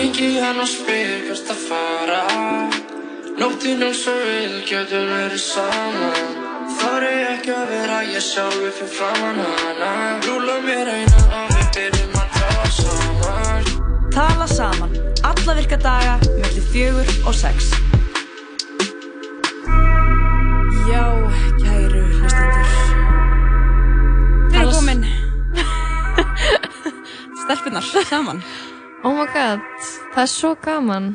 Ringi hann og spyr hvert að fara Nóttinn eins og vil getur verið saman Þar er ekki að vera ég sjálfi fyrir framann hana Rúla mér eina og við byrjum að tala saman Tala saman, alla virka daga, mellir fjögur og sex. Já, kæru hlustendur. Við erum komin. Stelpunar, saman. Oh my god, það er svo gaman.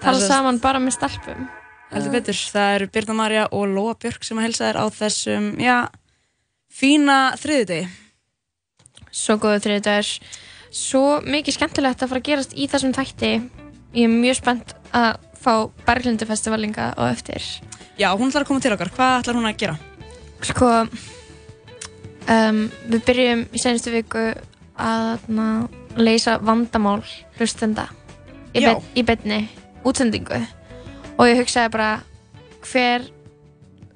Tala saman bara með stelpum. Heldur betur, það eru Birna Marja og Lóa Björk sem að helsa þér á þessum, já, fína þriðudegi. Svo góðu þriðdagar. Svo mikið skemmtilegt að fara að gerast í þessum þætti. Ég er mjög spennt að fá Berglindi festivalinga á eftir. Já, hún ætlar að koma til okkar. Hvað ætlar hún að gera? Sko, um, við byrjum í senastu viku að na, leysa vandamál hlustenda í, bet, í betni útsendingu. Og ég hugsaði bara hver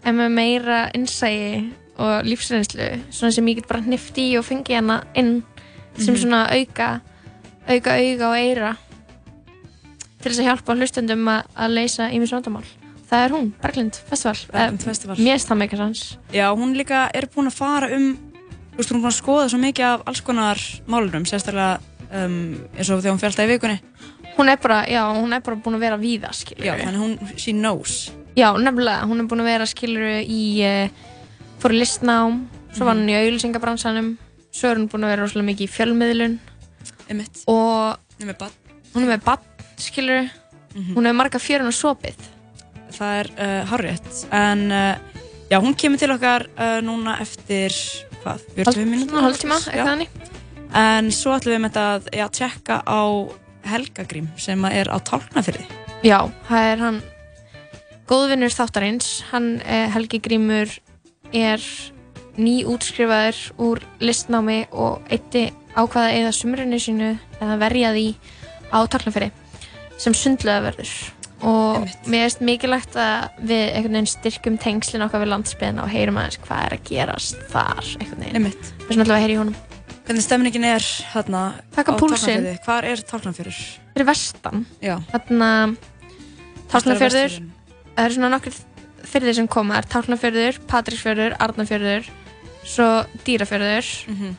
er með meira innsægi og lífsreynslu svona sem ég get bara hnift í og fengi hana inn sem Mhm. svona auka auka auga og eira til þess að hjálpa hlustendum að, að leysa ímis vandamál. Það er hún, Berglind Festival. Berglind Festival. mér finnst það meika sans Já, hún líka er búin að fara um, þú veist, hún er búin að skoða svo mikið af alls konar málunum, sérstaklega um, eins og þegar hún í vikunni. hún er bara, já, hún er bara búin að vera víða, skilur Já, þannig hún, she knows. Já, nefnilega, hún er búin að vera, skilur í, uh, fór í listnám svo var hún í auðlýsingabransanum svo er hún búin að vera rosalega mikið í fjölmiðlun Einmitt. og með bann. hún er með bann, skilur hún hefur marga fjörun og sopið Það er uh, hárrétt. En uh, já, hún kemur til okkar uh, núna eftir, hvað, 45 mínútur? Hálftíma, eitthvað þannig En svo ætlum við með þetta að tjekka á Helgagrím sem er á tálknafyrði. Já, það er hann góðvinnur þáttarins. Hann eh, Helgi Grímur er nýútskrifaður úr listnámi og eitti ákvaða eða sumrunni sínu eða verja því á Tálknafyrir sem sundlöðaverður og mér finnst mikilvægt að við einhvern veginn styrkjum tengslinn okkar við landsbyðina og heyrum aðeins hvað er að gerast þar einhvern veginn. Einmitt. við erum alltaf að heyra í honum Hvernig stemningin er hérna Taka á púlsinn. Tálknafirði? Hvar er Tálknafjörður? fyrir vestan Já. þarna Tálknafjörður það eru svona nokkur fyrðir sem koma það er Tálknafjörður, Patríksfjörður, Arnarfjörður svo Dýrafjörður Mhm.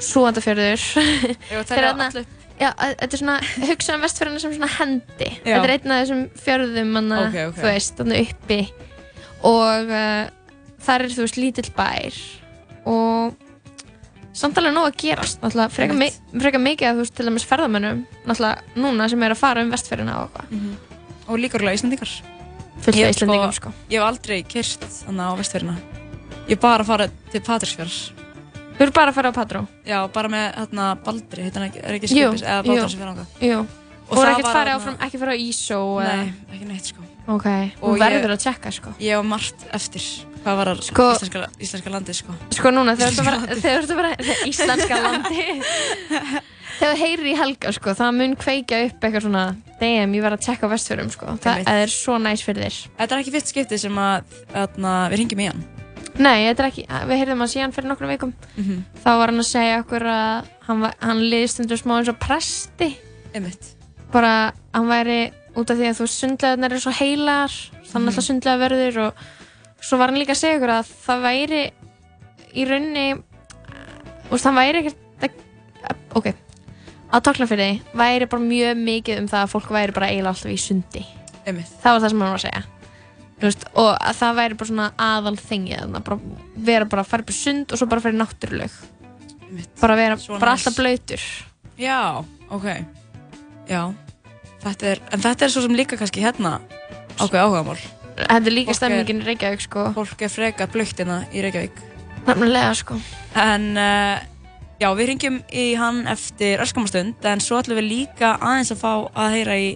Súandafjörður Ég var að telja alla upp. Já, þetta er svona, hugsa um vestfjörðina sem svona hendi Já. Þetta er einn af þessum fjörðum manna, Ok, ok. þú veist, þannig uppi og uh, þar er þú veist lítill bær og samt alveg nóg að gerast frekar, mi frekar mikið að þú veist til dæmis ferðamönnum náttúrulega núna sem er að fara um vestfjörðina og eitthvað Og líka orðlega Íslandingar. Fullt af Ég, Íslendingum, sko. Ég hef aldrei kyrst þannig á vestfjörðina. Ég hef bara farið til Patrísfjörðs. Þú eru bara að fara á Patró? Já, bara með hérna Baldri, heitir hann ekki, er ekki skipis, eða. Baldri sem fyrir ánga. Og Og það ekkert var farið áfram, ekki farið á ISO Nei, ekki neitt sko. Ok, Og ég- verður að tjekka sko Ég hef margt eftir hvað var Sko- íslenska, íslenska landið sko. Sko núna, þegar þú að að fara íslenska landi Þegar þú heyrir í Helga sko, það mun kveikja upp eitthvað svona Damn, ég verð að tjekka vestfjörðum sko Það Einmitt. er svo næs fyrir þér Þetta er ekki fyrst skipti sem að, að við ringjum í hann. Nei, þetta er ekki, við heyrðum að síðan fyrir nokkrum vikum Mhm. Þá var hann að segja okkur að hann, var- hann liðist undir smá eins og presti Einmitt. Bara, hann væri út af því að þú sundlegaðnar eru svo heilar Þannig Mhm. alltaf sundlega verður og svo var hann líka að segja okkur að það væri í Þú veist, hann væri ekkert að- Ok, á Tálknafirði væri bara mjög mikið um það að fólk væri bara eiginlega alltaf í sundi Einmitt. Það var það sem hann var að segja veist, og að það væri bara svona aðal þannig að bara vera bara að fara upp í sund og svo bara fara í náttúruleg bara vera, Svo bara næs. alltaf blöytur Já, ok. Já. Þetta er, en þetta er svo sem líka kannski hérna ákveð áhugamál. Þetta er líka stemningin í Reykjavík sko Fólk er freka blökt hérna í Reykjavík. Nefnilega sko En uh, já, við ringjum í hann eftir öskamastund en svo ætlum við líka aðeins að fá að heyra í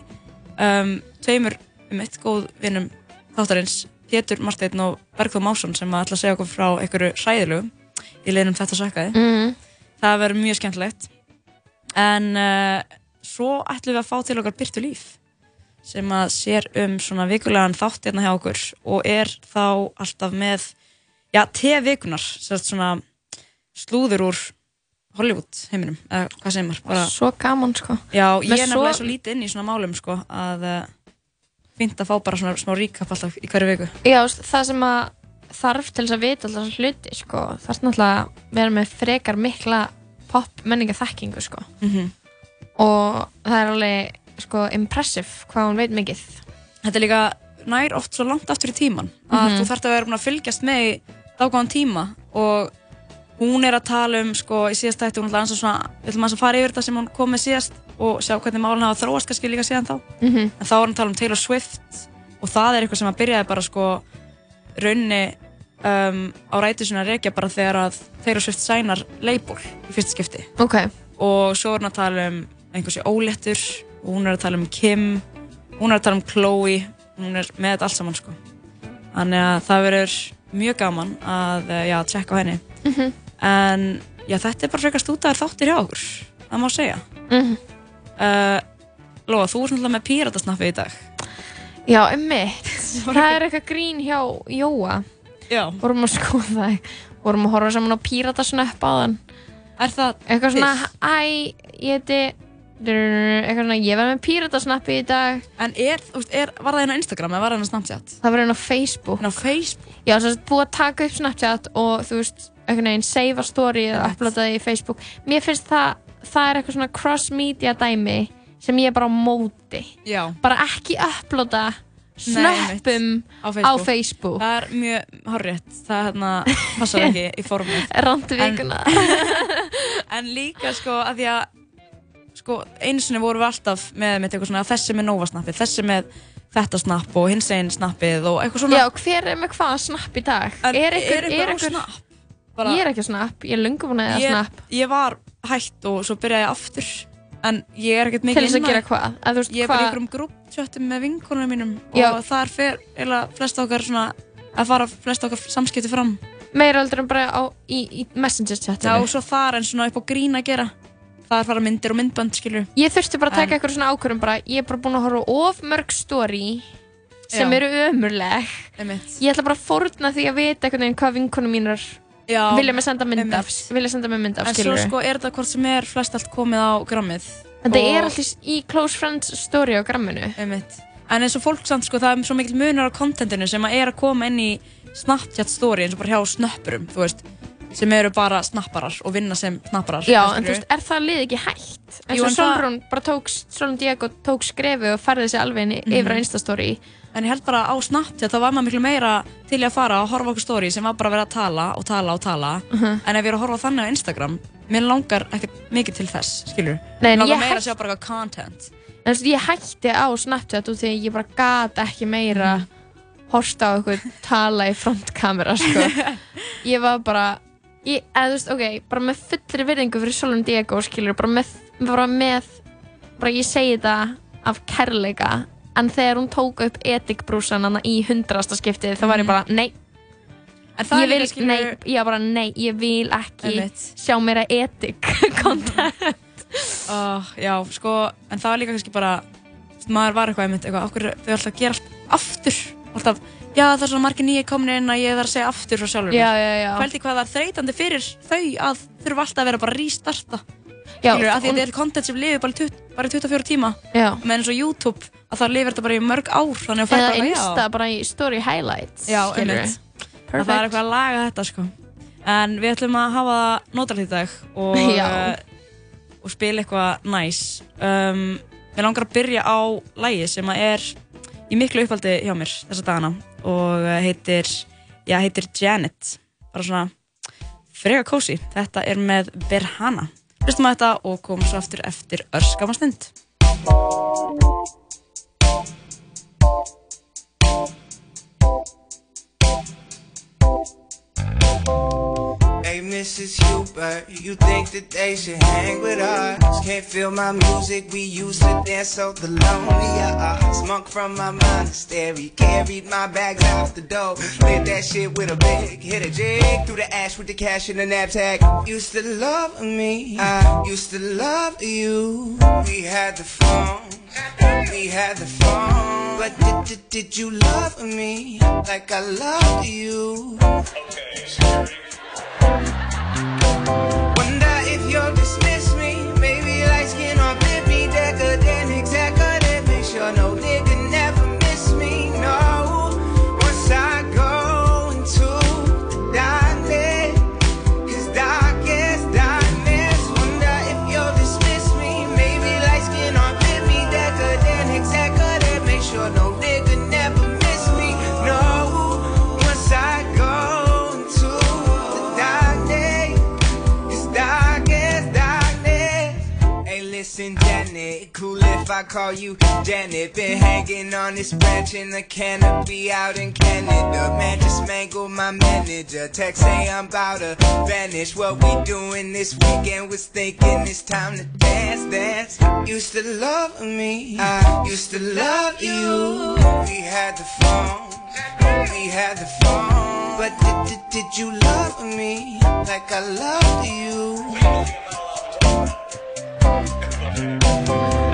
um, tveimur um eitt góð vinnum þáttarins Pétur Marsteinn og Bergþór Másson sem ætla að segja okkur frá einhverju hræðilegu í liðnum þetta sakkaði. Mhm. Það verður mjög skemmtilegt. En uh, svo ætlum við að fá til okkar Byrtu Líf sem að sér um svona vikulegan þátt hérna hjá okkur og er þá alltaf með já, te-vikunar, sérst svona slúður úr Hollywood heiminum, eða hvað segir maður? Bara, Svo gaman sko. Já, ég er nefnilega svo- svo lítið inn í svona málum sko, að uh, fínt að fá bara svona smá recap alltaf í hverju viku. Já, það sem að þarf til þess að vita alltaf hluti sko, er náttúrulega að vera með frekar mikla pop menninga þekkingu sko. mm og það er alveg sko, impressive hvað hún veit mikið Þetta er líka nær oft svo langt aftur í tíman að Mhm. þú þarft að vera búin að fylgjast með í dágáðan tíma og hún er að tala um, sko, í síðast þætti hún er alltaf svona, við ætlum að fara yfir þetta sem hún kom með síðast og sjá hvernig málun hafa þróast kannski líka síðan þá mm -hmm. en þá var hún að tala um Taylor Swift og það er eitthvað sem að byrjaði bara sko raunni um, á að rekja bara þegar að Taylor Swift sænar label í fyrsta skipti ok, og svo er hún að tala um einhversi óléttur og hún er að tala um Kim hún er að tala um Chloe hún er með þetta allt saman sko. Þannig að það verður mjög gaman að eh, já, tjekka henni. Mhm. en já, þetta er bara frekar stútaðar þáttir hjá okkur það má segja. Mm uh, Lóa, þú er svona með píratasnappi í dag. Já, emmitt það er eitthvað grín hjá Jóa. Já, vorum að skoða það. Vorum að horfa saman á píratasnöpp á þann er það eitthvað svona, æ, ég heiti eitthvað svona, ég verði með píratasnappi í dag. En er, veist, er, var það einn á Instagram eða var það einn á Snapchat? Það var einn á Facebook. En á Facebook? Já, að búið að taka upp Snapchat og þú veist, einhvern veginn save a story eða Einmitt. uploada það í Facebook. Mér finnst það, það er eitthvað svona cross-media dæmi sem ég er bara á móti. Já, bara ekki uploada snöppum á á Facebook, það er mjög horrið það hérna passar ekki í formið. Randu vikuna. En líka sko að því að sko einu sinni vorum við alltaf með, með eitthvað svona þessi með Nova snappið, þessi með þetta snapp og hins einn snappið og eitthvað svona Já, hver er með hvað snapp í dag? En er er er á snapp bara, Ég er ekki á snapp, ég er lungu búin að eða ég, snapp ég var hætt og svo byrjaði ég aftur en ég er ekkert Til mikið þess að inn á gera hvað? Að ég er bara hvað? einhverjum grúptjöttum með vinkonum mínum Já. og þar fer eða flest okkar svona að fara flest okkar samskipti fram Meira heldur en bara á, í, í messenger Já, chatinu og svo þar en svona upp á grín að gera það er fara myndir og myndbönd skilur Ég þurfti bara að taka En- eitthvað svona ákvörðum bara, ég er bara búin að horfa of mörg story sem Já. eru ömurleg. Einmitt. Ég ætla bara að fórna því að vita einhvern veginn hvað vinkonum mínar vilja mig senda mynd af vilja senda mig mynd af, en svo skilur sko er þetta hvort sem er flest allt komið á grammið. Þetta og- er alltaf í close friends story á gramminu. Einmitt. en eins og fólk samt sko það er svo mikil munur á kontentinu sem að er að koma inn í Snapchat story eins og bara hjá snöppurum þú veist sem eru bara snapparar og vinna sem snapparar Já, en þú veist, er það lið ekki hægt? En svo en það- Solbrún bara tók, Solon Diego tók skrefi og færði sig alveg inn í- Mhm. yfir á Instastory En ég held bara á Snapchat þá var maður miklu meira til að fara og horfa okkur story sem var bara að vera að tala og tala og tala Mhm. en ef ég er að horfa þannig á Instagram mér langar ekkert mikið til þess, skilur Nei, Mér langar meira hætt- að sjá bara eitthvað content En þú veist, ég hætti á Snapchat út því að ég bara gat ekki meira Mhm. horta á eitthvað tala í frontkamera, sko. ég var bara, ég, eða þú veist, ok, bara með fullri virðingu fyrir Solon Diego, skilur, bara með, bara með, bara ég segi þetta af kærleika, en þegar hún tók upp etikbrúsan hana í hundrasta skiptið, þá var ég bara, nei, Mhm. ég vil, skilur nei, ég bara, nei, ég vil ekki Einmitt. sjá meira etik content. uh, Já, sko, en það var líka kannski bara maður var eitthvað einmitt, eitthvað, okkur þau alltaf að gera allt aftur alltaf, já það er svona margir nýja komin inn að ég þarf að segja aftur frá sjálfur já, já, já. Fældi hvað það er þreytandi fyrir þau að þurfa alltaf að vera bara að restarta. Já, Skilur, að þetta er content sem lifir bara, í 20 bara í 24 tíma. Já. menn eins og YouTube að það lifir þetta bara í mörg ár þannig að fær Eða bara Insta bara í story highlights já, einmitt. Að það er eitthvað að laga þetta sko. En við ætlum að hafa það nótalegt í dag og, Já. uh, og spila eitthvað næs. Um, við langar að byrja á lægi sem að er í miklu uppaldi hjá mér þessa dagana og uh, heitir já, heitir Janet. Bara svona frega kósi þetta er með Berhana hlustum að þetta og komum svo aftur eftir örskama stund Mrs. Hubert, you think that they should hang with us? Can't feel my music, we used to dance so the lonely uh, Smunk from my monastery, carried my bags out the door. Lit that shit with a big, hit a jig through the ash with the cash in the knapsack. Used to love me, I used to love you. We had the phone, we had the phone. But did, did, did you love me like I loved you? Wonder if you're dismissed. I call you Janet? Been hanging on this branch in the canopy out in Canada. Man, just mangled my manager. Text say I'm about to vanish. What we doing this weekend was thinking it's time to dance, dance. Used to love me, I used to love you. We had the phone, we had the phone. But did, did, did you love me like I loved you?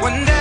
Wonder if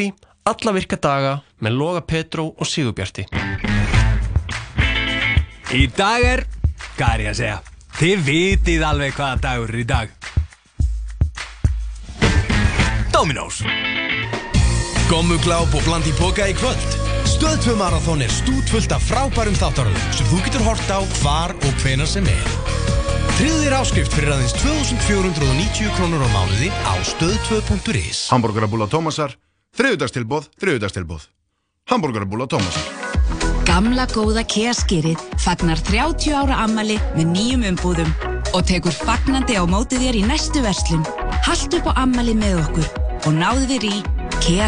Musli, alla virka daga með Loga Petró og Sigurbjarti. Í dag er, hvað er ég að segja? Þið vitið alveg hvaða dagur er í dag. Dominós. Gommugláp og bland í póka í kvöld Stöð 2 Marathon er stútfullt af frábærum þáttaröðum sem þú getur hort á hvar og hvenar sem er. Þér áskrift fyrir aðeins 2490 krónur á mánuði á stöð2.is Hamburgerabúla Tómasar, þriðudagstilbóð, þriðudagstilbóð. Hamburgerabúla Tómasar. Gamla góða Kia skýrið fagnar 30 ára ammali með nýjum umbúðum og tekur fagnandi á móti þér í næstu verslun. Hallt upp á ammali með okkur og náðu þér í Kia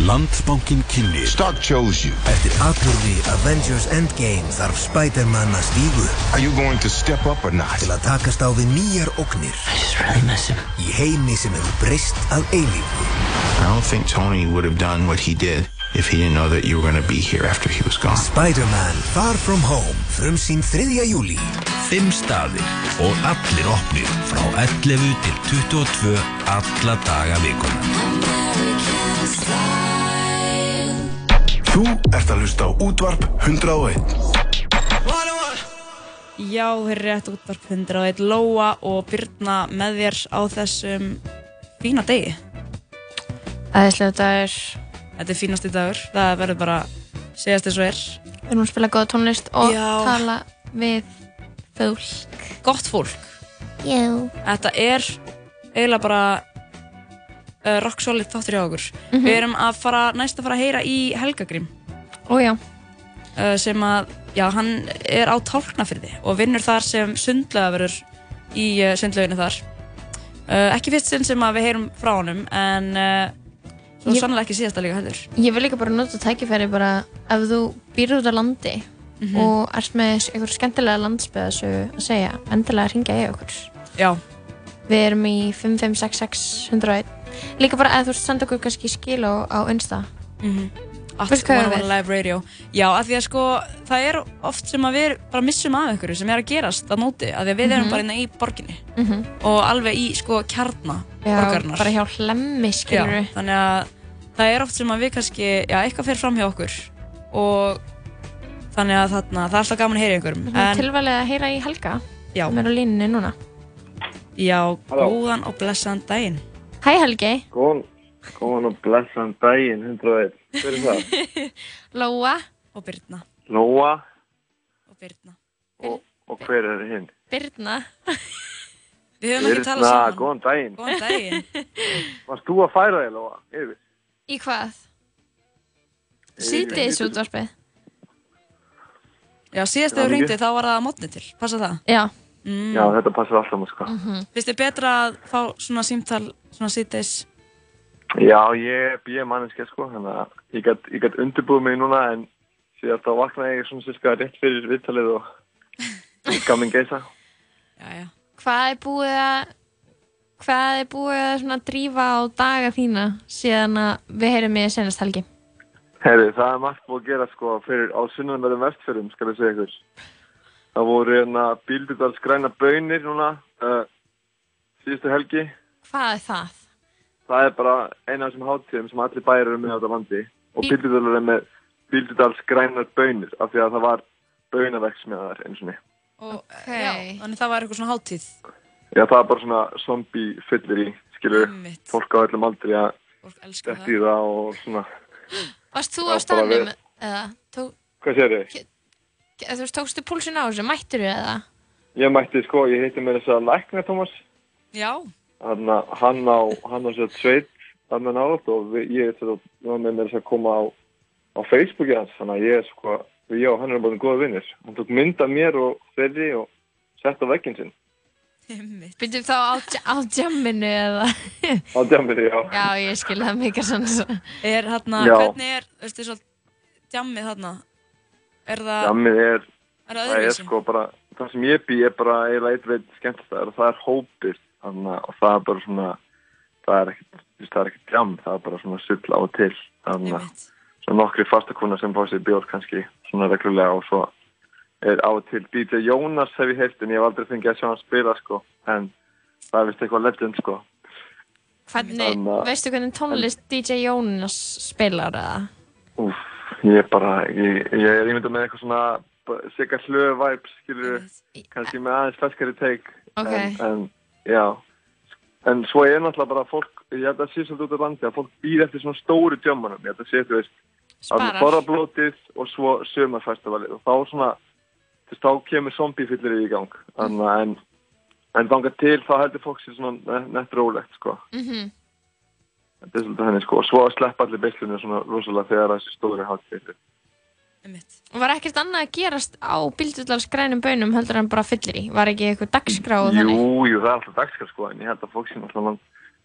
skýr. Landsbankin kynni Stock chose you. Eftir atbyrði Avengers Endgame þarf Spider-Man að stígu Are you going to step up or not? til að takast á við nýjar ógnir Really miss him. í heimi sem hefur breyst að eilífu. I don't think Tony would have done what he did if he didn't know that you were going to be here after he was gone. Spider-Man Far From Home frumsýn 3. júli. Fimm staðir og allir opnir frá 11 til 22 alla daga vikuna. Þú ert að hlusta á útvarp 101. Já, hér er rétt útvarp 101 Lóa og Birna með þér á þessum fína degi. Æðislega dagur. Þetta er fínasti dagur. Það verður bara segjast eins og er. Við erum að spila góða tónlist og Já. tala við fólk. Gott fólk. Já. Þetta er eiginlega bara uh, rock solid þáttur hjá okkur. Mhm. Við erum að fara, næst að fara að heyra í Helgagrím. Ójá. uh, sem að, já, hann er á tálknafyrði og vinnur þar sem sundlögaverður í uh, sundlöginni þar. Uh, ekki fyrst sinn sem að við heyrum frá honum, en svo Ég- sannlega ekki síðasta líka heldur. Ég vil líka bara nota tækifæri bara ef þú býrur út á landi Mhm. og ert með einhver skemmtilega landsbyðasögu að segja, endilega ringja ég okkur. Já. Við erum í 55661. Líka bara ef þú senda okkur kannski skil á, á. Mhm. Veistu hvað ég er við? 101 Live Radio. Já, af því að sko, það er oft sem að við bara missum af einhverju sem er að gerast að nóti, af því að við erum Mhm. bara innan í borginni Mhm. og alveg í sko kjarna Já, borgarinnar. bara hjá hlemmi, skilur Já, þannig að það er oft sem að við kannski, já, eitthvað fer fram hjá okkur og þannig að þarna, það er alltaf gaman að heyra einhverjum. Við erum tilvalið að heyra í Helga Já. sem er á línunni núna. Já, góðan og blessaðan daginn. Hæ Helgi, Góðan, góðan og blessan daginn, 101. Hver er það? Lóa, Og Birna. Lóa Og Birna. og, og hver er hinn? Birna. Við höfum ekki talað saman. góðan daginn. Góðan daginn. Varst þú að færa þig, Lóa, yfir? Í hvað? Síðdeis útvarpið. Já, síðast þegar þú ringdi þá var það að mótni til. Passa það? Já. Mm. Já, þetta passar alltaf mér, sko. Finnst þið betra að fá svona símtal, svona síðdeis? Já, ég er bíja manneska, sko, þannig að ég gætt, ég gætt undirbúið mig núna, en síðan þá vaknaði ég svona sérska rétt fyrir viðtalið og gamin geisa. Hvað er búið að hvað er búið að svona drífa á daga þína síðan að við heyrum í senast helgi? Herri, það er margt búið að gera, sko, fyrir á sunnanverðum vestfjörðum, skal ég segja ykkur. Það voru hérna Bíldudals græna bönir núna, uh, síðustu helgi. Hvað er það? Það er bara eina af þessum hátíðum sem allir bæjar eru með á þetta landi og Bíldudalur er með Bíldudals grænar bönir af því að það var bönaverksmiðar eins og niður. Okay. Já, þannig það var eitthvað svona hátíð. Já, það er bara svona zombie fyllir í, skilur, Einmitt. fólk á öllum aldrei að detta í það og svona, Varst þú á staðnum eða hvað sér þið? Eða þú veist, tókstu púlsin á þessu, mættur þú eða? Ég mætti, sko, ég heiti mér þess að lækna Thomas, Já. hann, hann á, hann á sér sveit, hann er nátt og við, ég er var með mér þess að koma á, á Facebooki hans, þannig að ég er sko, ég og hann erum bara góða vinnir. Hann tók mynd af mér og þeirri og sett á vegginn sinn, Byrjum þá á, á jamminu eða? á djammiði, já. Já, ég skil það mikið svona. Er hérna, Já. hvernig er, veistu, svo djammið þarna? Er það... Djammið er, Er það er sko bara, það sem ég bý er bara eiginlega eitt veit skemmtist er að það er að og það er bara svona, það er ekkert, er jam, það er bara svona sull á og til þannig að svona nokkri fastakuna sem fá sér bjór kannski svona reglulega og svo er á og til. DJ Jónas hef ég heilt en ég hef aldrei fengið að sjá hann spila sko. En það er vist eitthvað legend sko. Hvernig, veistu hvernig tónlist DJ Jónas spilar eða? Úf, ég er bara, ég, ég er ímyndað með eitthvað svona sigga hlöðu vibes, skilur kannski með aðeins feskari teik Ok. en, en, já. En svo er náttúrulega bara fólk ég held að sé svolítið út af landi að fólk býr eftir svona stóru djömmanum, ég held að sé, þú veist Sparar. að þorrablótið og svo sömarfestivalið og þá svona veist, þá kemur zombiefyllir í gang. Að en en þangað til þá heldur fólk sér svona ne- nett rólegt sko. Mm þetta er svolítið henni sko og svo sleppa allir beislunni svona rosalega þegar þessi stóri hátíð Og var ekkert annað að gerast á Bíldudals grænum bönum heldur en bara fyllir í? Var ekki eitthvað dagskrá og Jú, þannig? jú, það er alltaf dagskar sko, en ég held að fólk sem alltaf langt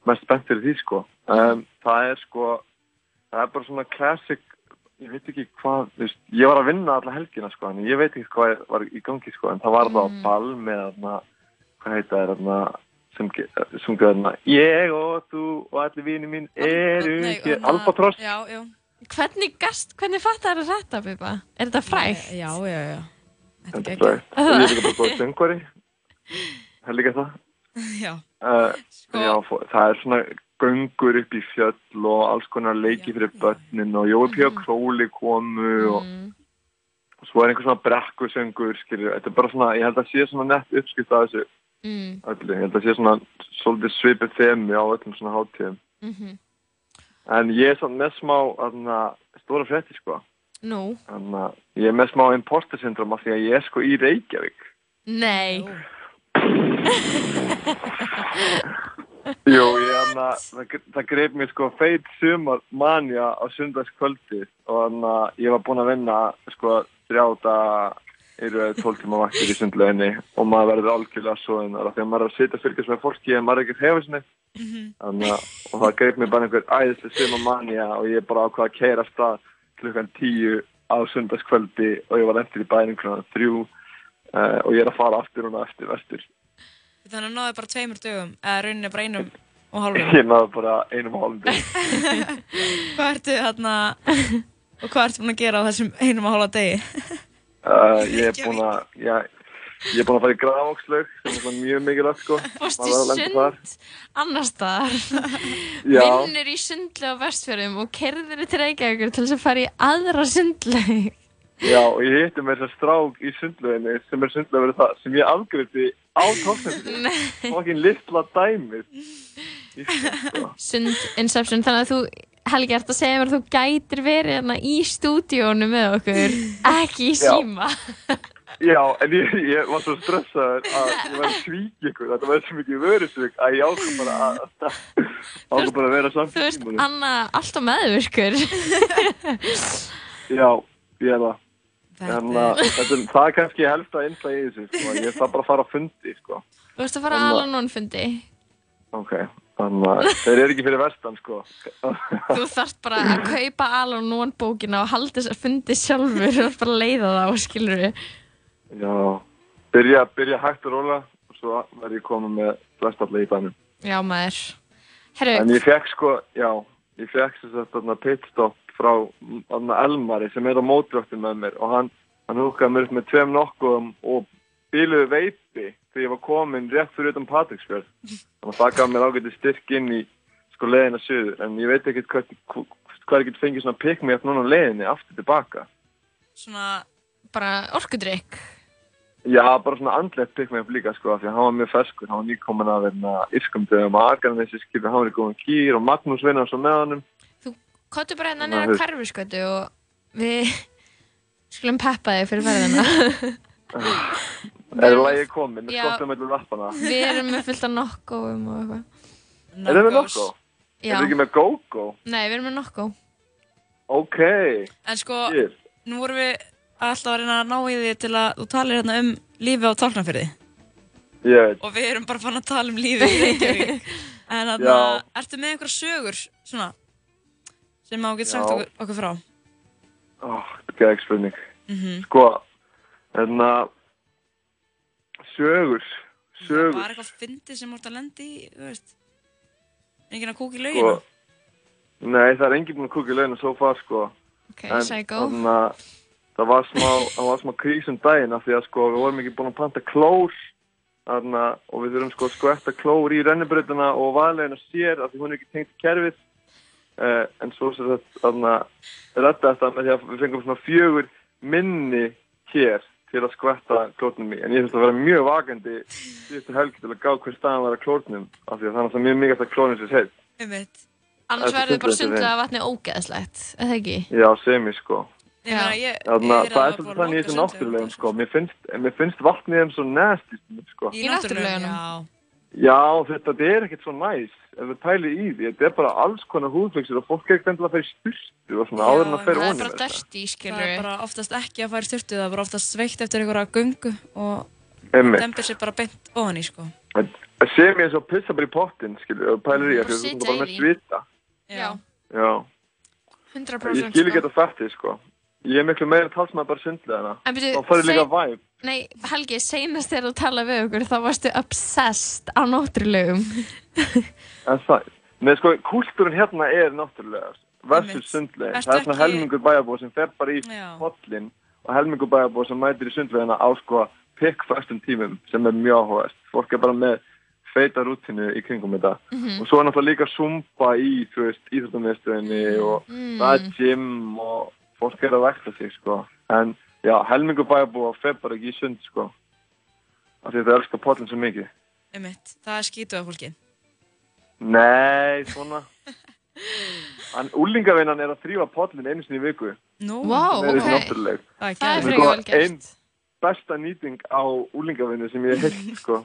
mest spennt fyrir því sko. Um, það er sko, það er bara svona classic, ég veit ekki hvað, þú veist, ég var að vinna alla helgina sko, en ég veit ekki hvað var í gangi sko, en það var það Mm. á ball með hvað heita það, þarna, sem sunga þarna, ég og þú og allir vini mín eru hér, þarna- Albatross. Já, já. Hvernig gast, hvernig fattar þetta, Bubba? Er þetta frægt? Já, já, já. Þetta er frægt. Og ég er líka bara góð söngvari, það er líka það. Já. Uh, já, fó- það er svona göngur upp í fjöll og alls konar leiki fyrir börnin og Jói P. Króli komu og, og svo er einhver svona brekkusöngur, skilju, þetta er bara svona, ég held að sé svona nett uppskipt af þessu Mm. öllu, ég held að sé svona svolítið svipið þemi á öllum svona hátíðum. Mhm. En ég er svona með smá, þarna, stóra frétti, sko. Nú? Þannig að ég er með smá imposter syndrom af því að ég er sko í Reykjavík. Nei. Jú, ég hann að það, það greip mér sko feit sumar manja á sundagskvöldi og hann að ég var búinn að vinna sko þrjáta eru tól tíma vaktir í sundlauginni og maður verður algjörlega svo en það er að því að maður er að sitja fylgjast með fólki en maður er hefa sinni þannig að og það greip mér bara einhver æðislega sumar manja og ég bara ákvað að keira stað klukkan tíu á sundagskvöldi og ég var eftir í bænum klukkan þrjú uh, og ég er að fara aftur og eftir vestur Þannig að náðu bara tveimur dögum, eða rauninni bara einum og hálfum. ég náðu bara einum og hálfum. Hvað ertu hérna, og hvað ertu búin að gera á þessum einum og hálfa degi? Uh, ég er búinn að er að fara í grafókslaug sem er mjög mikilvægt sko. Fórst í sund annar staðar? Vinnur í sundlu á vestfjörðum og kerðir til Reykjavíkur til þess að fara í aðra sundlu Já, og ég hitti með þess að strák í sundlauginni sem er sundlaug verið það sem ég afgriði á tóknefni fokkin litla dæmið. Í. Sund Inception þannig að þú Helgi ert að segja mér að þú gætir verið hérna í stúdíónu með okkur ekki í síma Já, en ég, ég var svo stressaður að ég var að svíkja ykkur, þetta var svo mikið vörusvik að ég ákvað bara að, ákvað bara að vera samt Þú veist, Anna, alltaf meðvirkur. Já, ég er það. En að, þetta, er- það er kannski helst að innta í þessu, sko. Ég þarf bara að fara að fundi, sko. Þú veist að fara að Al-Anon fundi. Ok, þannig að þeir eru ekki fyrir vestan, sko. Þú þarft bara að kaupa Al-Anon bókina og halda þess að fundi sjálfur og ert bara að leiða það og skilur við. Já, byrja, byrja hægt og róla og svo verð ég komið með flestallega í bænum. Já, maður. En Herru, ég fekk sko, já, ég fekk sem sagt þarna pitstop frá þarna Elmari sem er á mótdröktin með mér og hann, hann húkaði mér upp með tveim nokkuðum og bíluðu veipi þegar ég var komin rétt fyrir utan Patricksfjörð. Þannig að það gaf mér ágæti styrk inn í sko leiðina suður en ég veit ekkert hvað, hvað ég get fengið svona pikk mig eftir núna á leiðinni aftur tilbaka. Svona, bara orkudrykk. Já, bara svona andlegt pikk mig upp líka sko því að hann var mjög ferskur, hann var nýkomin að verna Írskamdöðum og Akarnesi skilur, hann var í góðan kýr og Magnús vinnar svo með honum. Kottu bara að neða þú- hverfiskötu og við skulum peppa þig fyrir ferðina. Er það lagið komin, með Já. skottum mellum lappana? við erum með fullt af nokkóum og eitthvað. Er það með nokko? Er Já. það ekki með go-go? Nei, við erum með nokkó. Ok. En sko, Shit. nú vorum við alltaf að reyna að ná í því til að þú talir hérna um lífi á tálknafyrði. Ég veit. Og við erum bara fann að tala um lífi í Reykjavík. En þarna, ertu með einhverja sögur, svona, sem á getur sagt okkur, okkur frá? Ó, þetta er ekki spurning. Mhm. Sko, hérna, sögur, sögur. Var eitthvað fyndið sem múrt að lendi þú veist? Engin að kúka í Sko, laugina? nei, það er enginn að kúka í laugina svo far, sko. Ok, En psycho. þarna, það var smá, það var smá krís um daginn af því að sko, við vorum ekki búin að panta klór þarna, og við þurfum sko að skvætta klór í rennibrautina og valegina sér af því hún er ekki tengt kerfið uh, en svo sem þetta þetta með því að við fengum svona fjögur minni hér til að skvætta klórnum í en ég finnst að vera mjög vakandi síðustu helgi til að gá hver staðan var að klórnum af því að það er náttúrulega mjög mikilvægt að klórnum sér heilt Einmitt. Annars verður bara sundlaug til sundlega vatni ógeðslegt, eða ekki? Já, semi sko Ég meina, ég, Þarna, ég það er svolítið þannig í þessu náttúrulegum sko. mér, finnst, mér finnst vatnið þeim svo stundum, sko. Í náttúrulegunum? Já. Já, þetta þetta er ekkert svo næs ef við pælið í því, þetta er bara alls konar húðflexur og fólk er ekkert endilega að fara í styrstu og svona áður en að fer Það er bara dirty, Það skilur er bara oftast ekki að fara í styrtu, það er bara oftast sveikt eftir einhverja göngu og dempir sér bara beint ofan í, sko. sem ég svo pissa bara í pottin skilur, og pælir í Bara að þú sitja ert bara í með svita Já, Já, 100% ég skil ekki sko. þetta fætti sko ég er miklu meira talsmaður bara sundlegana En þá farið líka væp Nei, Helgi, seinast þegar þú talaði við okkur þá varstu obsessed á náttúrulegum. en það, með sko, kúltúrin hérna er náttúrulega versus sundlegin, Ertu það er svona ekki- helmingur bæjarbúa sem fer bara í pollin og helmingur bæjarbúa sem mætir í sundlegina á sko pikkfastum tímum sem er mjög áhugast fólk er bara með feita rútinu í kringum þetta. Mhm. og svo er náttúrulega líka zumba í, þú veist, íþróttumviðstöðinni og Mm. það er gym og fólk er að vekta sig, sko en já, helmingur bæjarbúa fer bara ekki í sund, sko af því að það elskar pollin svo mikið Einmitt. Það er skítuð af fólki. Nei, svona En úlingavinnan er að þrýfa pollin einu sinni í viku Það er ok. náttúrulega Það er frekar vel sko gert. Ein besta nýting á úlingavinnu sem ég hef heilt, sko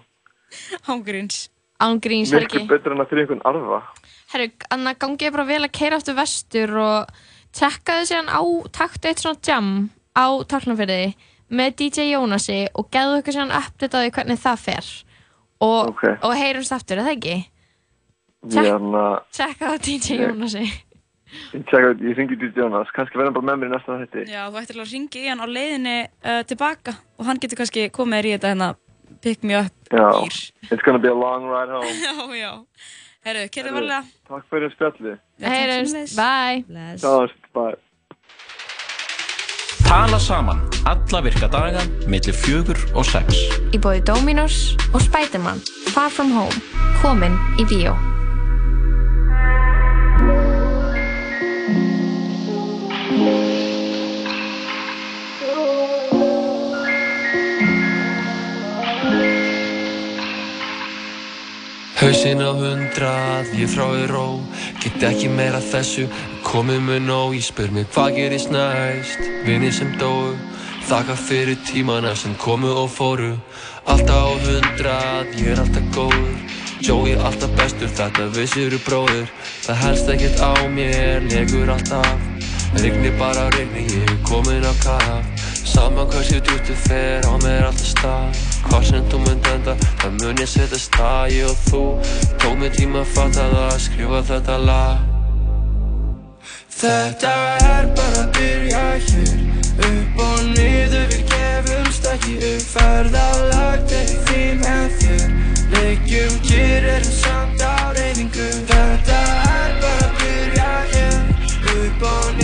Ángríns. Ángríns, Helgi. betur en að þrýfa einhvern arfa Herru, Anna, gangi ég bara vel að keira aftur vestur og tekkaðu síðan á, taktu eitt svona jam á Tálknafyrði með DJ Jónasi og geðu ykkur síðan update á því hvernig það fer. Og, Ok. og heyrumst aftur, er það ekki? Tekka á DJ Jónasi. Ég, ringi til Jonas, kannski verðum bara með mér í næsta hætti Já, þú ættir að ringa í hann á leiðinni uh, tilbaka. Og hann getur kannski komið í þetta hérna pick me up Já, it's gonna be a long ride home. Já, já. Herru, Herru, varlega. Takk fyrir spjallið. Heyrumst, bye. Sjáumst, bye Tala saman alla virka daga millir fjögur og sex. Í bóði Dominos og Spiderman Far From Home, komin í bíó Hausinn á hundrað, ég frá í ró Get ekki meira þessu, komið mér nóg Ég spyr mig hvað gerist næst? Vinni sem dóu, Þakka fyrir tímana sem komu og fóru. Alltaf á hundrað, ég er alltaf góður. Joey alltaf bestur, þetta vissir bróður Það helst ekkert á mér, legur alltaf. Rigni bara rigni, ég er komin á kaf Saman hversu djúptu fer á mér alltaf stað. Hvað sem þú mynd enda, það mun ég setja stað. Ég og þú, tók mig tíma að fatta það Skrifa þetta lag. Þetta er bara að byrja hér. Upp og niður við gefumst ekki upp. Ferðalag til því með þér. Leikjum kýr erum samt á reyningu Þetta er bara að byrja hér. Upp og niður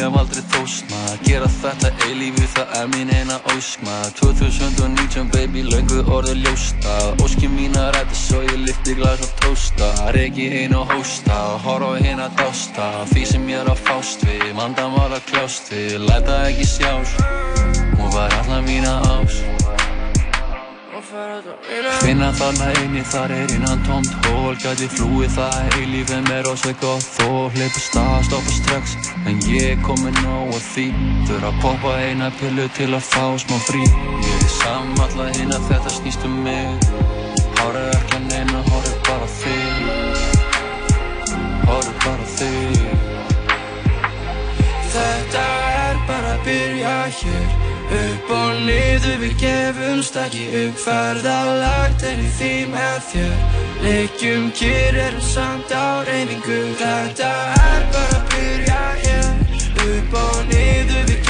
fötum, ég hef aldrei þóst maður Gera þetta eilífi, það er mín eina ósk maður. 2019 baby, löngu orðið ljósta. Óski mín að ræta svo ég lyfti glas og tósta. Regi ein og hósta, horfa á hinn að dásta. Því sem ég er að fást við, mandan var að kljást við. Læta ekki sjást, hún var alltaf mína ás Finna þarna inni, þar er innan tómt hól Gæti flúið það eilífið með rosa gott þól Hleypur stað, stoppa strax En ég komin nóg að því. Þurfa að poppa eina pillu til að fá smá frí. Ég er samalla hinn að þetta snýst um mig. Ekki að neina, hárið bara þig. Hárið bara þig. Þetta er bara að byrja hér Upp og niður við gefumst ekki upp. Ferðalag til því með þér. Leikjum kýr erum samt á reyningu Þetta er bara að byrja hér. Upp og niður við gefumst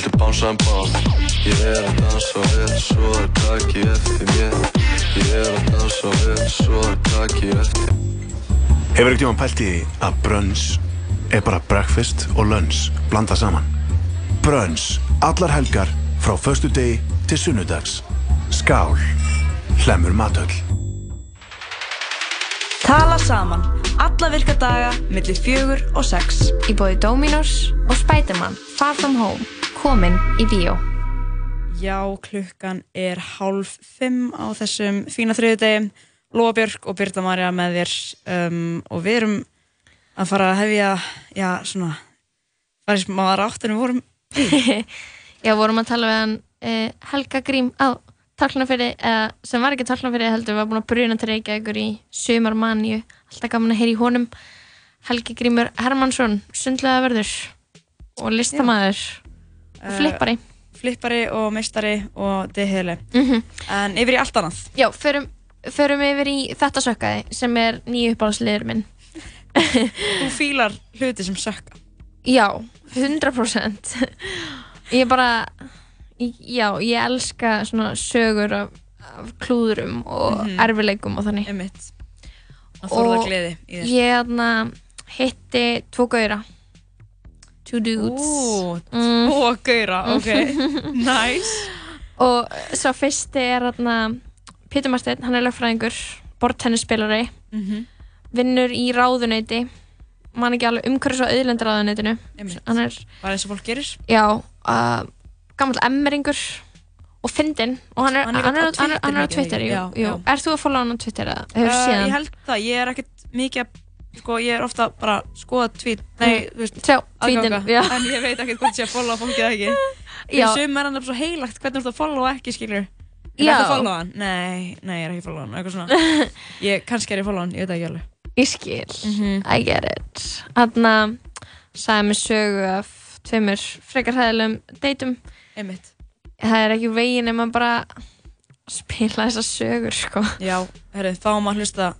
Viltu bánsa en bán? Ég er að dansa vel, svo er taki eftir mér Ég er að dansa vel, svo er taki eftir Hefur ekkert tíma pælt í að brunch er bara breakfast og lunch blanda saman? Brönns, allar helgar frá föstu degi til sunnudags. Skál, hlemur matöll. Tala saman, alla virka daga, millir fjögur og sex. Í bóði Dominos og Spiderman Far From Home, komin í bíó. Já, klukkan er hálf fimm á þessum fína þriðudegi. Lóa Björk og Birta Marja með þér um, og við erum að fara að hefja, já, svona, fara í smá rátt en við vorum Já, vorum að tala við hann uh, Helga Grím á Tálknafyrði, eða sem var ekki Tálknafyrði heldur, var búin að bruna til Reykjavíkur í sumarmanju, alltaf gaman að heyra í honum Helgi Grímur Hermansson sundlega verður og listamæður og flippari Uh, flippari og meistari og deheli. Mhm. En yfir í allt annað. Já, förum, förum yfir í þetta sökkaði sem er nýju uppáhaldsliður minn Þú fílar hluti sem sökka. Já, 100% Ég bara Já, ég elska svona sögur af, af klúðurum og Mhm. erfileikum og þannig. Og þér. ég þarna hitti tvo gauðra Two dudes Ú, Mm. tvo gauðra, ok. Nice. Og svo fyrsti er þarna Pétur Marsteinn, hann er lögfræðingur bortennisspilari Mhm. vinnur í ráðuneyti man ekki alveg umhverfis og auðlendaráðuneytinu Einmitt. hann er Bara eins og fólk gerir. já, uh, gammal emmeringur og fyndinn og hann er, Hann er hann er, á hann er, á Twitter Twitter mikið, jú, já, já. Er þú að followa hann á Twitter Uh, ég held það, ég er ekkert mikið að, sko, ég er ofta bara að skoða tweet, nei, þú veist, aðganga, en ég veit ekkert hvort ég að followa fólkið eða ekki. Fyrir sum er hann svo heilagt, hvernig þú ert að followa ekki, skilur? Er Já. þetta að followa hann? Nei, nei, ég er ekki að followa hann, eitthvað svona. Ég, kannski er ég að followa hann, ég veit ekki alveg. Ég skil, Mhm. I get it Þannig sagði mér sögu af tveimur frekar hæðilegum deytum Einmitt. Það er ekki veginn ef maður bara spila þessar sögur sko Já, herrið, fáum að hlusta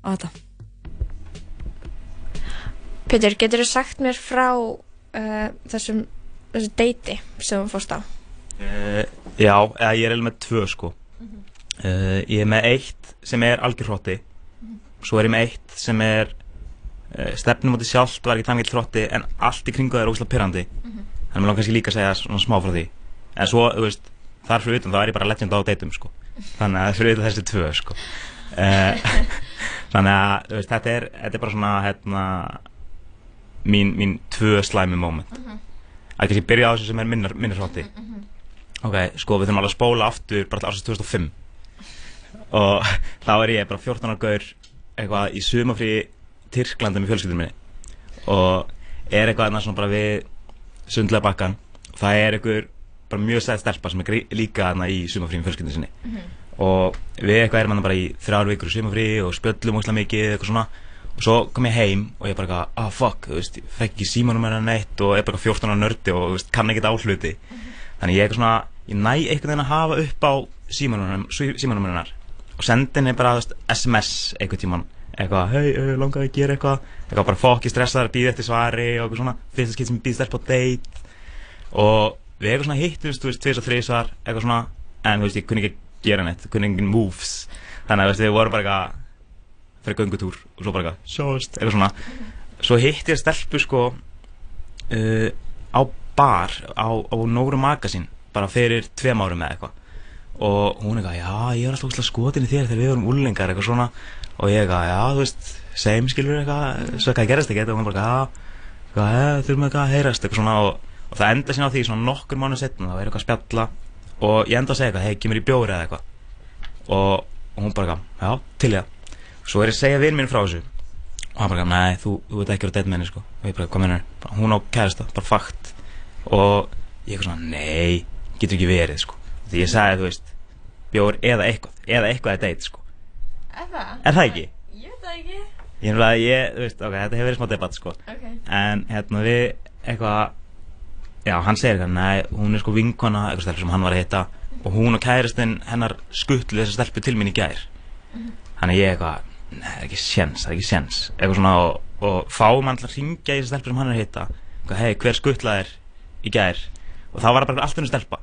á þetta. Pétur, getur þú sagt mér frá uh, þessum þessu deyti sem þú fórst á? Uh, já, ég er eiginlega með tvö sko. Uh, Ég er með eitt sem er algjör hrotti Svo er ég með eitt sem er uh, Stefnum átti sjálft var ekki þannig hrotti En allt í kringu það er óslega pyrrandi Þannig að mér langar kannski líka að segja svona smá frá því. En svo, þú veist, þar fyrir utan þá er ég bara legend á deytum sko. Þannig að fyrir utan þessi tvö sko. Þannig að, þú veist, þetta er, þetta er bara svona, hérna Mín, mín tvö slæmi moment. Að kannski byrja á þessu sem er minnar, minnarsvátti ok, sko við þurfum alveg að spóla aftur bara til ásins 2005 og þá er ég bara 14 ára gaur eitthvað í sumafrí Tyrklandi með fjölskyldunum minni. Og er eitthvað þarna svona bara við sundlega bakkan og það er einhver bara mjög sæð stelpa sem er líka þarna í sumafrí með fjölskyldunum sinni. Og við eitthvað erum þarna bara í þrjár vikur í sumafrí og spjöllum óslega mikið eitthvað svona og svo kom ég heim og ég bara eitthvað, ah fuck, þú veist, ég fekk ekki símanum hennar neitt og er bara eitthvað 14 ára nördi og þú veist, kann ekkert áhluti þannig ég eitthvað svona, ég næ einhvern veginn að hafa upp á símanum, hennar og sendi henni bara veist, SMS einhvern tíman, eitthvað, hei, uh, langaði að gera eitthvað. Eitthvað bara fokki stressaður, býði eftir svari og eitthvað svona, fyrsta skipt sem ég býði stelp á date. Og við eitthvað svona hittumst, þú veist, tvis og þrísvar, eitthvað svona en þú veist, ég kunni ekki gera neitt, kunni engin moves. Þannig að þú veist, við vorum bara eitthvað fyrir göngutúr og svo bara eitthvað. Eitthvað svo hitti ég stelpu sko uh, á bar á, á Nóru Magasin bara fyrir tveim árum eða eitthvað. Og hún eitthvað, já, ég er alltaf skotin í þér þegar við vorum úlingar, eitthvað svona. Og ég eitthvað, já, þú veist, segjum skilur eitthvað, svo eitthvað gerist ekki og hún bara, já, eitthvað, "Eh, þurfum eitthvað að heyrast eitthvað svona. Og, og það enda sín á því svona nokkur mánu setna, það er eitthvað að spjalla. Og ég enda að segja eitthvað, hei, kemur í bjóri eða eitthvað. Og, og hún bara, eitthvað, já, til ég svo er ég að segja vinn minn frá þessu. Og hann bara, nei, þú, þú veit ekki að þetta með henni sko. Og ég bara, hvað mennur, hún á kærasta, bara fakt. Og ég eitthvað svona, nei getur ekki verið sko. Því ég sagði, þú veist, bjór eða eitthvað eða eitthvað er date sko. Er það? er það ekki? Ég veit það ekki. Ég er að ég, þú veist, ok, þetta hefur verið smá debatt sko. Ok. en hérna við eitthvað já, hann segir eitthvað, nei, hún er sko vinkona eitthvað stelpur sem hann var að hitta. Og hún og kæristinn hennar skuttlu þessa stelpu til mín í gær. Þannig ég eitthvað, nei, það er ekki séns, það er ekki séns. Eitthvað svona og, og fáum hann til að ringja í þessa stelpu sem hann er að hitta. Hei, hver skuttla er í gær? Og þá var það bara allt henni stelpa.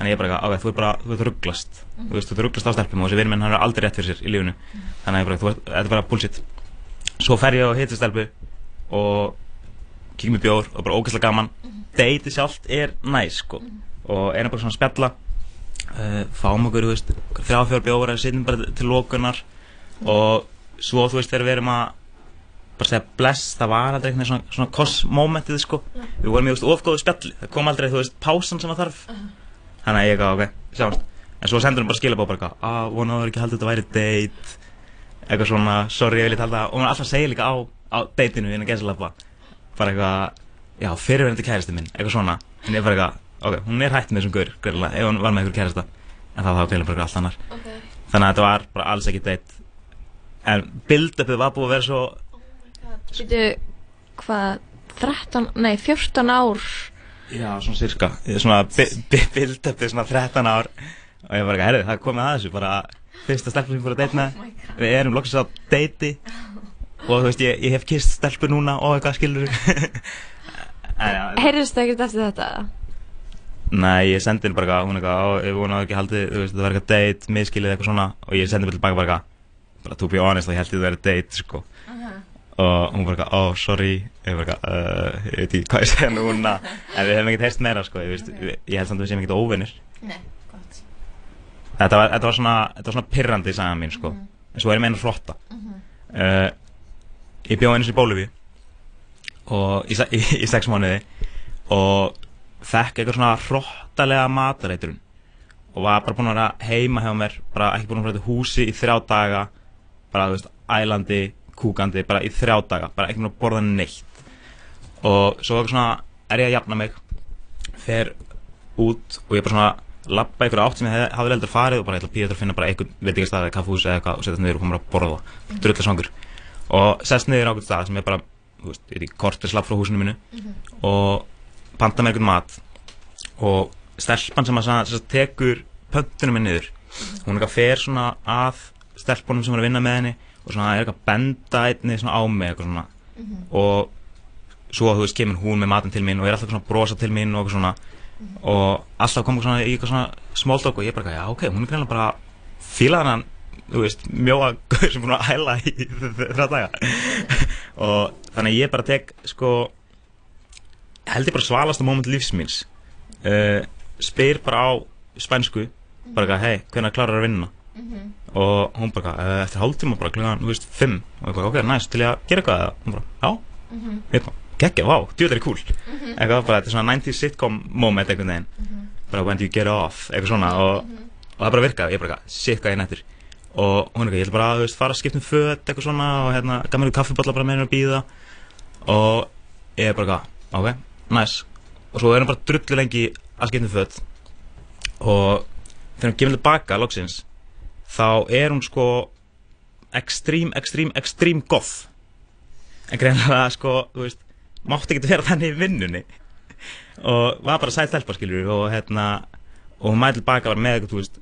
Þannig ég bara, eitthvað, ok, þú er bara, þú ert rugglast. Þú veist, þú ert rugglast á stelpum og þessi vinn minn hann er aldrei rétt fyrir sér í lífunu þannig að ég bara, þú ert, þetta er bara bullshit. Svo fer ég og hitti stelpu og kíkjum í bjór og bara ógæslega gaman. Deiti sjálft er næs sko. Og erum bara svona spjalla. Uh, fáum okkur, þú veist þrjá fjör bjóra, sittum bara til lókunar og svo þú veist þegar við erum að bara segja bless, það var aldrei veginn svona, svona koss-momentið sko. Við vorum í ofgóðu spjalli, það kom aldrei þú veist pásan sem það þarf. Þannig að ég gaf, ok, sjáumst. En svo sendur hún bara skilabóð bara eitthvað að vonaður ekki haldið þetta væri date. Eitthvað svona, sorry, ég vil ekki halda og hún alltaf segja líka á, á dateinu innan gæsalappa bara eitthvað, já, fyrirverandi kæristi minn. Eitthvað svona, en ég bara eitthvað ok, hún er hætt með þessum gaur, ef hún var með einhver kærista en það var þá greinilega bara allt annar. Ok. þannig að þetta var bara alls ekki date en build-upið var búið að vera svo Býtu, hvað, 13, nei, 14 ár? Já, svona cirka Svona build-upið svona 13 ár. Og ég var ekki, herrið, það er komið að þessu bara fyrsta stelpur sem ég fór að date með. Við erum loksins á deiti og þú veist, ég, ég hef kist stelpur núna og eitthvað skilur Heyrðist það ekkert eftir þetta? Nei, ég sendi henni bara hún eitthvað, "Ó, ég vonaði ekki haldið, þú veist, það var eitthvað date, miskilið eitthvað svona. Og ég sendi henni tilbaka bara eitthvað, bara to be honest, þá held ég það verið date, sko. Og hún bara eitthvað, oh, sorry, ég bara eitthvað, uh, ég veit ekki hvað ég segja núna, en við hefum ekkert heyrst meira, sko, ég veist, við- ég held samt að við séum ekkert óvinnir. Nei, gott. Þetta var, þetta var svona, þetta var svona pirrandi, sagði mín, sko, en svo er ég með einu flotta. Uh, ég bjóð einu sér í Bólivíu og í, í, í sex mánuði. Og fekk eitthvað svona hrottalega matareitrun. Og var bara búinn að vera heima hjá mér bara ekki búinn að vera til húsi í þrjá daga bara, þú veist, ælandi, kúkandi bara í þrjá daga, bara ekki búinn að borða neitt. Og svo svona er ég að jafna mig fer út og ég bara svona labba ykkur átt sem ég hef- hafði heldur farið og bara ég ætla að píða eftir að finna bara einhvern veitingastað eða kaffús eða eitthvað og setja niður og koma bara að borða. Drullar svangur. Og sest niður á einhvern stað sem er bara, þú veist, ég er í kortir slapp frá húsinu mínu og panta mér einhvern mat. Og stelpan sem að tekur pöntunum minn niður hún eitthvað fer svona að stelpunum sem er að vinna með henni og svona er eitthvað að benda einni svona á mig eitthvað svona. Og svo þú veist kemur hún með matinn til mín og er alltaf svona brosa til mín og eitthvað svona. Og alltaf kom svona í eitthvað svona small talk og ég bara, já ok, hún er greinlega bara fílaðan hann, þú veist, mjóa gaur sem búin að hæla í þrjá daga. Og þannig ég bara tek sko held ég bara svalasta moment lífsmins uh, spyr bara á spænsku bara eitthvað, hei, hvernig klarar að vinna og hún bara, uh, eftir hálftíma bara klugan, þú veist, fimm. Og ég bara, ok, næst, til ég að gera eitthvað. Eða hún bara, já, ég bara, geggja, vá, djúðar er cool. Eitthvað bara, þetta er svona 90s sitcom moment einhvern veginn. Bara when do you get off, eitthvað svona og, og það bara virkaði, ég bara, shit hvað ég er nettur og hún er eitthvað, ég ætla bara þú veist, fara að skipta um föt eitthvað svona og hérna, gaf mér kaffibotla bara með henni að býða og ég er bara, ok, nice. Og svo erum bara drullu lengi að skipta um föt. Og þegar hún kemur tilbaka loksins þá er hún sko extreme, extreme, extreme goth. En greinlega sko, þú veist mátti ekki vera þannig í vinnunni. Og var bara sæt stelpa skilur og hérna og hún mæði tilbaka bara með eitthvað, þú veist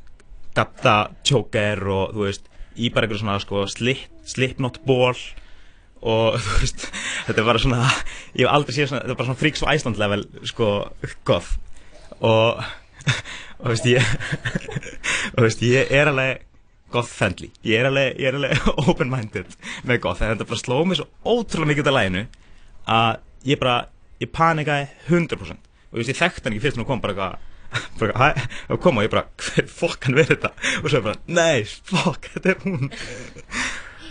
gatta choker og þú veist í bara eitthvað svona sko slip, slipnot ból og þú veist þetta bara svona ég hef aldrei séð svona, þetta er bara svona freaks of Iceland level sko goth. Og og þú veist ég og þú veist ég er alveg goth friendly. Ég er alveg, ég er alveg open minded með goth en þetta bara sló mig svo ótrúlega mikið út af læginu að ég bara ég panikaði 100% og ég þekkti hann ekki fyrst hún kom bara eitthvað og kom og ég bara hver fokk hann verið þetta? Og svo bara, nei, fokk, þetta er hún.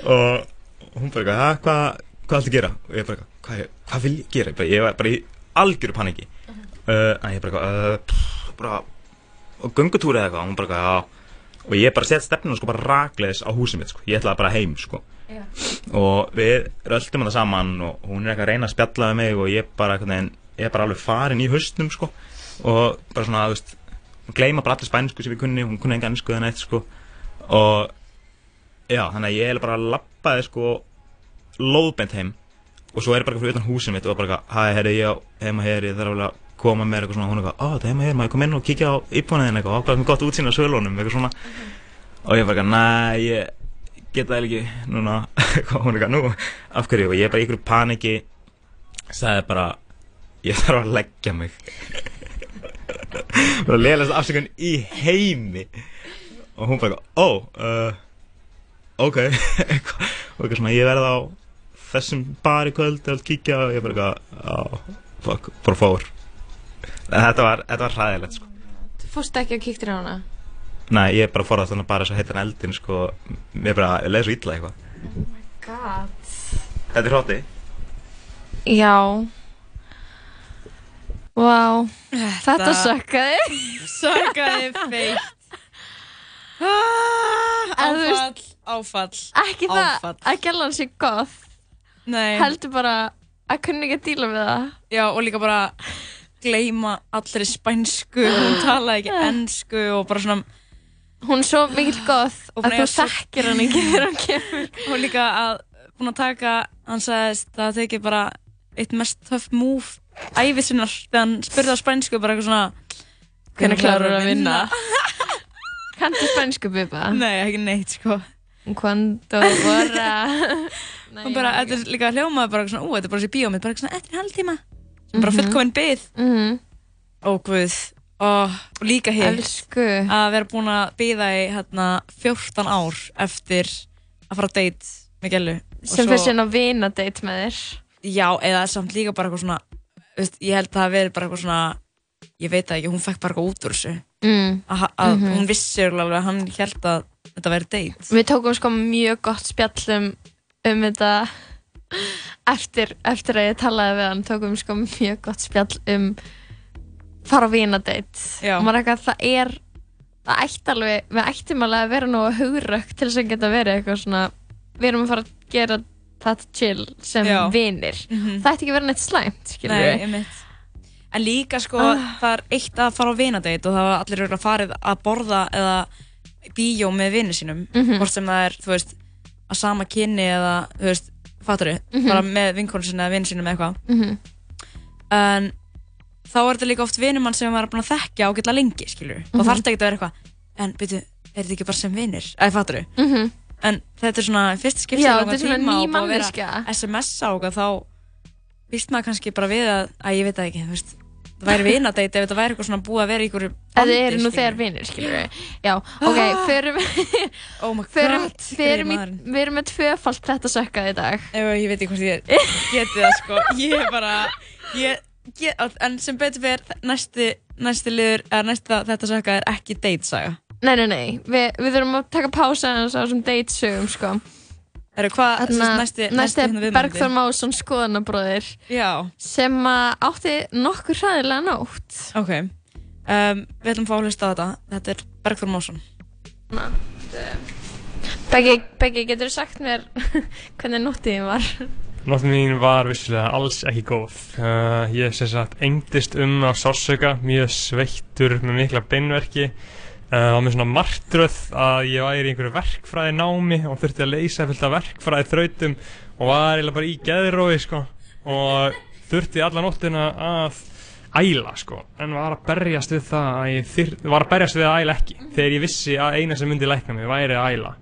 Og hún bara eitthvað, hvað hvað ætla að gera? Og ég bara, hvað, hvað vil ég gera? Ég, var bara í algjöru paniki. Uh, en ég bara, eitthvað, uh, og göngutúri eða eitthvað, hún bara, eitthvað, já og ég bara sett stefnum sko bara rakleis á húsið mitt sko, ég ætlaði bara heim sko. Já. og við röldum þetta saman og hún er eitthvað að reyna að spjalla við mig og ég bara neginn, ég er bara alveg farin í haustnum sko. Og bara svona, þú veist hún gleyma bara allir spænsku sem við kunni, hún kunni enga ennsku eða neitt sko. Og já, þannig að ég er bara að lappaði sko lóðbent heim. Og svo er ég bara fyrir utan húsið mitt og bara hæ, herri, ég á heima hér, ég þarf alveg að koma með eitthvað svona, hún er eitthvað, ó, þetta er hér, maður kom inn og kíkja á íbúnaðin eitthvað, á hvað er gott útsýn á svölunum, eitthvað svona. Og ég bara, eitthvað, næ, ég geta það ekki núna, eitthvað, hún er eitthvað, nú, af hverju, og ég er bara í ykkur paniki, sagði bara, ég þarf að leggja mig. Bara leðast afsökun í heimi. Og hún bara, ó, uh, ok, eitthvað, og eitthvað svona, ég verði á þessum bar í kvöld að kíkja. Og ég bara eitthvað, á, fuck, bara fór þetta var, þetta var hræðilegt sko. Þú fórst ekki að kíktir á hana? Nei, ég bara forðast þannig bara svo heitan eldin sko. Mér bara leið svo illa eitthvað. God. Þetta er hrótti Já. Vá. Þetta Þetta- sökkaði. Sökkaði feitt. Ah, Áfall, áfall Ekki það áfall. að gælan sé goth Nei. Heldur bara að kunni ekki að díla við það. Já, og líka bara gleyma allri spænsku Hún talaði ekki ennsku og bara svona Hún er svo Og að að þú þekkir hann ekki þegar hann kemur. Og líka að búin að taka Hann sagðist að það tekið bara eitt mest tough move æfið sinnar þegar hann spurði á spænsku bara eitthvað svona Hvernig klárar að vinna? Kanntu spænsku bubba? Nei, ekki neitt sko. Cuando vorra Hún bara, þetta er líka hljómaði bara svona, ú, þetta er bara þessi bíómið, bara svona eftir hálftíma. sem bara Mhm. fullkominn byð Mhm. Ó, guð, ó, og líka Elsku. að vera búin að byða í hérna 14 ár eftir að fara að date með gælu Og Sem fyrir sinna vina date með þér Já, eða samt líka bara eitthvað svona veist, ég held að það verið bara eitthvað svona ég veit ekki, hún fekk bara eitthvað út úr þessu Mm. að, að Mhm. hún vissi alveg að hann held að þetta væri date Við tókum sko mjög gott spjall um, um þetta eftir, eftir að ég talaði við hann tókum við sko mjög gott spjall um fara á Já. og maður eitthvað það er það ætti alveg, við ættum alveg að vera nú að hugrökk til þess að geta verið eitthvað svona við erum að fara að gera þetta chill sem Já. vinir Mhm. það ætti ekki að vera neitt slæmt Nei. En líka sko, Ah. það er eitt að fara á vinadeit og það var allir örugglega farið að borða eða bíó með vinni sínum Mhm. hvort sem það er, þú veist, að sama kynni eða, þú veist, fattur Mhm. bara með vinkonu sinni eða vinni sínum eða eitthvað Mhm. en þá er þetta líka oft vinumann sem maður er búin að þekkja ágætlega lengi, skilur Mhm. og þarf þetta ekki að vera eitthvað en byrju, er þetta ekki bara sem vinir, eða fattur Mhm. en þetta er svona fyrst skipti Já, þetta er svona ný manneskja. SMS-a og þá víst maður kannski bara við að, að ég veit það ekki, þú veist það væri vinadeit ef þetta væri eitthvað svona búið að vera í Ef þið eru nú þegar vinir, skilur við. Já, ok, förum, oh my förum, God, förum í, maðurinn. við erum með tvöfalt þetta sökkað í dag. Ef ég veit ekki hvort ég geti það sko, ég er bara, ég, ég, en sem betur fyrir næsti, næsti liður, eða næsta þetta sökka er ekki date-saga. Nei, nei, nei, Vi, við þurfum að taka pása hans á þessum date-sögum, sko. Eru hvað, sem sagt, næsti, næsti hérna er? Bergþór Másson skoðanabróðir Já. sem að átti nokkur hræðilega nótt. Ok, um, við ætlum að fá að hlusta á þetta, þetta er Bergþór Másson. Beggi, Beggi, getur þú sagt mér hvernig nóttiðin var? Nóttin mín var vissulega alls ekki góð. Uh, ég sem sagt engdist um á sársöka, mjög sveittur með mikla beinverki. Uh, og með svona martröð að ég væri í einhverju verkfræði námi og þurfti að leysa fullt af verkfræði þrautum og var eiginlega bara í geðrói sko. Og þurfti alla nóttina að æla sko. En var að berjast við það að ég þyr, var að berjast við að æla ekki. Þegar ég vissi að eina sem myndi lækna mig væri að æla.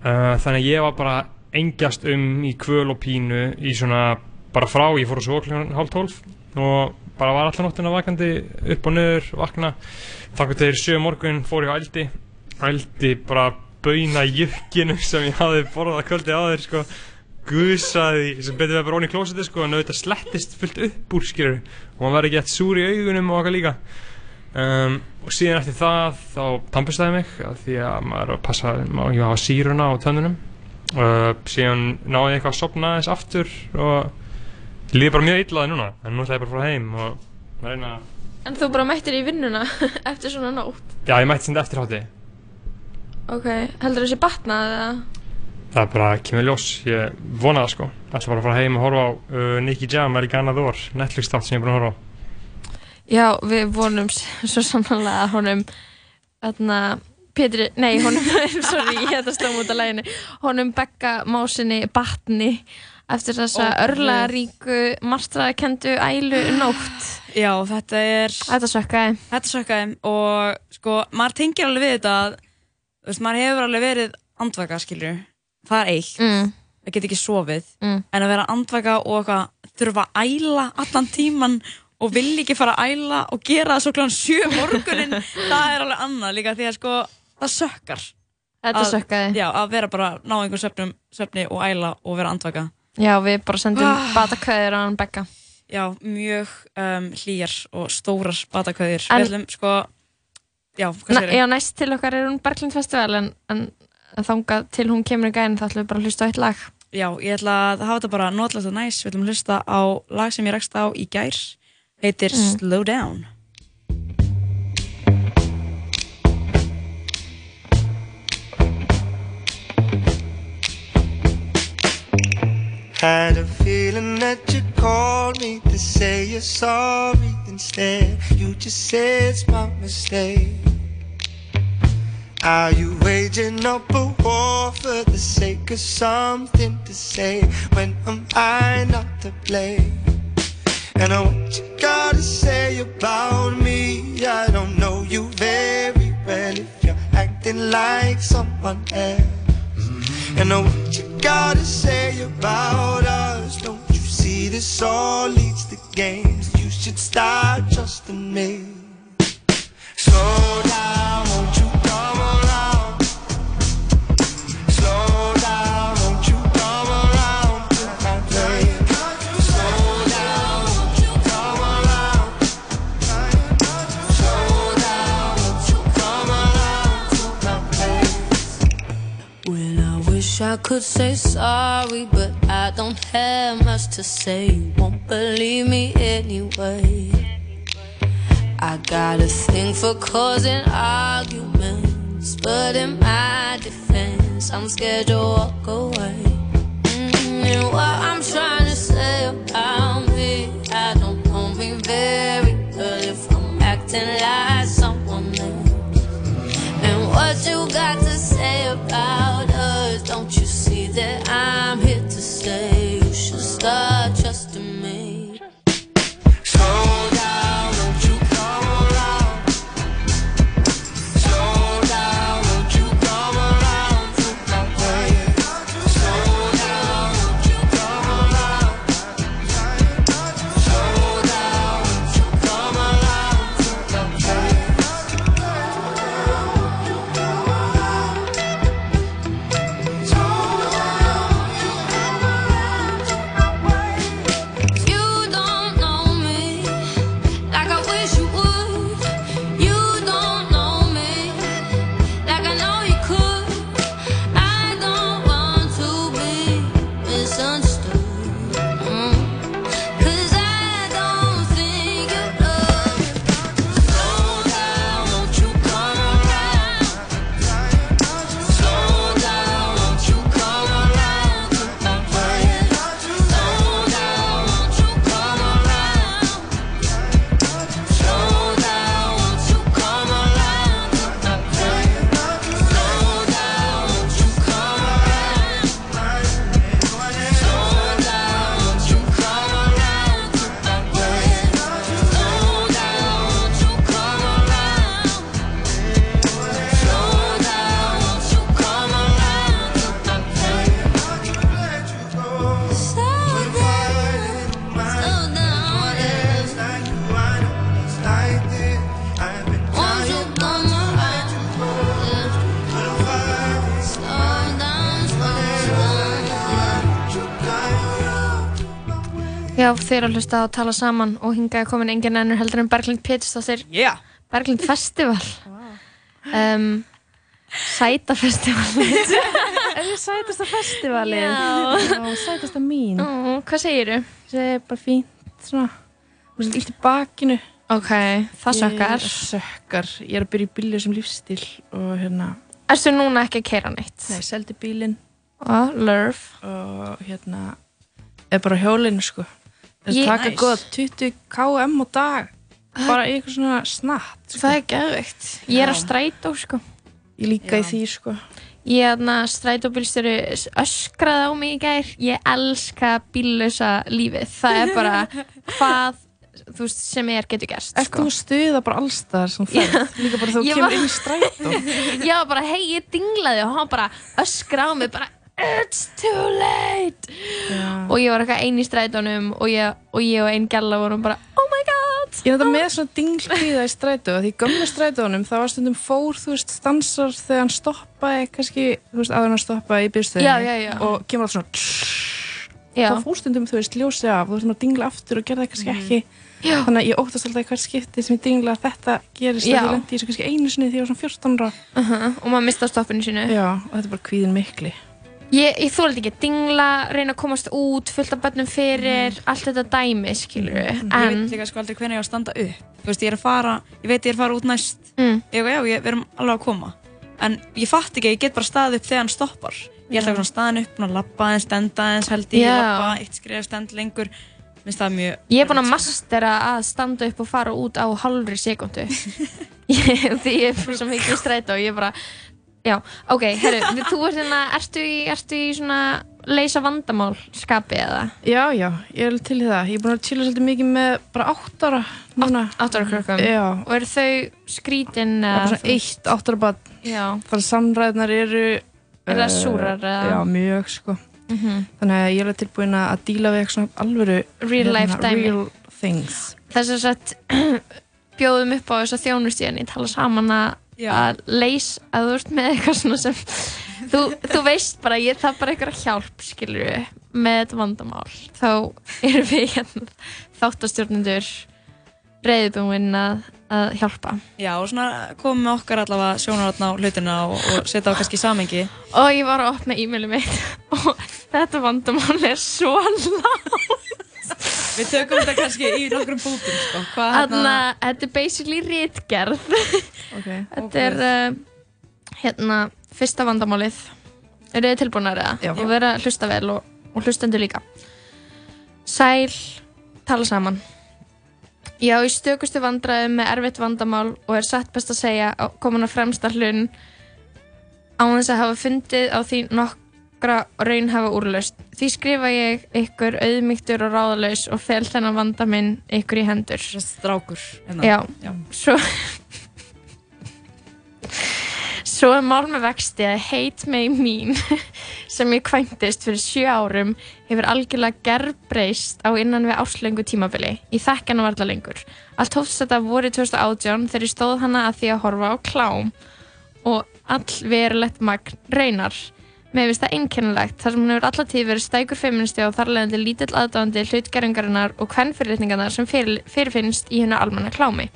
Uh, þannig að ég var bara engjast um í kvöl og pínu í svona bara frá, ég fór að svo hálf tólf og bara var allan nóttina vakandi upp og niður, vakna. Þakka til sjö morgun fór ég á ældi ældi bara bauna jökkinu sem ég hafði borðað kvöldi áður sko. Gusaði sem betur við bara onni í klósetti sko en auðvitað slettist fullt upp úr skilur og var ekki eftir súr í augunum og okkar líka. Um, og síðan eftir það þá tampistæði mig af því að maður er að passa maður ekki að hafa síruna á tönnunum. Uh, síðan náði ég eitthvað að sopna aðeins aftur og líði bara mjög illaði núna en nú ætla ég bara að fara heim og reyna að En þú bara mættir í vinnuna eftir svona nótt. já ég mætti sem eftir hátti Ok, heldur þessi batnað eða? það er bara kemur ljós. Ég vona það sko. Ætla bara að fara heim og horfa á uh, Nicky Jam Americana Thor Netflix þátt sem ég er búin að horfa á. Já, við vonum svo sannlega að honum þarna, Pétri, nei, honum sorry, ég þetta slóm út af læginu honum Begga másinni batni eftir þessa guð. örlaríku marstraðakendu ælu nótt Já, þetta er... Þetta sökkaði. Þetta sökkaði og sko, maður tengir alveg við þetta að, þú veist, maður hefur alveg verið andvaka, skilju. Það er eitt. Mm. Það get ekki sofið. Mm. En að vera andvaka og eitthvað þurfa að æla allan tíman og vilja ekki fara að æla og gera það svo kláðan sjö morgunin, það er alveg annað líka því að sko, það sökkar. Þetta Að- sökkaði. Já, að vera bara, ná einhver svefnum, svefni og æla og vera andvaka. Já, við bara sendum Ah. batakvæðir á hann Begga já, mjög um, hlýjar og stórar batakveðir. En- Við ætlum sko, já, hvað Na, segir já, næst til okkar er hún Berglind Festival en, en, en þangað til hún kemur í gæðin þá ætlum við bara að hlusta á eitt lag Já, ég ætla að hafa þetta bara notlegt og næs. Við ætlum að hlusta á lag sem ég rekst á í gær. Heitir Mm. Slow Down. Had a feeling that you called me to say you're sorry. Instead, you just said it's my mistake. Are you waging up a war for the sake of something to say? When am I not to blame? And I what you gotta say about me. I don't know you very well if you're acting like someone else. And I what you gotta say about us. Don't you see this all leads to games? You should start trusting me. Slow down, won't you I could say sorry, but I don't have much to say. You won't believe me anyway. I got a thing for causing arguments, but in my defense, I'm scared to walk away. Mm, And what I'm trying to say about me, I don't know me very well if I'm acting like someone else. And what you got to say about us? Já, þeir eru að hlusta á að tala saman og hingaði komin engin ennur heldur en Berglind Pétursdóttir yeah. Berglind Festival um, Sæta Festival Er þið sætasta festivalið? Já. Já, sætasta mín. Ó, Hvað segirðu? Það er bara fínt, svona, þú veist, illt í bakinu. Ok, það sökkar. Sökkar, ég er að byrja í bílu sem lífstíl og hérna... Erstu núna ekki að keira neitt? Nei, seldi bílinn. Ó, lurf. Og hérna, er bara hjólinu, sko. Það Ég- taka Nice. góða 20 km á dag. Bara í eitthvað svona snatt, sko. Það er geðveikt. Ég er að strætó, sko. Ég líka í því, sko. Ég er að strætóbílstjóri öskraði á mig í gær. Ég elska bíllösa lífið. Það er bara hvað, þú veist, sem er getur gerst. Ert þú að stuða bara allstaðar sem ferð? Líka bara þú Ég kemur var- inn í strætó. ég var bara, hei, ég dinglaði og hann bara öskraði á mig bara It's too late og ég var eitthvað einn í strætónum og ég og, ég og einn gælla vorum bara oh my god Ég er þetta með svona dinglkvíða í strætó því gömlu strætónum það var stundum fór þú veist stansar þegar hann stoppaði kannski þú veist aður hann stoppaði í Já, já, já. og kemur alltaf svona Já. þá fórstundum þú veist ljósi af, þú veist maður dingla aftur og gerði það kannski ekki Já. þannig að ég óttast alltaf hvert skipti sem ég dingla að þetta gerist Já. að ég lendi í þessu kannski einu sinni þegar ég var svona 14 ára uh -huh. og maður mista stoppinu sínu Já, og þetta er bara kvíðin mikli Ég, ég þetta ekki, dingla, reyna að komast út, fullt af börnum fyrir, allt þetta dæmi, skilur Ég en, veit líka sko aldrei hvernig ég á að standa upp. Þú veist, ég er að fara, ég veit ég er að fara út næst. Mm. Ég já, ég, við erum alveg að koma. En ég fatt ekki ég get bara staðið upp þegar hann stoppar. Ég ætla eitthvað svona staðin upp, svona lappa aðeins, stenda aðeins held ég, Já. lappa, eitt skrif, stend lengur. Minnst það mjög ég er búin að mastera að standa upp og fara út á hálfri sekundu því ég er svo mikið í strætó og ég er bara, já, ok, herru, þú ert hérna, ertu í, ertu í svona leysa vandamál skapi eða? Já, já, ég er til það Ég er búin að chilla svolítið mikið með bara 8 ára núna 8 ára krökkum? Já Og eru þau skrítin Það er bara svona eitt 8 ára bad Já Þannig að samræðnar eru Eru það eh, súrar, eða? Já, mjög sko Mhm. Þannig að ég er tilbúin að díla við eitthvað svona alvöru Real life hérna, dæmi. Real things þess að bjóðum upp á þess að þjónustíðan í tala saman að að leys að þú ert með eitthvað svona sem þú, þú veist bara, ég það bara eitthvað hjálp skilur við með þetta vandamál. Þá erum við hérna þáttastjórnendur reyðbúin að, að hjálpa. Já, og svona komum með okkar allavega sjónarotna á hlutina og, og setja á kannski samengi og ég var að opna e-mailið mitt og þetta vandamál er svo lágt Við tökum þetta kannski í nokkrum bútum sko. Þannig að þetta er basically rítgerð okay. Þetta er uh, hérna fyrsta vandamálið Er þið tilbúinar eða? Já. Og vera að hlusta vel og, og hlustendur líka Sæl, tala saman Ég á í stökustu vandræðum með erfitt vandamál og er satt best að segja komin á fremsta hlun á þess að hafa fundið á því nokkra raunhafa úrlaust. Því skrifa ég ykkur auðmygtur og ráðalaus og fel þennan vanda minn ykkur í hendur. Strákur. hérna. Já, Já. Svo, svo er mál með vexti að Hate Me Mean sem ég kvæntist fyrir sjö árum hefur algjörlega gerbreyst á innan við árslöngu tímabili. Ég þekk hana varla lengur. Allt hófst þetta voru 2018 þegar ég stóð hana að því að horfa á klám og all verulegt magn raunar. Mér finnst það einkennilegt þar sem hún hefur allatíð verið stækur feministi og þarlegandi lítill aðdáðandi hlutgeringarinnar og kvennfyrirlitningarnar sem fyrir, fyrirfinnst í hennar almenna klámi.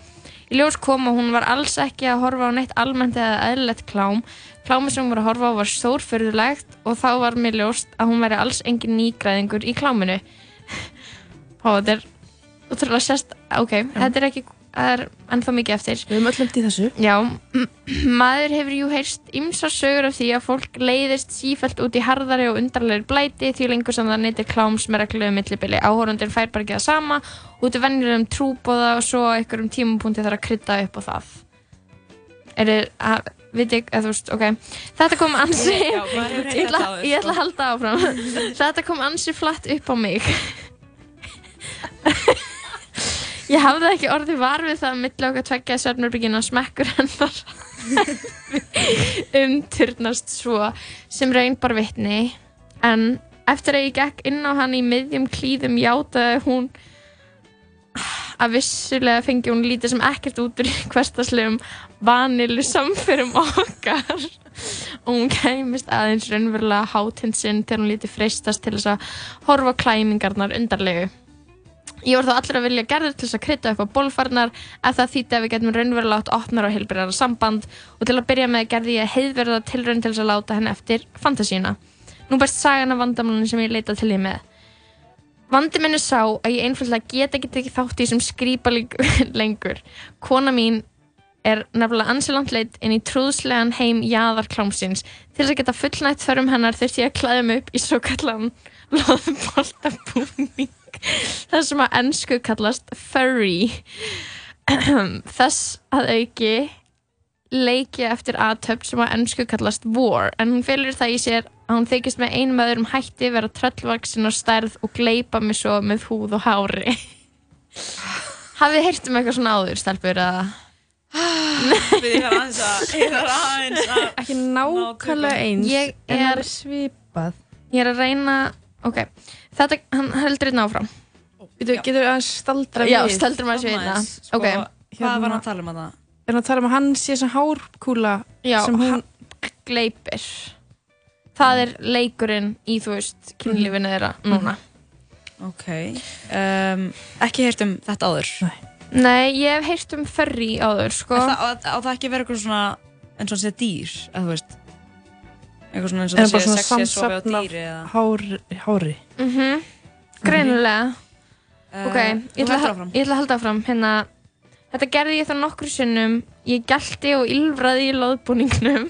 Í ljós kom að hún var alls ekki að horfa á neitt almennt eða eðlilegt klám. Klámi sem hún var að horfa á var stórfyrðulegt og þá var mér ljóst að hún væri alls engin nýgræðingur í kláminu. Ó, þetta er útrúlega sérst, ok, þetta er ekki, er ennþá mikið eftir. Við höfum öll lemt í þessu. Já, maður hefur jú heyrst ymsar sögur af því að fólk leiðist sífælt út í harðari og undarlegri blæti því lengur sem það neytir kláms með reglum millibili. Áhórundin fær bara ekki það sama út af venjulegum trúbóða og svo á einhverjum tímapunkti þarf að krydda upp á það. Er þið, veit ég, eða þú veist, ok. Þetta kom ansi, Já, maður hefur heyrt ég, ætla, sko. að halda áfram. Þetta kom ansi flatt upp á mig. Ég hafði ekki orðið var við það að milli okkar tveggja svefnurbyggina smekkur hennar. Umturnast svo sem raun bar vitni. En eftir að ég gekk inn á hann í miðjum klíðum játaði hún að vissulega fengi hún lítið sem ekkert út úr hverstaslegum vanilu samfyrum okkar. Og hún kæmist aðeins raunverulega hátinn sinn þegar hún lítið freistast til þess að horfa á klæmingarnar undarlegu Ég var þá allir að vilja gerður til þess að krydda upp á bólfarnar ef það þýtti að við getum raunverulega átt opnar og heilbyrjara samband og til að byrja með gerði ég heiðverða tilraun til þess að láta henni eftir fantasíuna. Nú bæst sagan af vandamálunum sem ég leita til ég með. Vandi minn er sá að ég einfallega get ekki tekið þátt í sem skrýpa lengur. Kona mín er nefnilega ansilant leitt inn í trúðslegan heim jaðarklámsins. Til þess að geta fullnætt þörfum hennar þurfti ég að klæða mig upp í svo kallan loðboltabúning það sem að ennsku kallast furry. Þess að auki leiki eftir aðtöp sem að ennsku kallast war en hún fylgur það í sér að hún þykist með einum öðrum hætti vera tröllvaksin og stærð og gleipa mig svo með húð og hári. Hafið þið heyrt um eitthvað svona áður stelpur að Við þarf aðeins að Ég þarf aðeins að Ekki nákvæmlega eins Ég en er- alveg svipað. Ég er að reyna ok, þetta, hann heldur einn áfram Getur, getur við aðeins staldra Já, við staldrum aðeins við hérna. Sko, Ok. Hvað var hann að tala um að það? Er hann að tala um að hann sé sem hárkúla Já, sem hún gleipir það er leikurinn í, þú veist, kynlífinu þeirra núna. Ok, um, ekki heyrt um þetta áður? Nei. Nei, ég hef heyrt um furry áður, sko. Það, á, á það ekki verið eitthvað svona, eins og sé dýr, eða þú veist? Eitthvað svona eins og það sé svona sexið sofi á samsafn af dýri eða? hári, hári. Mhm, greinilega. Uh, ok, ég ætla, að- ég ætla að halda áfram. Hérna, þetta gerði ég þá nokkru sinnum. Ég gælti og ylfraði í loðbúningnum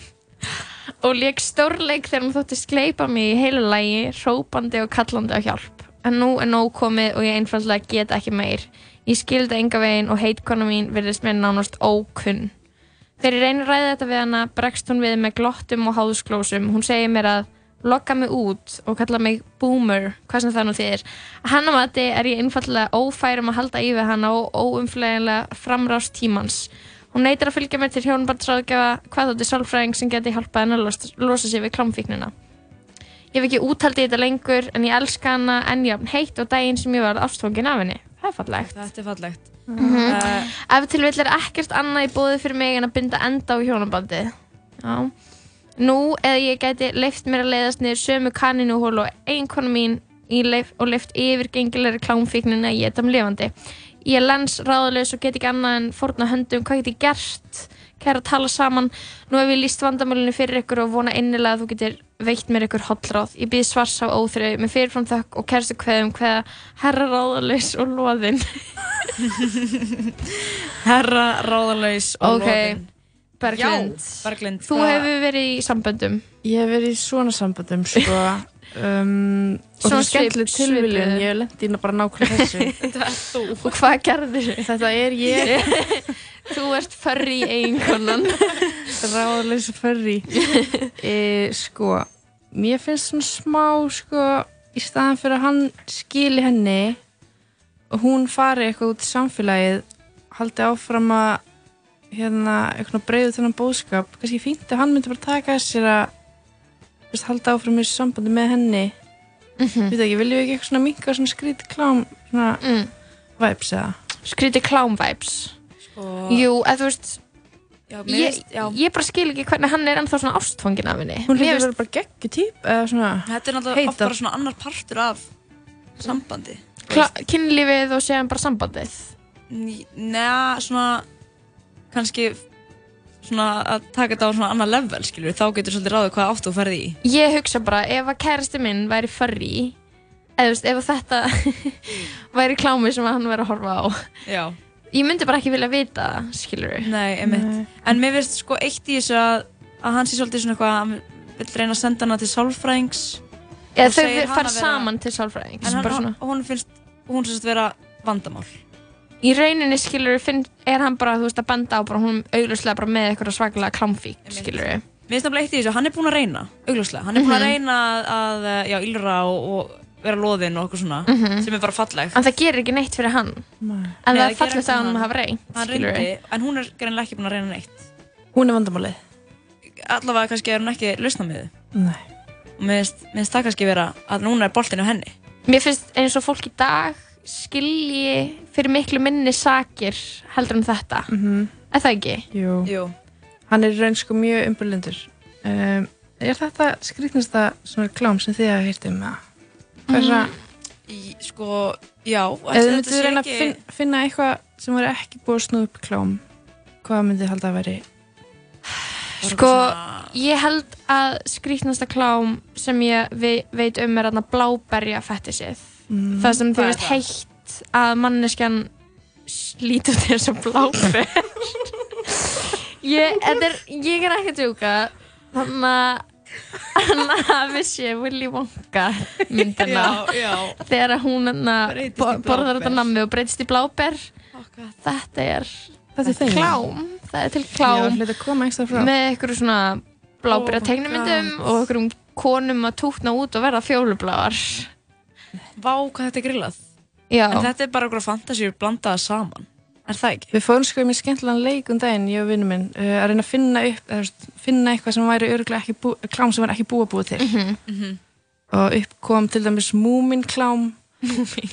og leik stórleik þegar hún þótti skleipa mig í heilu lægi, hrópandi og kallandi á hjálp. En nú er nóg komið og ég einfallega get ekki meir. Ég skildi enga veginn og heitkona mín virðist mér nánast ókunn. Þegar ég reynir að ræða þetta við hana bregst hún við með glottum og háðsklósum. Hún segir mér að lokka mig út og kalla mig boomer, hvað sem það nú þýðir. Að Hanna mati er ég einfallega ófærum að halda í við hana og óumflegilega framrást tímans. Hún neytir að fylgja mér til hjónbandsráðgjafa hvað þótti sálfræðing sem geti hjálpað henni að losa, losa sig við klámfíknina. Ég hef ekki úthaldið þetta lengur en ég elska hana enn jafn heitt og daginn sem ég var ástfóngin af henni. Það er fallegt. Er fallegt. Mhm. Uh, Ef til vill er ekkert annað í bóði fyrir mig en að binda enda á hjónabandið. Já. Nú eða ég gæti leift mér að leiðast niður sömu kaninuhól og einkonu mín leif, og leift yfirgengilegri klámfíknina í þetta lifandi. Ég er lens ráðalaus og get ekki annað en fórna höndum hvað get ég gert kæra að tala saman nú hef ég líst vandamálinu fyrir ykkur og vona innilega að þú getur veitt mér ykkur hollráð ég býð svars á óþrau með fyrirfram þökk og kærstu kveðum hveða herra ráðalaus og loðinn Herra ráðalaus og Ok, loðinn. Berglind. Já, Berglind. Þú hvað- hefur verið í samböndum Ég hef verið í svona samböndum, sko. um, og það er skemmtileg svip- tilviljun, svipuð. ég hef lendið inn á bara nákvæmlega þessu. Og hvað gerðir þau? Þetta er ég. Þú ert furry eiginkonan Ráðaleysi furry. e, sko, mér finnst svona smá, sko, í staðan fyrir að hann skili henni og hún fari eitthvað út í samfélagið, haldi áfram að hérna, eitthvað breyðu þennan bóðskap. Kannski fínt að hann myndi bara taka þessir að veist, halda áfram í sambandi með henni. Mm Mhm. Við ekki, viljum við ekki eitthvað svona minka svona skrítið klám, svona mm. vibes eða? Skrítið klám vibes Sko- Jú, eða þú veist Já, ég, já. ég bara skil ekki hvernig hann er ennþá svona ástfangin af henni Hún finnst- vera bara geggju típ eða svona Þetta er náttúrulega oft heitar. bara svona annar partur af sambandi. Kynlífið og séðan bara sambandið Neða, svona kannski svona að taka þetta á svona annar level, skilur þá getur svolítið ráðið hvað áttu þú ferði í. Ég hugsa bara, ef að kærasti minn væri furry eða þú veist, ef að þetta væri klámi sem hann væri að horfa á Já. Ég myndi bara ekki vilja vita það, skilur Nei, einmitt. En mér finnst sko eitt í þessu að, að hann sé svolítið svona eitthvað, hann vil reyna að senda hana til sálfræðings. Eða og þau segir hann fara að vera- saman til sálfræðings En bara hann, svona. hún finnst, hún finnst vera vandamál. Í rauninni, skilur, finn, er hann bara, þú veist, að benda á bara hún augljóslega bara með eitthvað svakalega klámfík, skilur Mér finnst nefnilega eitt í þessu, hann er búinn að reyna, augljóslega. Hann er búinn að Mhm. reyna að, að já, ylra og, og vera loðinn og eitthvað svona, Mhm. sem er bara fallegt. En það gerir ekki neitt fyrir hann En Nei, það er fallegt að hann hann. hafa reynt, Hann skilur reyndi, en hún er greinlega ekki búinn að reyna neitt. Hún er vandamálið. Allavega kannski er hún ekki lausna með þið. Nei. Og mér finnst, það kannski vera að núna er boltinn á henni. Mér finnst eins og fólk í dag skilji fyrir miklu minni sakir heldur en þetta Mhm. Er það ekki? Jú. Jú. Hann er raun sko mjög umbyrlindur. Um, er þetta skrýtnasta svona klám sem þið hafa heyrt um það? Er það? Í, sko, já. Eða ætli þið reyna að ekki- fin, finna eitthvað sem var ekki búið að snúða upp klám. Hvað myndið halda að veri? Sko, ég held að skrýtnasta klám sem ég ve veit um er aðna bláberja fettisið Mm. Það sem þið veist heitt að manneskjan slítur til þess að bláber ég, ég er ekki að djúka þannig að þannig að vissi Willy Wonka myndina Já, já. þegar hún í bo borðar þetta nammi og breytist í bláber þetta er Þetta er klám það er til klám með einhverju svona blábyrja Oh God. og einhverjum konum að tútna út og verða fjólubláar Vá, hvað þetta er grillað. Já. En þetta er bara okkur fantasíur blandaða saman. Er það ekki? Við fórum sko í mér skemmtilegan leik um daginn, ég og vinnu minn, uh, að reyna að finna upp, eða, finna eitthvað sem væri örgulega ekki bú, klám sem var ekki búið að búið til. Mhm. Mhm. Og upp kom til dæmis Múmin klám. Múmin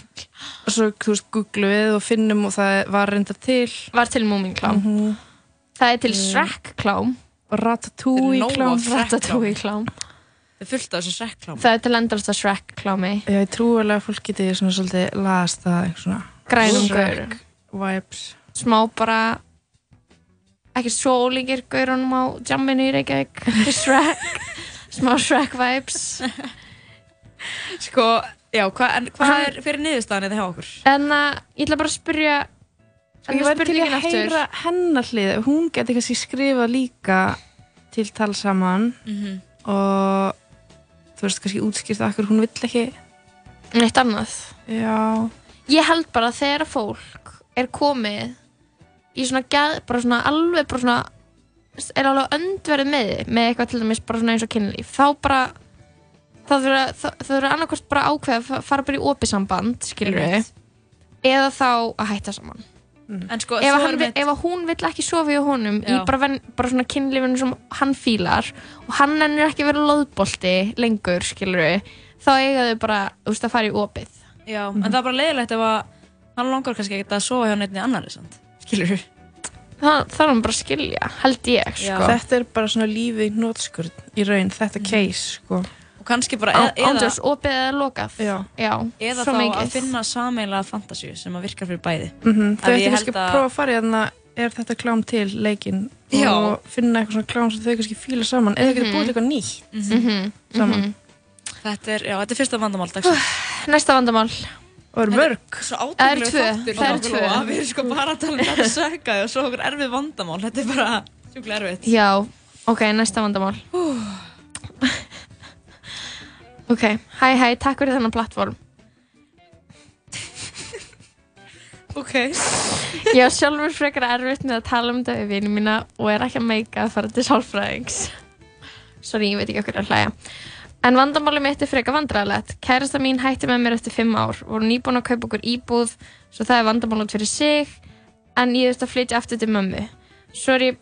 Og svo, þú veist, googlum við og finnum og það var reynda til. Var til Múmin klám. Mhm. það er til Shrek klám og Ratatouille af klám. Ratatouille klám Það er fullt af þessu Shrek-klám Það er til endast að Shrek klámi Já, ég trú alveg að fólk geti svona svolítið last að eitthvað svona Grænum Shrek gaurum. Vibes. Smá bara ekki svo ólíkir gaurunum á jamminu í Reykjavík. Shrek. Smá Shrek vibes. Sko, já, hvað, en hvað er fyrir niðurstaðan eða hjá okkur? En að ég ætla bara að spyrja Sko, ég væri til að heyra hennar hlið. Hún geti kannski skrifað líka til tal saman. Mhm. og þú veist kannski útskýrt að hún vill ekki. Neitt annað. Já. Ég held bara að þegar fólk er komið í svona, geð, bara svona alveg bara svona er alveg öndverið með þið með eitthvað til dæmis bara svona eins og kynlíf. Þá bara það þurfa, það, það þurfa annarkost bara að ákveða að fara bara í opið samband skilur Einmitt. eða þá að hætta saman. En sko, ef, hann, mitt- ef að hún vill ekki sofa í honum í Já. bara, ven, bara svona kynlífinu sem hann fílar og hann ennur ekki verið loðbolti lengur skilur þá eiga þau bara þú veist, að fara í opið. Já, en það er bara leiðilegt ef að hann langar kannski ekki að sofa hjá neittni annari samt Skilur þú? það þarf hann bara að skilja, held ég sko. Þetta er bara svona lífið í nótskurð í raun, þetta case sko. Og kannski bara Á- eða, Andrés, opið eða lokað Já, Já eða þá mikið. að finna sameiginlega fantasíu sem að virkar fyrir bæði mm Að Þau ég ættu held kannski að prófa að fara í þarna er þetta klám til leikinn Já. og finna eitthvað svona klám sem þau kannski fíla saman eða getur Mhm. búið eitthvað nýtt Mhm, saman mhm. Þetta er, já, þetta er fyrsta vandamál dagsins Næsta vandamál Og er mörg. Svo Það eru tvö, það eru tvö. og Við erum sko bara að tala um þetta sökaði og svo okkur erfið vandamál. Þetta er bara sjúklega erfitt. Já, ok, næsta vandamál. Ok, hæ hæ, takk fyrir þennan plattform Ok. Ég á sjálfur frekar erfitt með að tala um þetta við vinið mína og er ekki að meika að fara til sálfræðings. Sorry, ég veit ekki okkur að hlæja En vandamáli mitt er frekar vandræðalegt. Kærasta mín hætti með mér eftir fimm ár. Voru nýbúin að kaupa okkur íbúð svo það er vandamál út fyrir sig. En ég þurfti að flytja aftur til mömmu. Svo ég,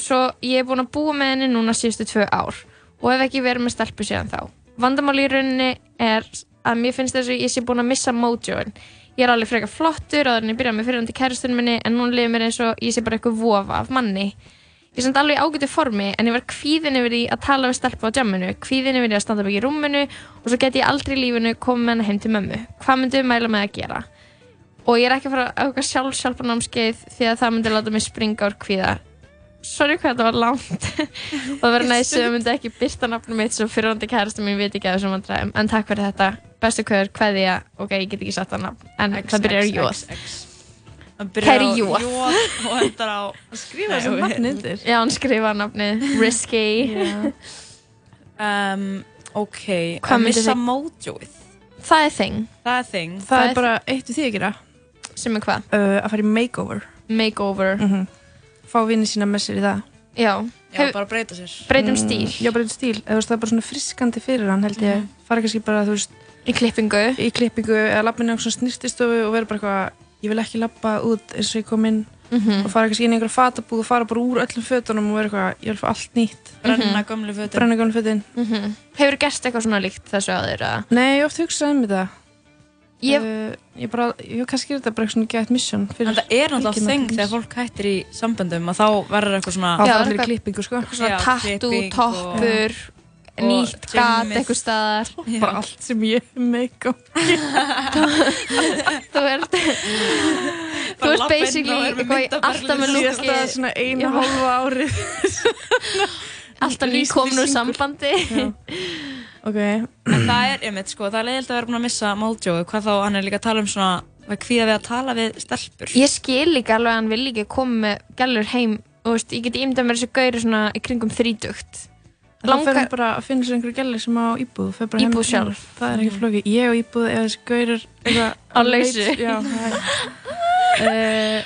svo ég er búin að búa með henni núna síðustu tvö ár. Og hef ekki verið með stelpu síðan þá. Vandamáli í rauninni er að mér finnst þess að ég sé búin að missa mojoin Ég er alveg frekar flottur en ég byrjaði með fyrirhandi kærastunum minni en hún liður mér eins og ég sé bara eitthvað vofa af manni. Ég er samt alveg í ágætu formi en ég var kvíðin yfir því að tala við stelpu á jamminu, kvíðin yfir því að standa baki í rúminu og svo get ég aldrei í lífinu komið hana heim til mömmu. Hvað myndum mæla með að gera? Og ég er ekki að fara að auka sjálfsjálfarnámskeið því að það myndi láta mig springa úr kvíða. Sorry hvað þetta var langt og það verður næst sem myndi ekki byrta nafnum mitt svo fyrirhandi kærastum mín veit ekki að þessum vandræðum en takk fyrir þetta, bestu kvöður, kveðja ok, ég get ekki satt það nafn, en það byrjar jóð Það Jóð. Jóð og endar á að skrifa þessu ok. nafni undir Já, hann skrifa nafnið. Risky. Um, Ok, Hvað að missa þið- mojoið Það er þing. Það er þing. Það er bara eitt við því að gera. Sem er hvað? Uh, að fara í makeover. Makeover. Mm Fá vinni sína með sér í það. Já, Já, bara breyta sér. Breytum stíl. Já, breytum stíl. Eða, þú veist, Það er bara svona friskandi fyrir hann held ég. Fara kannski bara, þú veist Í klippingu. Í klippingu Eða labba inn á svona snirtistofu og vera bara eitthvað Ég vil ekki labba út eins og ég kom inn Mhm. Og fara kannski inn í einhverja fatabúð Og fara bara úr öllum fötunum og vera eitthvað Ég vil fá allt nýtt. Brenna gömlu fötin. Brenna gömlu fötin. Mhm. Hefur gert eitthvað svona líkt þessu að- Nei, ég oft hugsaði um þetta. Ég- uh, Ég bara, ég kannski er þetta bara eitthvað svona gett mission fyrir En það er náttúrulega til þegar fólk hættir í samböndum að þá verður eitthvað svona Já, það er eitthvað- klippingu sko. Svona klipping toppur. Og Nýtt gat eitthvað staðar. Bara allt sem ég make up Þú ert Þú ert basically er með alltaf með lúki. Einu Já. hálfa árið. Alltaf nýkomin úr sambandi. Ok. En það er, einmitt, sko, það er leiðilt að vera búin að missa mojoið Hvað þá, hann er líka að tala um svona hvað kvíða við að tala við stelpur. Ég skil líka alveg að hann vil líka koma með gælur heim. Og veist, ég get ímyndað mér þessu gauri svona í kringum þrítugt Þá fer hann bara að finna sér einhverju gæli sem á íbúð fer bara heim Íbúð sjálf. Það er ekki flókið. Ég á íbúð eða þessi gaurir Á lausu. Já, það er uh,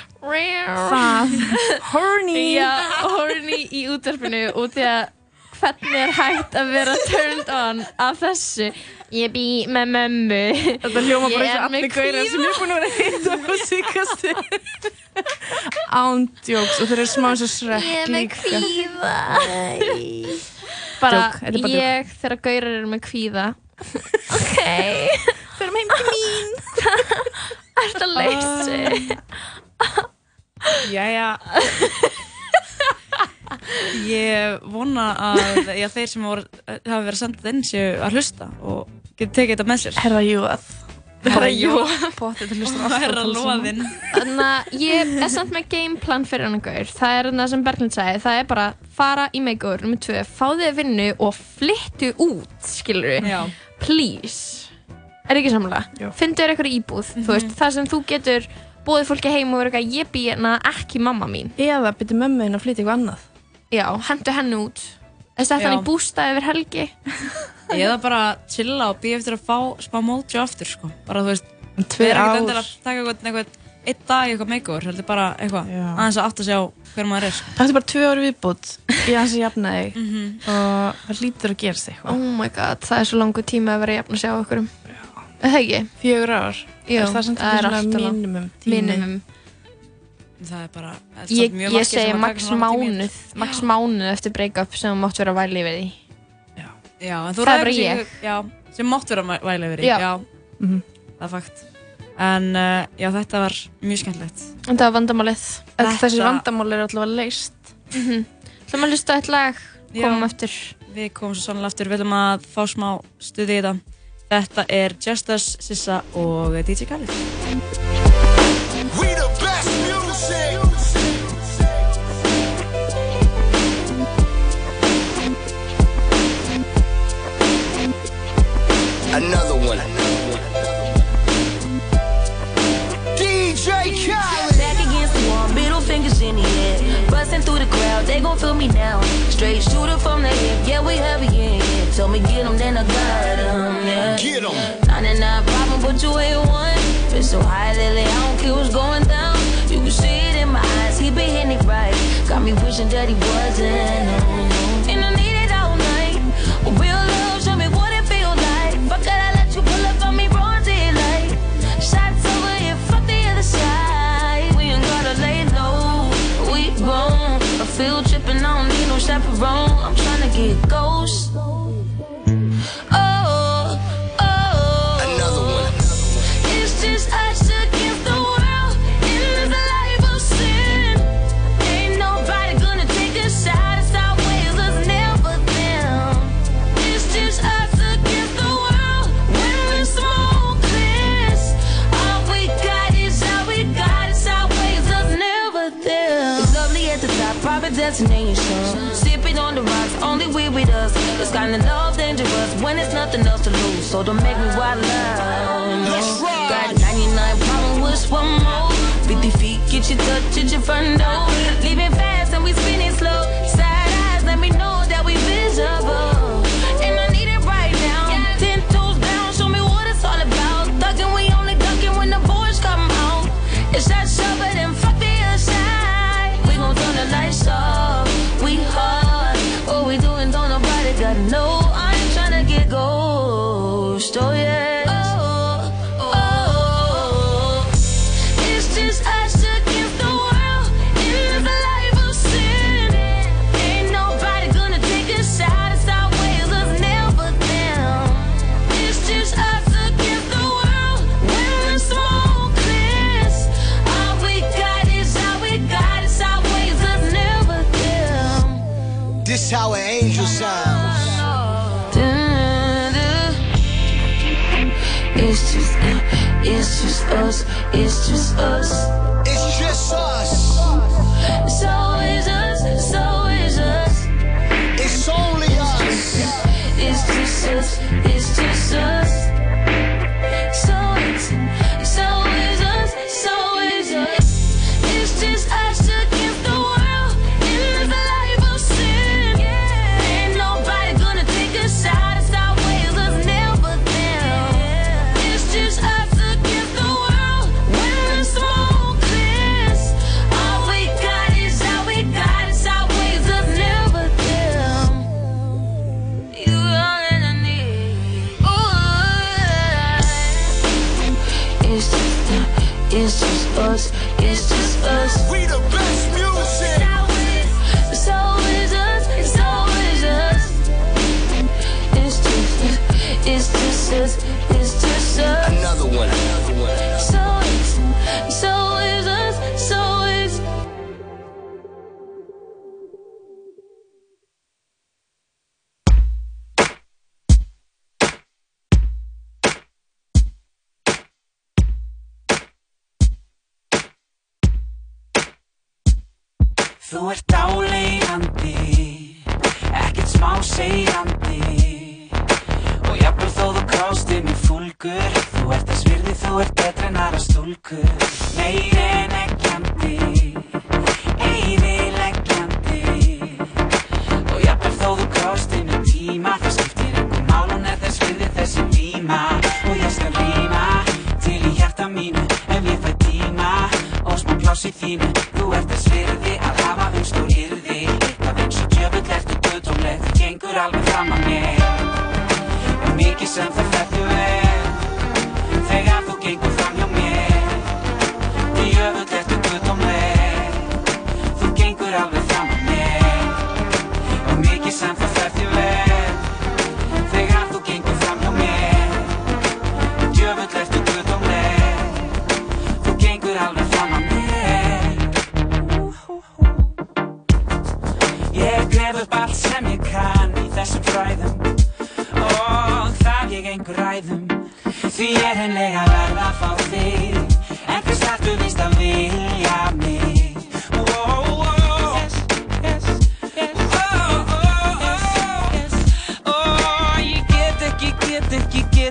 Það. Horny. Já, horny í útvarpinu út því að hvernig er hægt að vera turned on af þessu. Ég bý með mömmu. Þetta hljóma bara og allir gaurir sem ég búin að vera að heita á síkastu Ándjóks og þeir eru smá eins og srekk Ég er með líka. kvíða bara Djók, þetta er bara ég þegar gaurar eru með kvíða. Ok. Förum heim til mín. Ertu að leysi Jæja. Ég vona að já, þeir sem voru, hafa verið að senda þetta inn séu að hlusta og geta tekið þetta með sér. Herra Jóð. Herra Og herra Loðinn. Ég er samt með gameplan fyrir hann gaur. Það er það sem Berglind sagði, það er bara fara í makeover nummer 2, fá þig vinnu og flyttu út, skilur við. Já. Please. Er ekki samlega? Fyndu þér eitthvað íbúð, þú veist, það sem þú getur búið fólki heim og verið eitthvað, ég bý hérna ekki mamma mín. Eða byrju mömmu þín að flytja eitthvað annað. Já, hendu henni út. Að Já. hann í bústað yfir helgi. Eða bara chilla og býja eftir að fá smá mojo aftur, sko. Bara, þú veist, tvö vera ekkert endilega að taka eitthvað, eitthvað einn dag eitthvað makeover, heldur bara eitthvað aðeins að átta sig á hver maður er, sko. Það er bara tvö ári viðbútt í hans að jafna þig Mhm. og það lítur að gerast eitthvað. Oh my god, það er svo langu tíma að vera jafn að sjá okkur um. Er það ekki? Fjögur ár. Já, Er það það er alltaf tími? Minimum. Það er bara, það er Ég, ég segi í mánuð, max mánuð eftir break-up sem mátt vera væli við því. Já, en þú Það er ræður bara sig- ég. Já, sem mátt vera að væla yfir í. Já. Já, Mhm. það er fakt. En uh, já, þetta var mjög skemmtilegt. En það var vandamálið. Þetta- Þessi vandamál er alltaf leist. Mhm. Það maður hlusta eitt lag, komum Já. eftir. Við komum svo sannlega aftur, við viljum að fá smá stuði í þetta. Þetta er Just Us, Sissa og DJ Khaled. We the best music. Another one. They gon' feel me now. Straight shooter from the hip, yeah, we heavy in here. Tell me get 'em, then I got 'em, yeah. Get 'em. 99 problem, but you ain't one. Been so high lately, I don't care what's going down. You can see it in my eyes, he been hitting it right. Got me wishing that he wasn't. Private destination. Sipping on the rocks, only we with us. It's kind of love dangerous when it's nothing else to lose. So don't make me wild out. Let's ride. Got 99 problem, wish one more. 50 feet, get your touch at your front door. Leaving fast and we spinning slow.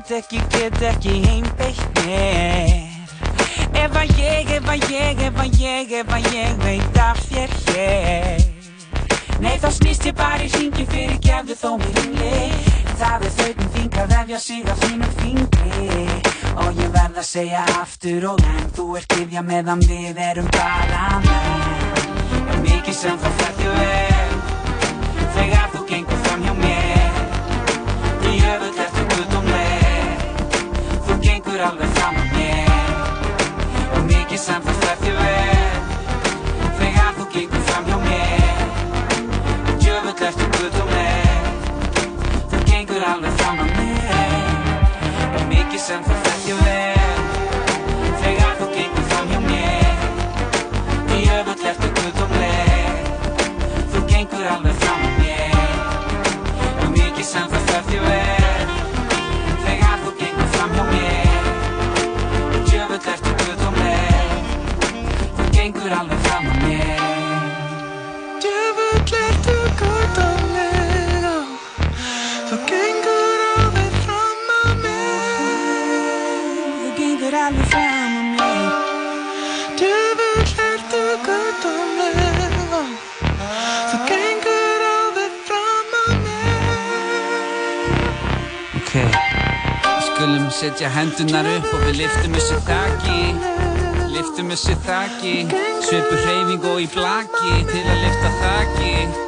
Get ekki, get ekki einbeitt mér. Ef að ég, ef að ég, ef að ég, ef að ég veit af þér hér. Nei þá snýst ég bara í hringi fyrir gefðu þó mér ringli. Það er þauðin þing að vefja sig af þínum fingri. Og ég verð að segja aftur og enn Þú ert gifja meðan við erum bara menn mikið sem það fætti vel Þegar þú gengur fram gengur alveg fram að mér. Og mikið sem það fætti vel Þegar þú gengur fram hjá mér. Djöfull ertu guðdómleg Þú gengur alveg fram að mér. Og mikið sem þú þekkja vel Þegar þú gengur fram hjá mér. Djöfull ertu guðdómleg Þú gengur alveg fram að mér. Og mikið sem þú þekkja vel gengur alveg fram að mér. Djöfull ertu guðdómleg Þú gengur alveg fram að mér. Þú gengur alveg fram að mér. Djöfull ertu guðdómleg Þú gengur alveg fram að mér. Ok, við skulum setja hendunar upp og við liftum þessu þakki Liftum þessu þakki Svipu hreyfing og í blaki til að lifta þakki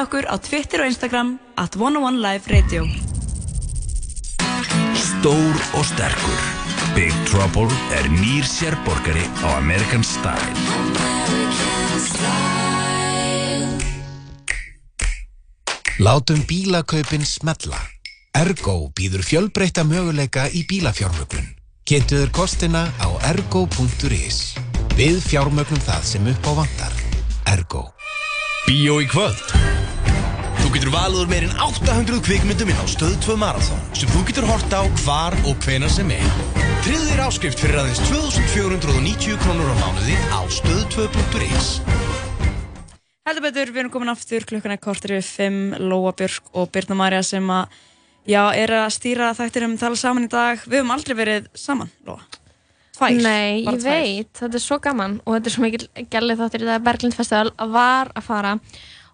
með okkur á Twitter og Instagram at 101 Live Radio. Stór og sterkur. Big Trouble er nýr sérborgari á American Style. Látum bílakaupin smella. Ergo býður fjölbreytta möguleika í bílafjármögnun. Kynntuður kostina á ergo.is Við fjármögnum það sem upp á vantar. Ergo. Bíó í kvöld Þú getur valið úr meirinn 800 kvikmyndum inn á Stöð 2 Marathon sem þú getur hort á hvar og hvenar sem er. Tryggðir áskrift fyrir aðeins 2490 krónur á mánuði á stöð2.is. Heldur betur, við erum komin aftur klukkan er kortir við 5, Lóa Björk og Birna Marja sem að, já, er að stýra þættir um tala saman í dag. Við höfum aldrei verið saman, Lóa. tvær Nei, ég tvær. veit, þetta er svo gaman og þetta er svo mikil gæli þáttur í það Berglind Festival var að fara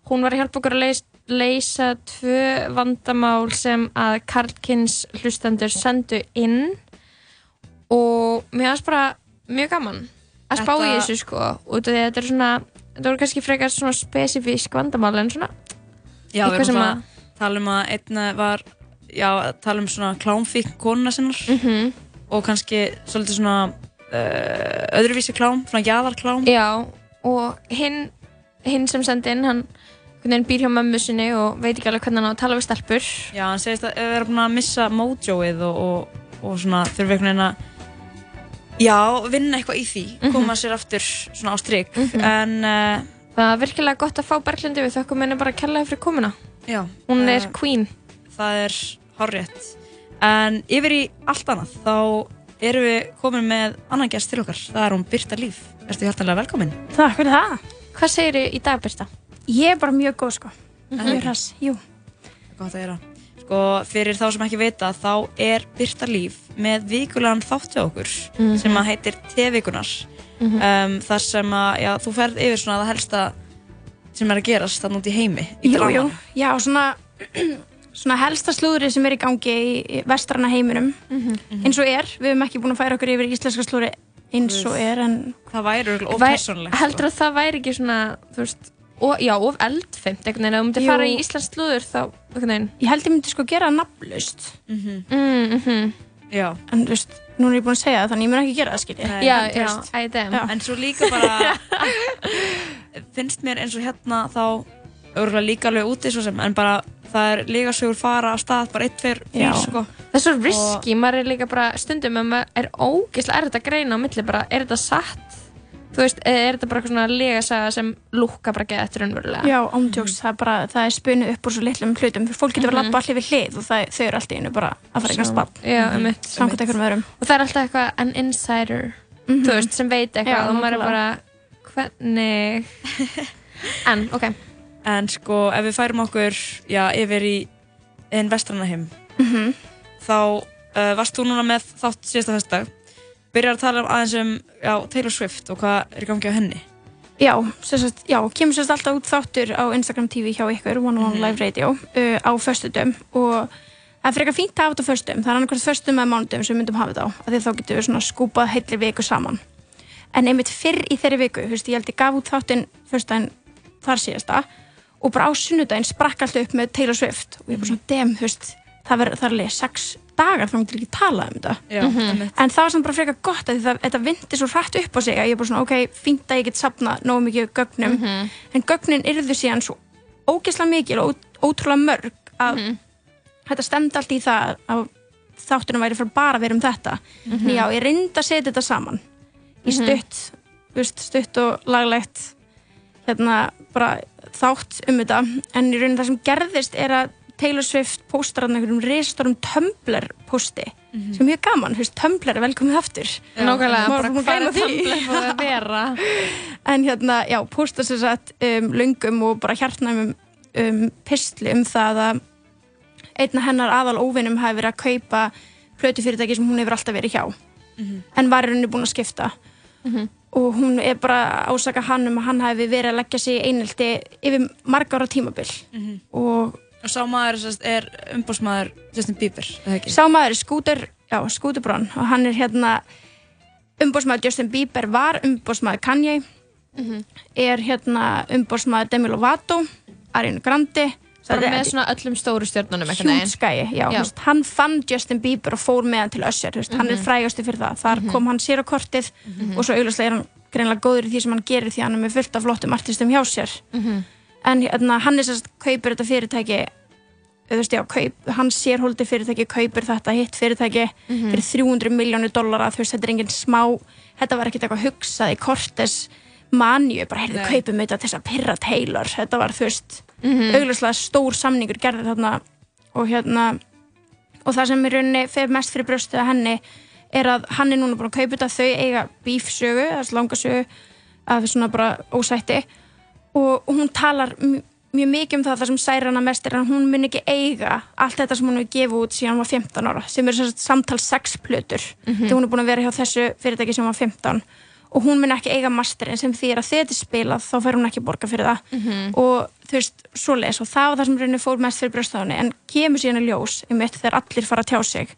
hún var að hjálpa okkur að leys, leysa tvö vandamál sem að Karlkins hlustendur sendu inn. Og mér varst bara mjög gaman að spá í þessu sko. Og þetta er svona þetta voru kannski frekar svona spesifísk vandamál en svona Já, eitthvað sem að tala um að einna var já, að tala um svona klámfík konuna sinnar. Mhm. og kannski svolítið svona uh, öðruvísi klám, svona jaðarklám. Já, og hinn, hinn sem sendi inn, hann einhvern veginn býr hjá mömmu sinni og veit ekki alveg hvernig hann á að tala við stelpur. Já, hann segist að vera búin að missa mojoið og, og, og svona þurfi einhvern veginn að já, vinna eitthvað í því, koma sér aftur svona á strik Mhm. en uh, Það er virkilega gott að fá Berglindi við þökkum henni bara að kella fyrir komuna. já, Hún er eh, queen. það er horrétt en yfir í allt annað þá erum við komin með annan gæst til okkar, það er hún Birta Líf Ertu hjartanlega velkomin? Takk fyrir það. Hvað segir þið í dag, Birta? Ég er bara mjög góð, sko. Mhm. Mjög hress, jú. Gott að gera. Sko, fyrir þá sem ekki vita, þá er Birta Líf með vikulegan þátt hjá okkur Mhm. sem að heitir T-vikunar. Mhm. um, þar sem að, já, þú ferð yfir svona það helsta sem er að gerast þannig út í heimi. Í Jú, jú. Já, svona, svona helsta slúðri sem er í gangi í vestrana heiminum. Eins og er. Við höfum ekki búin að færa okkur yfir íslenska slúðri eins og er, en... Það væri persónulegt, sko. Heldur að það væri ekki svona, þú veist, og, já, of eldfimt, einhvern veginn, ef þú myndir fara í Íslands slúður þá, einhvern veginn. Ég held ég myndi sko gera nafnlaust. Mhm. Mm, mhm. Já. En þú veist, nú er ég búin að segja það, þannig ég mun ekki gera það, skilji. Nei, Já, en já, I damn. Já. En svo líka bara finnst mér eins og hérna þá örgulega líka alveg úti svo sem en bara það er líka sögur fara á stað bara eitt, tveir, Já. þrýr sko Það er svo risky, maður er líka bara stundum að maður er ógeðslega erfitt að greina á milli bara, er þetta satt? Þú veist, er þetta bara eitthvað svona legasaga sem lúkka bara geða eftir raunverulega? Já, ándjóks, það er bara, það er spunnið upp úr svo litlum hlutum. Fólk getur verið að Mhm. labba allir við hlið og það, þau eru alltaf einu bara að fara Svo- bann. Já, einmitt, Samkvæmt einhverjum öðrum. Og það er alltaf eitthvað an insider, Mhm. þú veist, sem veit eitthvað Já, og maður er bara, hvernig... en, ok. En sko, ef við færum okkur já, yfir í einn vestrana heim Mhm. þá uh, varst þú núna með þátt síðasta fyrstdag byrjar að tala aðeins um já, Taylor Swift og hvað er í gangi á henni Já, sagt, já, kemur sérst alltaf út þáttur á Instagram TV hjá ykkur, One One Mhm. Live Radio, uh, á föstudum og það er frekar fínt að hafa þetta á föstum, það er annarkvæmt föstum eða mánudum sem við myndum hafa þetta á, af því þá getum við svona skúpað heilli viku saman. En einmitt fyrr í þeirri viku, veist, ég held ég gaf út þáttinn föstudaginn þar síðasta og bara á sunnudaginn sprakk alltaf upp með Taylor Swift og ég bara svona, dem, veist, það verður, það er alveg sex dagar þá getur ekki talað um þetta. Já, Mhm. einmitt. En það var samt bara frekar gott að það, þetta vindi svo hrætt upp á sig að ég er bara svona, ok, fínt að ég get sapna nógu mikið gögnum, Mhm. en gögnin yrðu síðan svo ógeðslega mikil og ótrúlega mörg að Mhm. þetta stemdi allt í það að þáttunum væri fyrir bara að vera um þetta. Mhm. En já, ég reyndi að setja þetta saman í Mhm. stutt, veist, stutt og laglegt hérna bara þátt um þetta, en í raunin það sem gerðist er að Taylor Swift postar hann einhverjum reistórum Tumblr posti sem er mjög gaman, þú veist, Tumblr er velkomið aftur. Nákvæmlega, bara er er því. Tumblr búið að vera? en hérna, já, posta sér satt um, löngum og bara hjartnæmum um, pistli um það að einna hennar aðal óvinnum hafi verið að kaupa plötufyrirtæki sem hún hefur alltaf verið hjá. En var rauninni búin að skipta. Og hún er bara ásaka hann um að hann hafi verið að leggja sig einelti yfir marga ára tímabil. Og Og sá maður er umbósmaður Justin Bieber, eða ekki? Sá maður er Scooter, já, Scooter Braun og hann er hérna umbósmaður Justin Bieber var umbósmaður Kanye er hérna umbósmaður Demi Lovato Ariana Grande Bara með svona öllum stóru stjórnunum einhvern veginn. Hjút skæi, já, Já. Veist, hann fann Justin Bieber og fór með hann til Usher veist, hann er Mhm. frægastu fyrir það, þar Mhm. kom hann sér á kortið Mhm. og svo auglustlega er hann greinlega góður í því sem hann gerir því hann er með fullt af flottum artistum hjá sér Mhm. En hérna, hann er sérst kaupir þetta fyrirtæki veist, já, kaup, hann sérhóldi fyrirtæki kaupir þetta hitt fyrirtæki Mhm. fyrir 300 miljónu dollara þú veist, þetta er engin smá þetta var ekkert eitthvað hugsað í Cortes manju, bara heyrðu, kaupum þetta til þess að pyrra Taylor, þetta var þú veist Mhm. augljóslega stór samningur gerði þarna og hérna og það sem í rauninni fer mest fyrir brjóstið að henni er að hann er núna búin að kaupa þetta þau eiga bífsögu, þess langa sögu að svona bara ósætti og, hún talar mjög mikið um það það sem særi hana mest er að hún mun ekki eiga allt þetta sem hún hefur gefið út síðan hún var 15 ára sem eru sem sagt samtal 6 plötur Mhm. þegar hún er búin að vera hjá þessu fyrirtæki sem hún var 15 og hún mun ekki eiga masterinn sem því að þetta er spilað þá fær hún ekki borga fyrir það Mhm. og þú veist, svoleiðis og það var það sem rauninni fór mest fyrir brjóstaðunni en kemur síðan í ljós um eitt þegar allir fara að tjá sig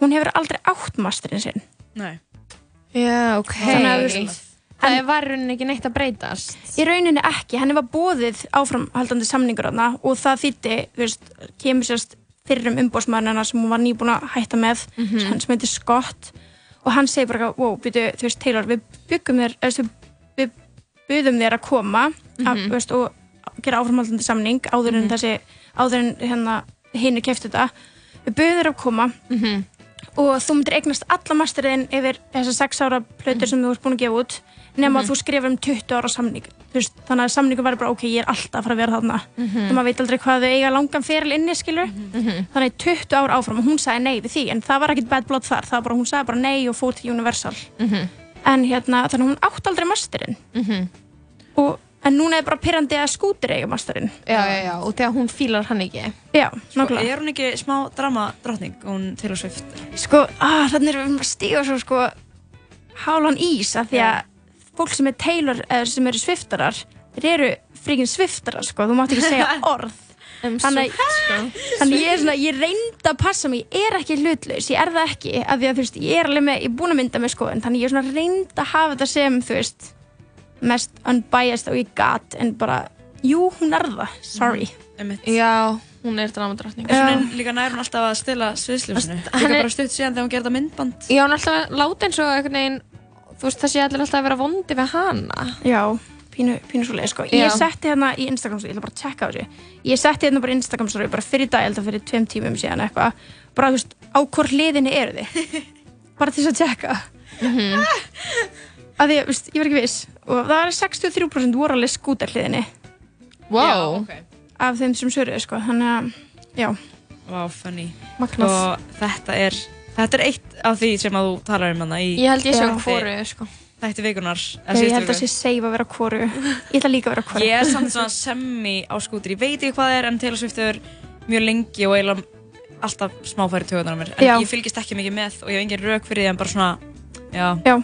hún hefur aldrei átt masterinn sinn Nei. Já, ok. Þannig að, Það var í rauninni ekki neitt að breytast. Í rauninni ekki, henni var bóðið áframhaldandi samningur þarna og það þýtti, þú veist, kemur sérst fyrrum umbósmannina sem hún var nýbúin að hætta með, Mhm. hann sem heitir Scott og hann segir bara, wow, byrju, þú veist, Taylor, við byggum þér, veist, við buðum þér að koma að, Mhm. þú veist, og gera áframhaldandi samning áður en Mhm. þessi, áður en hérna hinn kefti þetta, við buðum þér að koma Mhm. og þú myndir eignast alla masteriðin yfir þessar sex ára plötur sem þú ert búin að gefa út nema Mhm. að þú skrifar um 20 ára samning veist, þannig að samningu var bara ok, ég er alltaf að fara að vera þarna Mhm. og maður veit aldrei hvað þau eiga langan feril inni skilur Mhm. þannig að 20 ár áfram og hún sagði nei við því en það var ekkit bad blood þar, það var bara, hún sagði bara nei og fór til Universal Mhm. en hérna, þannig að hún átt aldrei masterinn Mhm. og, en núna er bara pyrrandi að skútir eiga masterinn Já, já, já, og þegar hún fílar hann ekki. Já, Sko, nákvæmlega er hún ekki smá drama drottning, hún Taylor Swift? sko, ah, þannig erum við að stíga svo sko hálan ís af því að fólk sem er Taylor eða sem eru sviftarar þeir eru fríkin sviftarar sko, þú mátt ekki segja orð. Um, þannig, sko. þannig ég er svona, ég reyndi að passa mig, ég er ekki hlutlaus, ég er það ekki af því að þú veist, ég er alveg með, ég er búin að mynda með skoðun þannig ég er svona reyndi að hafa þetta sem þú veist, mest unbiased og ég gat, en bara jú, hún er það, sorry. Einmitt. Já, hún er dramadrottning. En svona líka nær hún alltaf að stila sviðsljósinu. Hann Líka bara stutt síðan þegar hún gerði það myndband. Já, hún er alltaf að láta eins og veginn, þú veist, það sé allir alltaf að vera vondi við hana. Já, pínu, pínu svoleið sko. Já. Ég setti hérna í Instagram ég ætla bara að checka á þessu. Ég setti hérna bara í Instagram story bara fyrir dag, ég held að fyrir tveim tímum síðan eitthvað. Bara þú veist, á hvort hliðinni eru þið? bara til þess að checka. Mhm. Að því, þú veist, ég var ekki viss. Og það var 63% voru alveg skúta hliðinni Wow. af þeim sem söruðu sko. Þannig að, já. Magnað. Og þetta er, þetta er eitt af því sem að þú talar um hana í Ég held ég sé Já. hvoru, sko. Þætti vikunar Ég, ég held að sé safe að vera hvoru. Ég ætla líka að vera hvoru. Ég er samt svona semi á skútur, ég veit ekki hvað það er en Taylor Swift er mjög lengi og eiginlega alltaf smáfæri tögunar á mér en Já. ég fylgist ekki mikið með og ég hef engin rauk fyrir því en bara svona, já Já,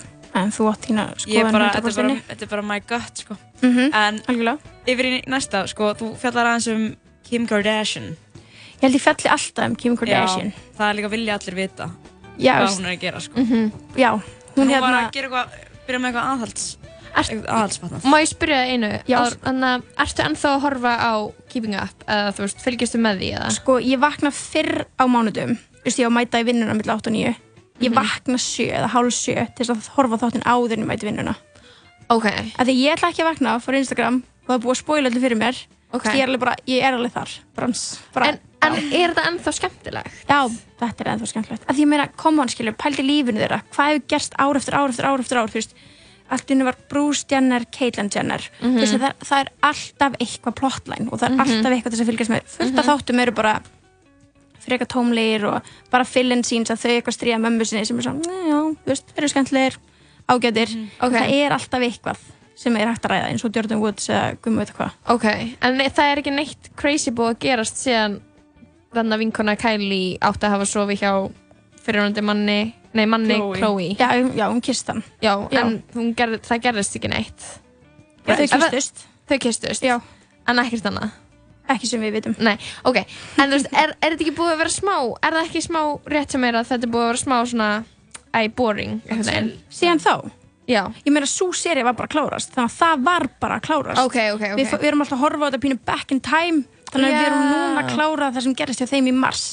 en þú átt þína er skoðan þetta er bara, 100%. þetta er bara my gut sko. Mhm, En algjörlega. yfir í næsta, sko, þú fjallar aðeins um Kim Kardashian Ég held ég felli alltaf um Kim Kardashian. Já, það er líka vilja allir vita Já, hvað hún er að gera sko. Mhm, Já, hún Hún var hérna... að gera eitthvað, byrja með eitthvað aðhalds eitthvað aðhaldsfatnað Má ég spyrja það einu? Já. Þannig að, ertu ennþá að horfa á Keeping Up? Eða þú veist, fylgistu með því eða? Sko, ég vakna fyrr á mánudum Þú veist, ég á að mæta í vinnuna millir 8 og 9 Ég Mhm. vakna 7 eða hálf 7 til þess að horfa þáttinn áður en ég mæti í vinnuna Ok Af því ég ætla ekki að vakna fyrir Instagram og það er búið að spoila allir fyrir mér Ok. Þú veist, Ég er bara, ég er alveg þar. Brans, bara, En, en er þetta ennþá skemmtilegt? Já, þetta er ennþá skemmtilegt. Af því ég meina, koma hann skilur, pældi lífinu þeirra. Hvað hefur gerst ár eftir ár eftir ár eftir ár? Þú veist, allt henni var Bruce Jenner, Caitlyn Jenner. Mhm. Þú veist, það, það er alltaf eitthvað plotline og það er Mhm. alltaf eitthvað þess að fylgjast með. Fullt af Mhm. þáttum eru bara freka tómlegir og bara fill-in síns að þau eitthvað stríða mömmu sinni sem er svona, "Nei, já, þú veist, eitthvað sem er hægt að ræða eins og Jordan Woods eða gummi veit hvað Ok, en það er ekki neitt crazy búið að gerast síðan þannig að vinkona Kylie átti að hafa sofið hjá fyrirhundi manni, nei manni Chloe. Chloe. Já, já, hún kist hann. Já, Já. en hún gerði, það gerðist ekki neitt. Já, þau það- kysstust. Þau kistust? Já. En ekkert annað? Ekki sem við vitum. Nei, ok. En þú veist, er, er þetta ekki búið að vera smá, er það ekki smá rétt sem er að þetta er búið að vera smá svona, æ, boring, einhvern veginn? síðan þá Já. ég meina svo séri var bara að klárast þannig að það var bara að klárast. Ok, ok, ok. Við, við erum alltaf að horfa á þetta pínu back in time þannig að við erum núna að klára það sem gerist hjá þeim í mars.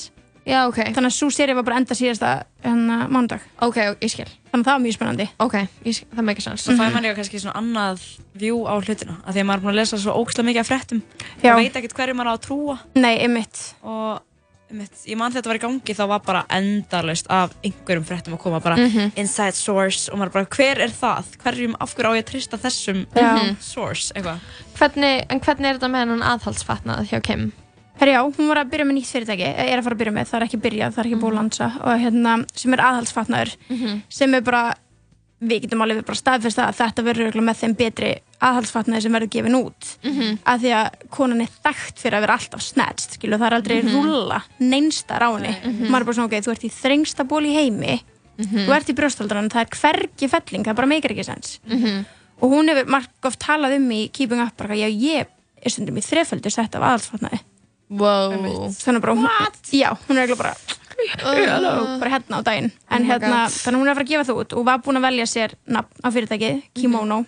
Já, ok. þannig að svo séri var bara að enda síðasta hérna, mánudag. Ok, ég skil. Þannig að það var mjög spennandi. Ok, ég skil, það meikir sens Svo fæði maður líka kannski svona annað view á hlutina af því að maður er búin að lesa svo ógslag mikið af fréttum. Já. og veit ekkert hverju maður á að trúa. Nei, einmitt. Og einmitt, ég man þegar þetta var í gangi þá var bara endalaust af einhverjum fréttum að koma bara Mhm. inside source og maður bara hver er það? Hverjum, af hverju á ég að trista þessum Já. source eitthvað? Hvernig, en hvernig er þetta með hennan aðhaldsfatnað hjá Kim? Herri já, hún var að byrja með nýtt fyrirtæki er að fara að byrja með, það er ekki byrjað, það er ekki búið að lansa og hérna, sem er aðhaldsfatnaður Mhm. sem er bara við getum alveg bara staðfest það að þetta verður með þeim betri aðhaldsfatnaði sem verður gefin út Mhm. að því að konan er þekkt fyrir að vera alltaf skilu, það er aldrei Mhm. rúlla neinstar á henni Mhm. maður er bara svona ok, þú ert í þrengsta ból í heimi Mhm. þú ert í brjóstaldran, það er hvergi felling það bara meikar ekki sens Mhm. og hún hefur marg oft talað um í Keeping Up bara, já, ég er stundum í þreföldu sett af aðhaldsfatnaði wow. þannig bara, hún, já, hún er eiginlega bara bara hérna á daginn. En Oh hérna, þannig að hún er að fara að gefa það út og var búin að velja sér nafn á fyrirtæki Kimono.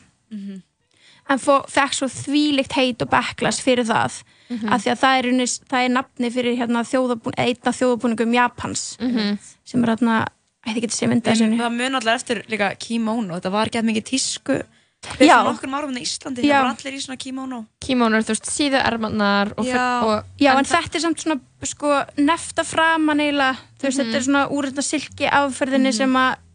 En fó, fekk svo þvílikt heit og backlash fyrir það Mhm. af því að það er, unis, það er nafni fyrir hérna, þjóðabún, einn af þjóðabúningum Japans. Mhm. sem er hérna ég þið getur sé mynda En þessu það mun allir eftir líka kimono, þetta var gett mikið tísku. Fyrir nokkrum árum í Íslandi, það var allir í svona kimono Kimono, þú veist, síðu ermarnar og, Já. og Já, en, þetta er samt svona sko, nefta framan eiginlega. Þú veist, þetta er svona úr þetta silki afferðinni sem að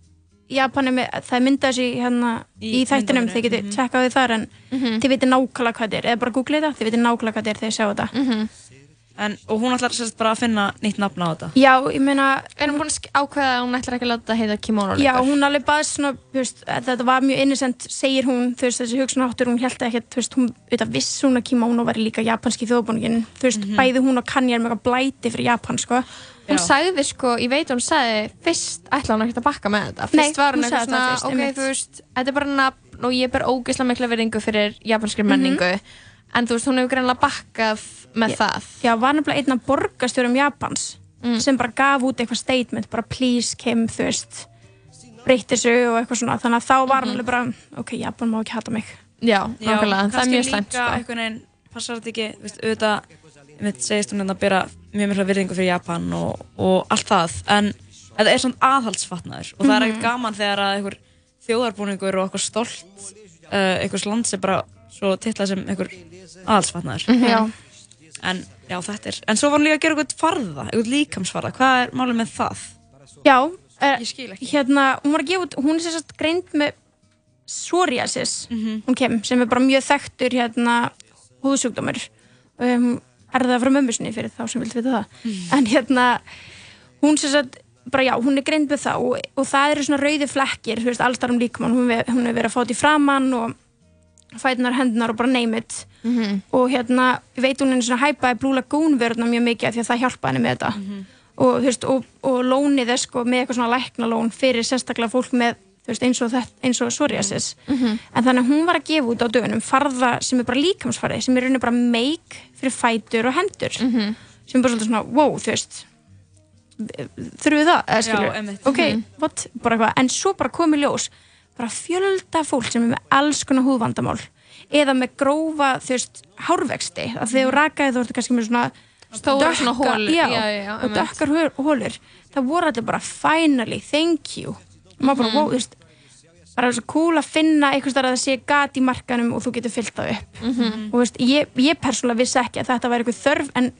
Japan er með, það er myndað þessi hérna í, Í þættinum, þið mm tjekkað því þar en þið veitir nákvæmlega hvað þetta er. Eða bara googlið þetta, þið veitir nákvæmlega hvað þetta er þegar þið sjá þetta en, Og hún ætlar sérst bara að finna nýtt nafn á þetta? Já, ég meina Er hún búin að ákveða að hún ætlar ekki að láta það heita kimono Já, hún alveg baðist svona, þú veist, að þetta var mjög innocent, segir hún, þú veist, þessi hugsunaháttur, hún held ekki, þú veist, hún, auðvitað viss hún að kimono væri líka japanski þjóðbúningin, þú veist, bæði hún og Kanye er með eitthvað blæti fyrir Japan, sko. Hún sagði sko, ég veit hún sagði fyrst ætla hún ekkert að bakka með þetta. Nei, Fyrst var hún eitthvað svona, ok, er En þú veist, hún hefur greinlega bakkað með það Já, var nefnilega einn af borgarstjórum Japans sem bara gaf út eitthvað statement, bara please Kim, þú veist, breytt þessu og eitthvað svona, þannig að þá var hann alveg bara, ok, Japan má ekki hata mig. Já, nákvæmlega, það er kannski mjög slæmt líka sko. einhvern veginn passar þetta ekki, þú veist, auðvitað mitt segist hún hérna að bera mjög mikla virðingu fyrir Japan og, og allt það en þetta er svona aðhaldsfatnaður og það er Mhm. ekkert gaman þegar að einhver þjóðarbúningur og eitthvað stolt uh, einhvers land sem bara svo titlað sem einhver aðhaldsfatnaður Mhm. Já. en já þetta er en svo var hún líka að gera eitthvað farða, eitthvað líkamsfarða hvað er málið með það? Já, er, Ég skil ekki. hérna, hún var að gefa út, hún er sérst greind með psoriasis, hún kem, sem er bara mjög þekktur hérna húðsjúkdómur. Um, er það frá mömmu sinni fyrir þá sem vildi vita það. En hérna, hún sérst bara já, hún er greind með það og, og það eru svona rauði flekkir, þú veist, allstar um líkamann, hún, hún er verið að fá þetta í framann og fætunar, hendunar og bara name it. Og hérna, ég veit hún er svona hæpaði Blue Lagoon vörðuna mjög mikið því að það hjálpa henni með þetta. Og, þú veist, og, og lónið er sko með eitthvað svona læknalón fyrir sérstaklega fólk með veist, eins og, og psoriasis. En þannig að hún var að gefa út á dögunum farða sem er bara líkamsfarði sem er rauninni bara make fyrir fætur og hendur. Sem er bara svona, wow, þú veist þurfum við það, Já, ok, Mhm. what, bara eitthvað. En svo bara komið ljós, bara fjölda fólk sem er með alls konar húðvandamál eða með grófa, þú veist hárvexti, að þú rakaði þú ertu kannski með svona já, og dökkar holur. Það voru allir bara finally, thank you. Og maður bara, Mhm. wow, þú veist bara svo cool að finna einhvers þar að það sé gat í markanum og þú getur fyllt það upp. Mhm. og þú veist, ég, ég persónulega vissi ekki að þetta væri eitthvað þörf en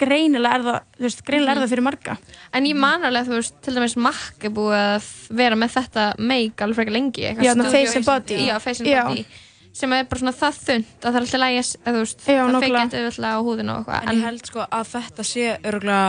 greinilega er það, þú veist, greinilega er það fyrir marga. En ég man alveg að þú veist, til dæmis Mac er búið að vera með þetta make alveg frekar lengi eitthvað Já, Face and Body. Já, face and body sem er bara svona það þund að það er alltaf lægis að þú veist, Já, það nákvæmlega. feikja auðvitað á húðina og eitthvað. En ég held sko að þetta sé örgulega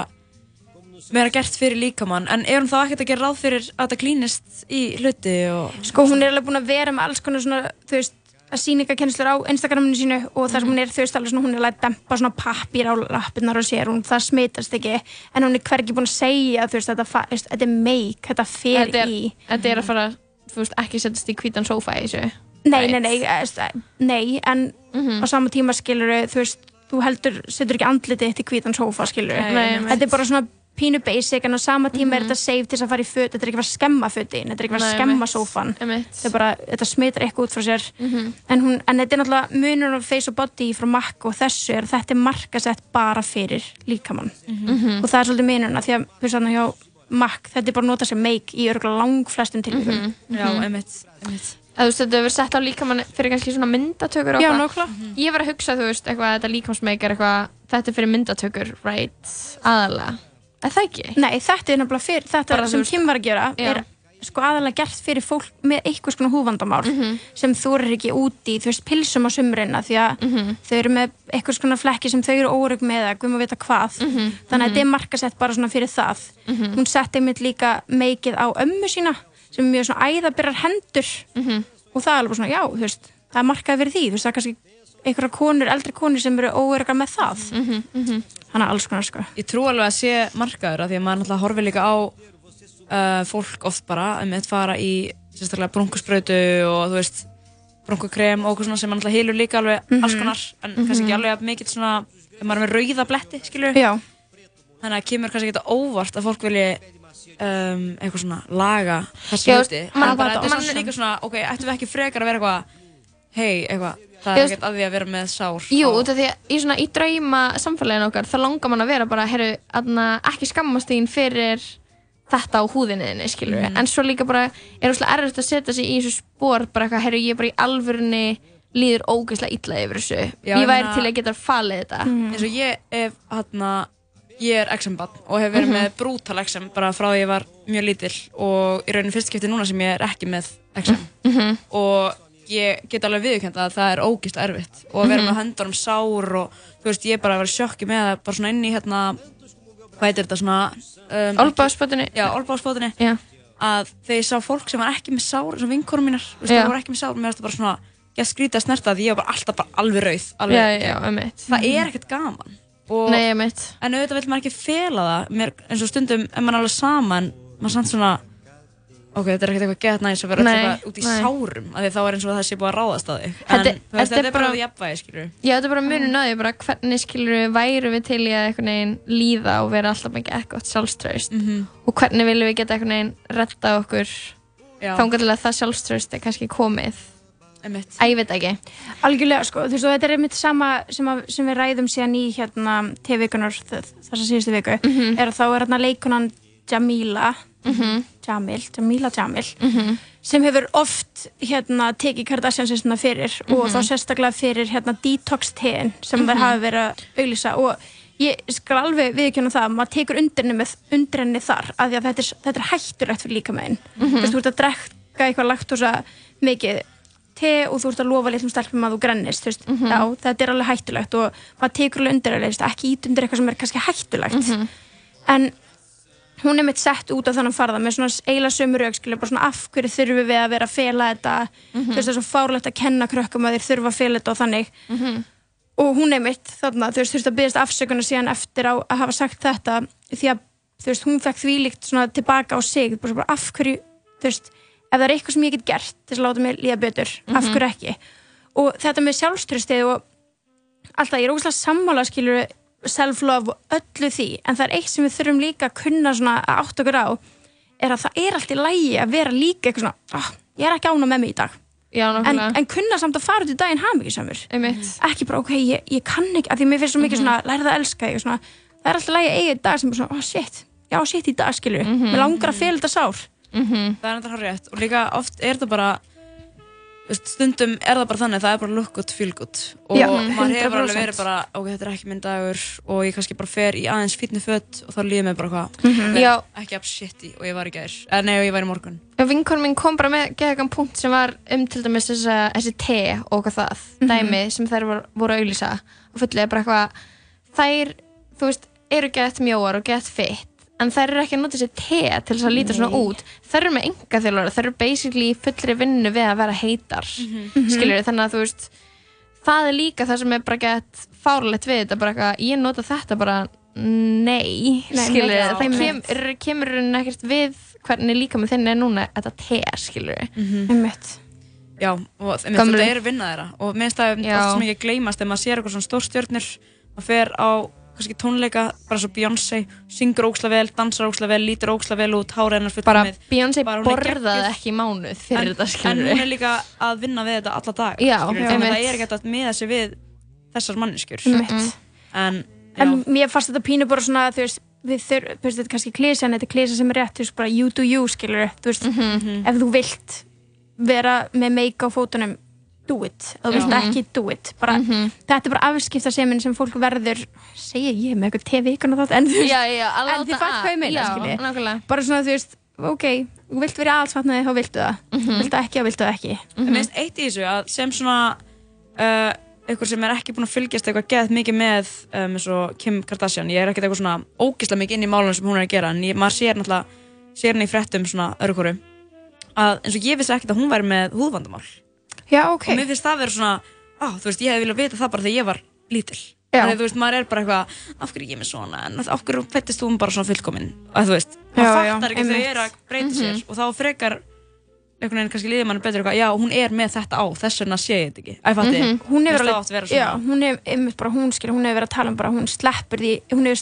meira gert fyrir líkamann. En er hún þá ekkert að gera ráð fyrir að þetta klínist í hluti og sko hún er alveg búin að vera með alls konar svona, þú veist, að síningakenslur á Instagraminu sínu og þar sem hún er, alveg svona, hún er að dempa svona pappir á lappirnar og sér, hún, það smitast ekki, en hún er hvergi búin að segja, þú veist, þetta, þetta er make, þetta fer þetta er, í. þetta er að fara þú veist, ekki setjast í hvítan sófa í þessu. Nei, nei, nei, eh, st- nei, en á sama tíma skilur þú veist, þú heldur, setur ekki andlitið þitt í hvítan sófa, skilur nei. Þetta er bara svona pínu basic, en á sama tíma er Mhm. þetta safe til þess að fara í föt, þetta er ekki að fara að skemma fötin, þetta er ekki að fara að skemma sófan. Þetta er bara, þetta smitar eitthvað út frá sér. Mhm. En, hún, en þetta er náttúrulega munur á face og body frá makk og þessu er að þetta er markasett bara fyrir líkamann. Mhm. Og það er svolítið munurna, því að, þú veist, þannig hjá makk, þetta er bara notað sem make í örgulega lang flestum tilvíkum. Já, einmitt, einmitt. að þú veist, þetta hefur sett á líkamann fyrir kannski svona myndatökur og Já, eitthvað. nákvæmlega. ég var að hugsa, þú veist, eitthvað þetta líkamsmeik er eitthvað, þetta er fyrir myndatökur right, aðalega er það ekki? Nei, þetta er nefnilega fyrir, þetta Bara, sem Kim var að gera Já. er sko aðalega gert fyrir fólk með einhvers konar húfandamál Mhm. sem þú eru ekki úti þú veist, pilsum á sumrina því að Mhm. þau eru með einhvers konar flekki sem þau eru órug með að guðum að vita hvað þannig að þetta er markasett bara svona fyrir það Mhm. hún setti mitt líka meikið á ömmu sína sem er mjög svona æðabyrrar hendur Mhm. og það er alveg svona, já, þú veist það er markað fyrir því, þú veist, það er kannski einhverja konur, eldri konur sem eru óörgar með það Mhm, mhm. þannig að alls konar sko Ég trú alveg að sé markaður af því að maður náttúrulega horfir líka á uh, fólk oft bara um að fara í sérstaklega brunkusbrautu og þú veist brunkukrem og okkur svona sem maður náttúrulega hilur líka alveg Mhm. alls konar en kannski Mhm. ekki alveg að mikið svona ef maður er með rauða bletti, skilur Já. þannig að kemur kannski ekki óvart að fólk vilji um, eitthvað svona laga þessi Já, hluti man- en bara þetta er líka svona ok, ættum við ekki frekar að vera eitthvað hei, eitthvað, það er ekkert að því að vera með sár. Jú, á- því að í svona í drauma samfélaginu okkar þá langar man að vera bara, herru, ekki skammast þín fyrir þetta á húðinni þinni, skilur Mhm. en svo líka bara er úrslega erfitt að setja sig í þessu spór bara eitthvað, herru, ég er bara í alvörunni líður ógeðslega illa yfir þessu. Já, ég væri meina- til að geta falið þetta. Eins og ég ef hérna ég er XM-bann og hef verið Mhm. með brútal XM bara frá því ég var mjög lítill og í rauninu fyrst skipti núna sem ég er ekki með XM Mhm. og ég get alveg viðkjönd að það er ógist erfitt og að vera Mhm. með höndunum sár og þú veist ég bara var í sjokki með það bara svona inn í hérna hvað heitir þetta svona um, Olnbogaspotinu já, olbáspotinu Já. að þegar ég sá fólk sem var ekki með sár eins og vinkonum mínar, þú veist, það voru ekki með sár mér finnst það bara svona, ég skrítið að snerta því ég var bara alltaf bara alveg rauð alveg, Já, já, það er ekkert gaman. Og, Nei, en auðvitað vil maður ekki fela það. Mér, eins og stundum, ef maður er alveg saman maður samt svona ok, þetta er ekkert eitthvað gett næs að vera Nei, eitthvað út í nei. sárum af því þá er eins og það sé búið að ráðast að þig en Þetta- veist, þetta þetta er bara bara- því jafnvægi, skilur Já, þetta er bara munun að því bara hvernig skilur væru við til í að einhvern veginn líða og vera alltaf með ekkert sjálfströst Mhm. og hvernig viljum við geta einhvern veginn retta okkur Já. þangar til að það sjálfströst er kannski komið Einmitt. Æ, ég veit ekki Algjörlega sko, þú veist þetta er einmitt sama sem, að, sem við ræðum síðan í hérna TV-vikunar þessa síðustu viku Mhm. er að þá er hérna leikunan Jamila Mhm. Jamil, Jamila Jamil Mhm. sem hefur oft hérna tekið Kardashiansistuna fyrir og Mhm. þá sérstaklega fyrir hérna detox tein sem Mhm. þær hafi verið að auglýsa og ég skal alveg viðkjöna það að maður tekur henni þar af því að þetta er, þetta er hættulegt fyrir líkamæðin Mhm. þú veist, þú ert að drekka eitthvað laktósa mikið te og þú ert að lofa litlum stelpum að þú grennist Mhm. já, þetta er alveg hættulegt og maður tekur alveg veist, ekki ít undir eitthvað sem er kannski hættulegt Mhm. en hún er mitt sett út af þannig farða með svona eiginlega sömu rauk skilja, bara svona af hverju þurfum við að vera að fela þetta Mhm. þú veist, það er svo fárlegt að kenna krökkum að þeir þurfa að fela þetta og þannig Mhm. og hún er mitt þarna, þú veist, þurfti að byggast afsökunar síðan eftir á að hafa sagt þetta því að, þú veist, hún fekk þvílíkt svona tilbaka á sig, bara, bara af hverju þú veist, ef það er eitthvað sem ég get gert þess að láta mig líða betur, af Mhm. hverju ekki og þetta með sjálfströstið og alltaf, ég er skilur self-love og öllu því en það er eitt sem við þurfum líka að kunna svona að átt okkur á er að það er allt í lægi að vera líka eitthvað svona oh, ég er ekki ána með mig í dag Já, en, en kunna samt að fara út í daginn hamingisamur Einmitt. ekki bara ok, ég, ég kann ekki að því mér finnst svo mikið Mhm. svona lærið að elska þig og svona, það er alltaf lægi að eiga í dag sem bara svona, oh shit, já shit í dag skilur Mhm. mér langar að þetta sár Mhm. það er hár rétt og líka oft er þetta bara stundum er það bara þannig að það er bara look good, feel good og Já, maður hefur 100%. alveg verið bara ok, þetta er ekki minn dagur og ég kannski bara fer í aðeins fítni fött og þá líður mér bara hvað Mhm. Já. ekki up shitty og ég var í gær eða nei, og ég var í morgun Vinkon minn kom bara með geðagan punkt sem var um til dæmis þessi te og hvað það, Mhm. dæmi sem þær voru, voru að auðlýsa og fullið bara eitthvað þær, þú veist, eru gett mjóar og gett fitt en þær eru ekki að nota þessi te til þess að líta svona út. Þær eru með enga þjálfara, þær eru basically í fullri vinnu við að vera heitar. Mhm. skilur þannig að þú veist það er líka það sem er bara gett fárlegt við þetta, bara eitthvað, ég nota þetta bara nei, Nei, skilur nei, það kem, er, kemur rauninni ekkert við hvernig líka með þinn er núna þetta te, skilur einmitt. Já, og þetta er vinna þeirra. Og minnst það Já. oft sem ekki gleymast þegar maður sér eitthvað svona stórstjörnur maður fer á kannski tónleika bara svo Beyoncé, syngur óksla vel dansar óksla vel, lítur óksla vel út hára hennar fullt bara með Beyoncé borðaði ekki mánuð fyrir en, þetta en skilur hún er líka að vinna við þetta alla dag Já, þannig að einmitt. það er ekki að miða sig við þessar manneskjur. Einmitt. en en mér fannst þetta pínu bara svona þú veist, við þurfum, þú veist, þetta er kannski klísa en þetta er klísa sem er rétt, þú veist, bara you do you skilur, þú veist, Mhm. ef þú vilt vera með make á fótunum do it, þú vilt Já. ekki do it. Bara, Mhm. þetta er bara afskiptasemin sem fólk verður, segja ég með eitthvað TV-ikon og það, en þú veist, en þið fætt hvað ég meina, bara svona, þú veist, ok þú vilt vera aðalsvatnaði, þá viltu það. Mhm. viltu ekki, þá viltu það ekki. Mm -hmm. eitt í þessu að sem svona uh, eitthvað sem er ekki búin að fylgjast eitthvað geðt mikið með um, eins og Kim Kardashian. Ég er ekkert eitthvað svona ógislega mikið inn í málunum sem hún er að gera en ég, maður sér náttúrulega sér henni í fréttum svona öðru hverju að eins og ég vissi ekkert að hún væri með húðvandamál Já, ok. og mér finnst það vera svona á, þú veist, ég hefði viljað vita það bara þegar ég var lítil Já. þannig að þú veist, maður er bara eitthvað af hverju er ég með svona, en af hverju fættist þú bara svona fullkomin, að þú veist, maður fattar ekki einmitt. þau eru að breyta sér Mhm. og þá frekar einhvern veginn kannski líður mann betur eitthvað, já, hún er með þetta á þess vegna sé ég þetta ekki, ég fatti Mhm. hún hefur alveg já, hún hefur, einmitt bara hún skil, hún hefur verið að tala um bara, hún sleppur því, hún hefur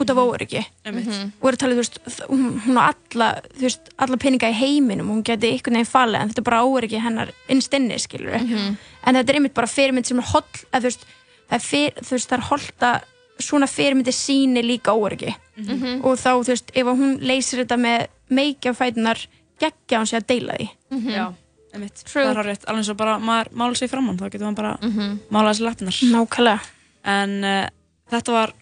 út af óöryggi. Einmitt. Mhm. Og er að tala, þú veist, hún, á alla, þú veist, alla peninga í heiminum, hún geti einhvern veginn falið, en þetta er bara óöryggi hennar innst inni, skilur Mhm. En þetta er einmitt bara fyrirmynd sem er holl, að þú veist, það er, fyr, veist, það er holdt að svona fyrirmyndi síni líka óöryggi. Mhm. Og þá, þú veist, ef að hún leysir þetta með meikja fætunar, geggja hún sig að deila því. já, einmitt, það er horrið alveg eins og bara maður mála sig framann, þá getur maður bara Mhm. mála þessi lappinnar Nákvæmlega en uh, þetta var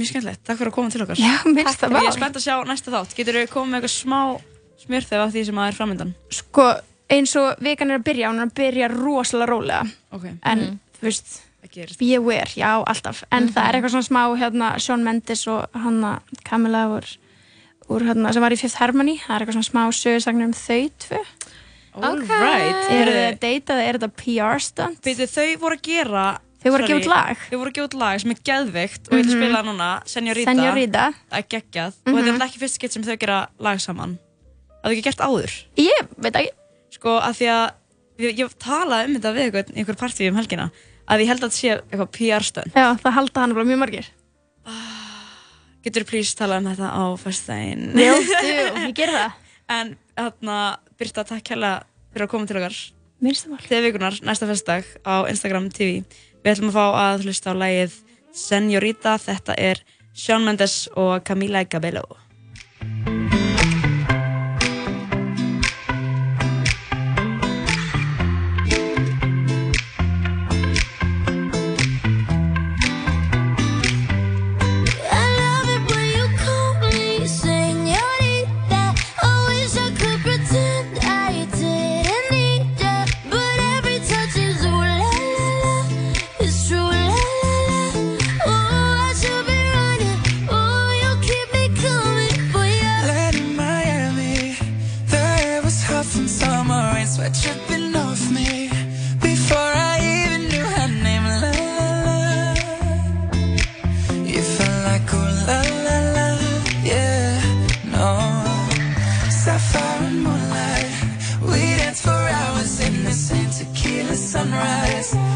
mjög skemmtilegt, takk fyrir að koma til okkar. Já, mér finnst það Og Ég er spennt að sjá næsta þátt, getur þú komið með eitthvað smá smjörþef af því sem að er framöndan sko, eins og vegan er að byrja, hún er að byrja rosalega rólega. Okay. en, þú veist Það be aware, já, alltaf. En það er eitthvað svona smá, hérna, Shawn Mendes og hanna Camilla úr, úr hérna, sem var í Fifth Harmony. Það er eitthvað svona smá sögursagnir um þau tvö. Er að deyta eða er þetta PR stunt? Þau voru að gera Þau voru að gefa út lag. Þau voru að gefa út lag sem er geðveikt og ég að Mhm. spila núna. Senorita. Senorita. Það er geggjað. Og þetta er Mhm. alltaf ekki fyrst skipt sem þau gera lag saman. Það er ekki gert áður? Ég veit ekki. Sko, að því að ég, ég talaði um þetta við einhver, einhver partíu um helgina að ég held að þetta sé eitthvað PR stönd. Já, það halda hann bara mjög margir. Getur þú please tala um þetta á fyrstæðin? Jú, jú, ég ger það. En þarna, Birta, takk hérlega fyrir að koma til okkar. Minnst það mál. Þegar vikunar, næsta fyrstdag á Instagram TV Við ætlum að fá að hlusta á lagið Senorita, þetta er Shawn Mendes og Camila Cabello sunrise.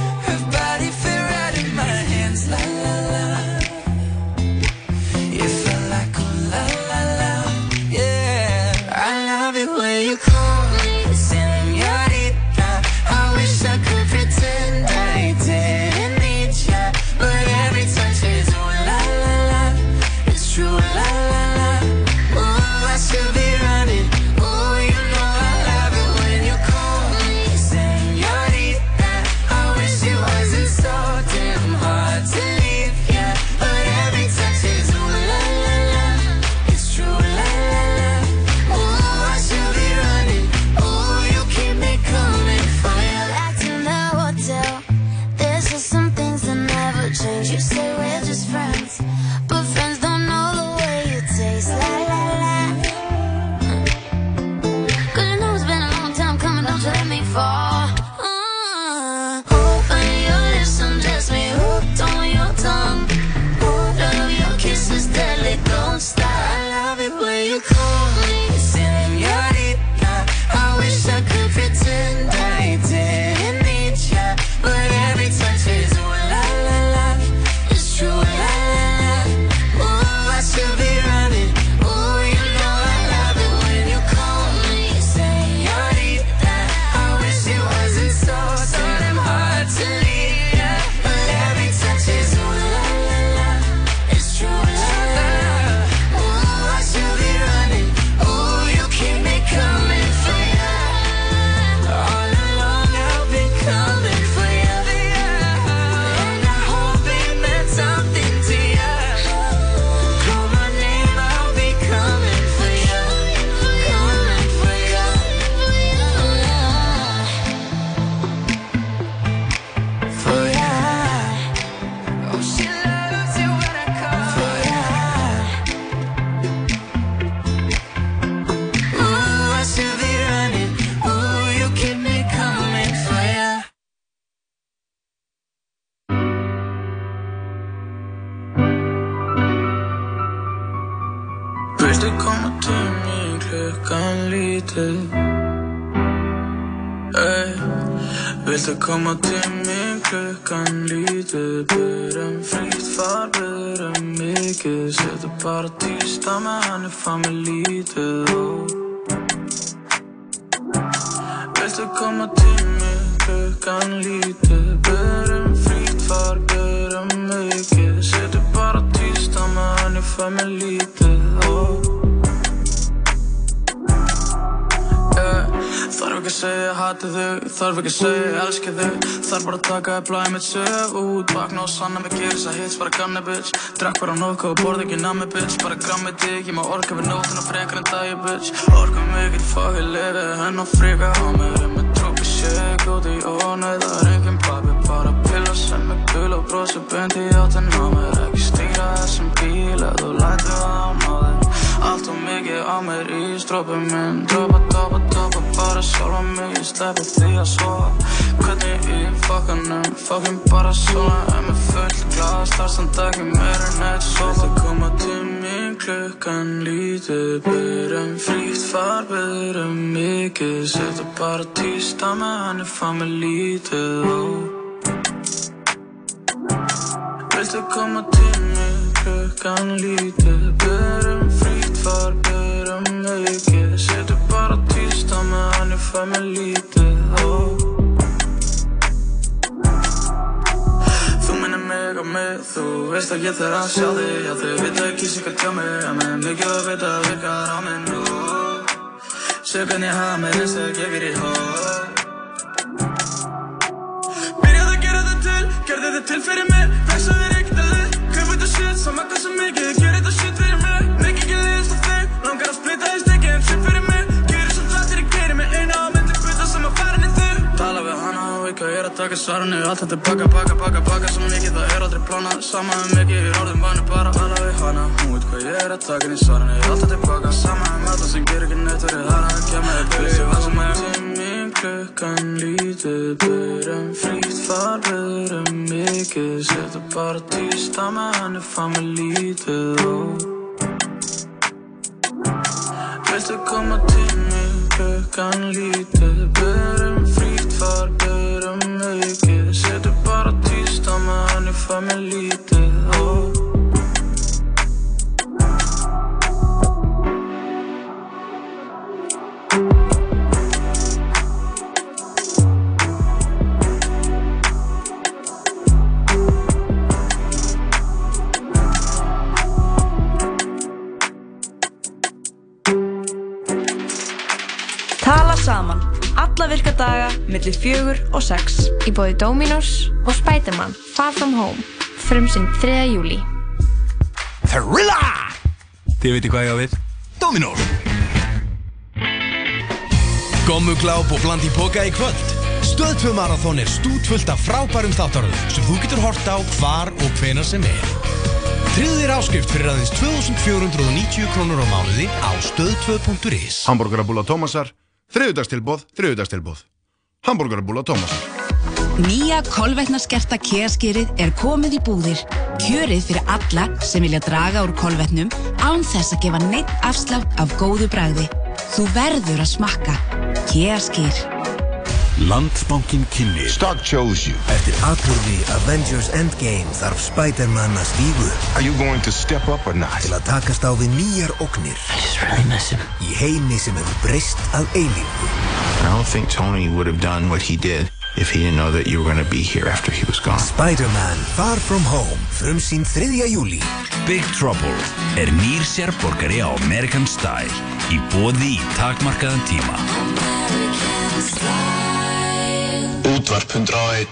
Þarf bara að taka að blæði mitt sög út Vakna og sanna mig gerir þess að hits bara ganni bitch. Drakk bara nokkuð og borð ekki nammi bitch. Bara grammi dig, ég má orka við nótuna frekar en dagi bitch. Orka mikið, fuck ég lifi henn og frika á mér Er með trópi shake út í ónöð Það er engin papi, bara pilla sem er gul og brosi beint í áttin á mér. Ekki stýra þessum bíl eða þú það á náðir Allt og mikið á mér í strópi minn. Dropa, dropa, dropa, bara sjálfa mig Ég sleppi því að sofa Hvernig í fokkanum, fokkin bara svona Er með fullt glas, þar samt ekki meira en eitt sofa. Það koma til mín? Klukkan lítið Byrjum frítt far, byrjum mikið. Settu bara tísta með henni, fá mig lítið oh. Viltu koma til mig klukkan lítið Byrjum frítt far, byrjum mikið. Settu bara tísta með henni, fæ mig lítið oh. Mig á mig, þú veist að ég þarf að sjá þig Já þau vita ekki sér hvað tjá mig En með mikið að vita að virkar á mig nú Sér hvernig ég hafa eins og ég er í hó Byrjaði að gera þetta til, gerði þetta til fyrir mig Vexaði þér ekkert að þið, kaup þetta shit Sama hvað sem mikið, er að taka svarinu Allt þetta baka, baka, baka, baka Svo mikið það er aldrei plana Sama um mikið, ég er orðin vanur bara Tala við hana, hún veit hvað ég er að taka inn í svarinu Allt þetta baka, sama um alla sem gerir ekki neitt Verið þar að kemur þér byrju var sem til mín klukkan lítið Byrjum frítt far, byrjum mikið. Settu bara tísta með henni, fá mig lítið. Viltu koma til mig klukkan lítið Byrjum frítt far, byrjum mikið Settu bara tísta með henni, fá virka daga, millir fjögur og sex. Í bóði Dominos og Spiderman Far From Home frumsinn 3. júli Thrilla! Þið veitir hvað ég á við? Dominós! Gommugláp og bland í boka í kvöld. Stöðtvö marathón er stútfullt af frábærum þáttaröðum sem þú getur hort á hvar og hvena sem er. Tryggðir áskrift fyrir aðeins 2490 krónur á mánuði á stöð2.is. Hamburgerabúla Tómasar, þriðudagstilbóð, þriðudagstilbóð. Hamburgerabúla Tómasar. Nýja kolvetnaskerta keaskýrið er komið í búðir. Kjörið fyrir alla sem vilja draga úr kolvetnum án þess að gefa neitt afslátt af góðu bragði. Þú verður að smakka. Keaskýr. Landsbankin kynni Stock chose you Eftir atbyrði Avengers Endgame þarf Spider-Man að stígu Are you going to step up or not? Til að takast á við nýjar ógnir I just really miss him Í heimi sem hefur breyst að eilífu I don't think Tony would have done what he did if he didn't know that you were going to be here after he was gone. Spider-Man Far From Home Frumsýn 3. júli Big Trouble er nýr sérborgari á American Style í bóði í takmarkaðan tíma. Útvarp 101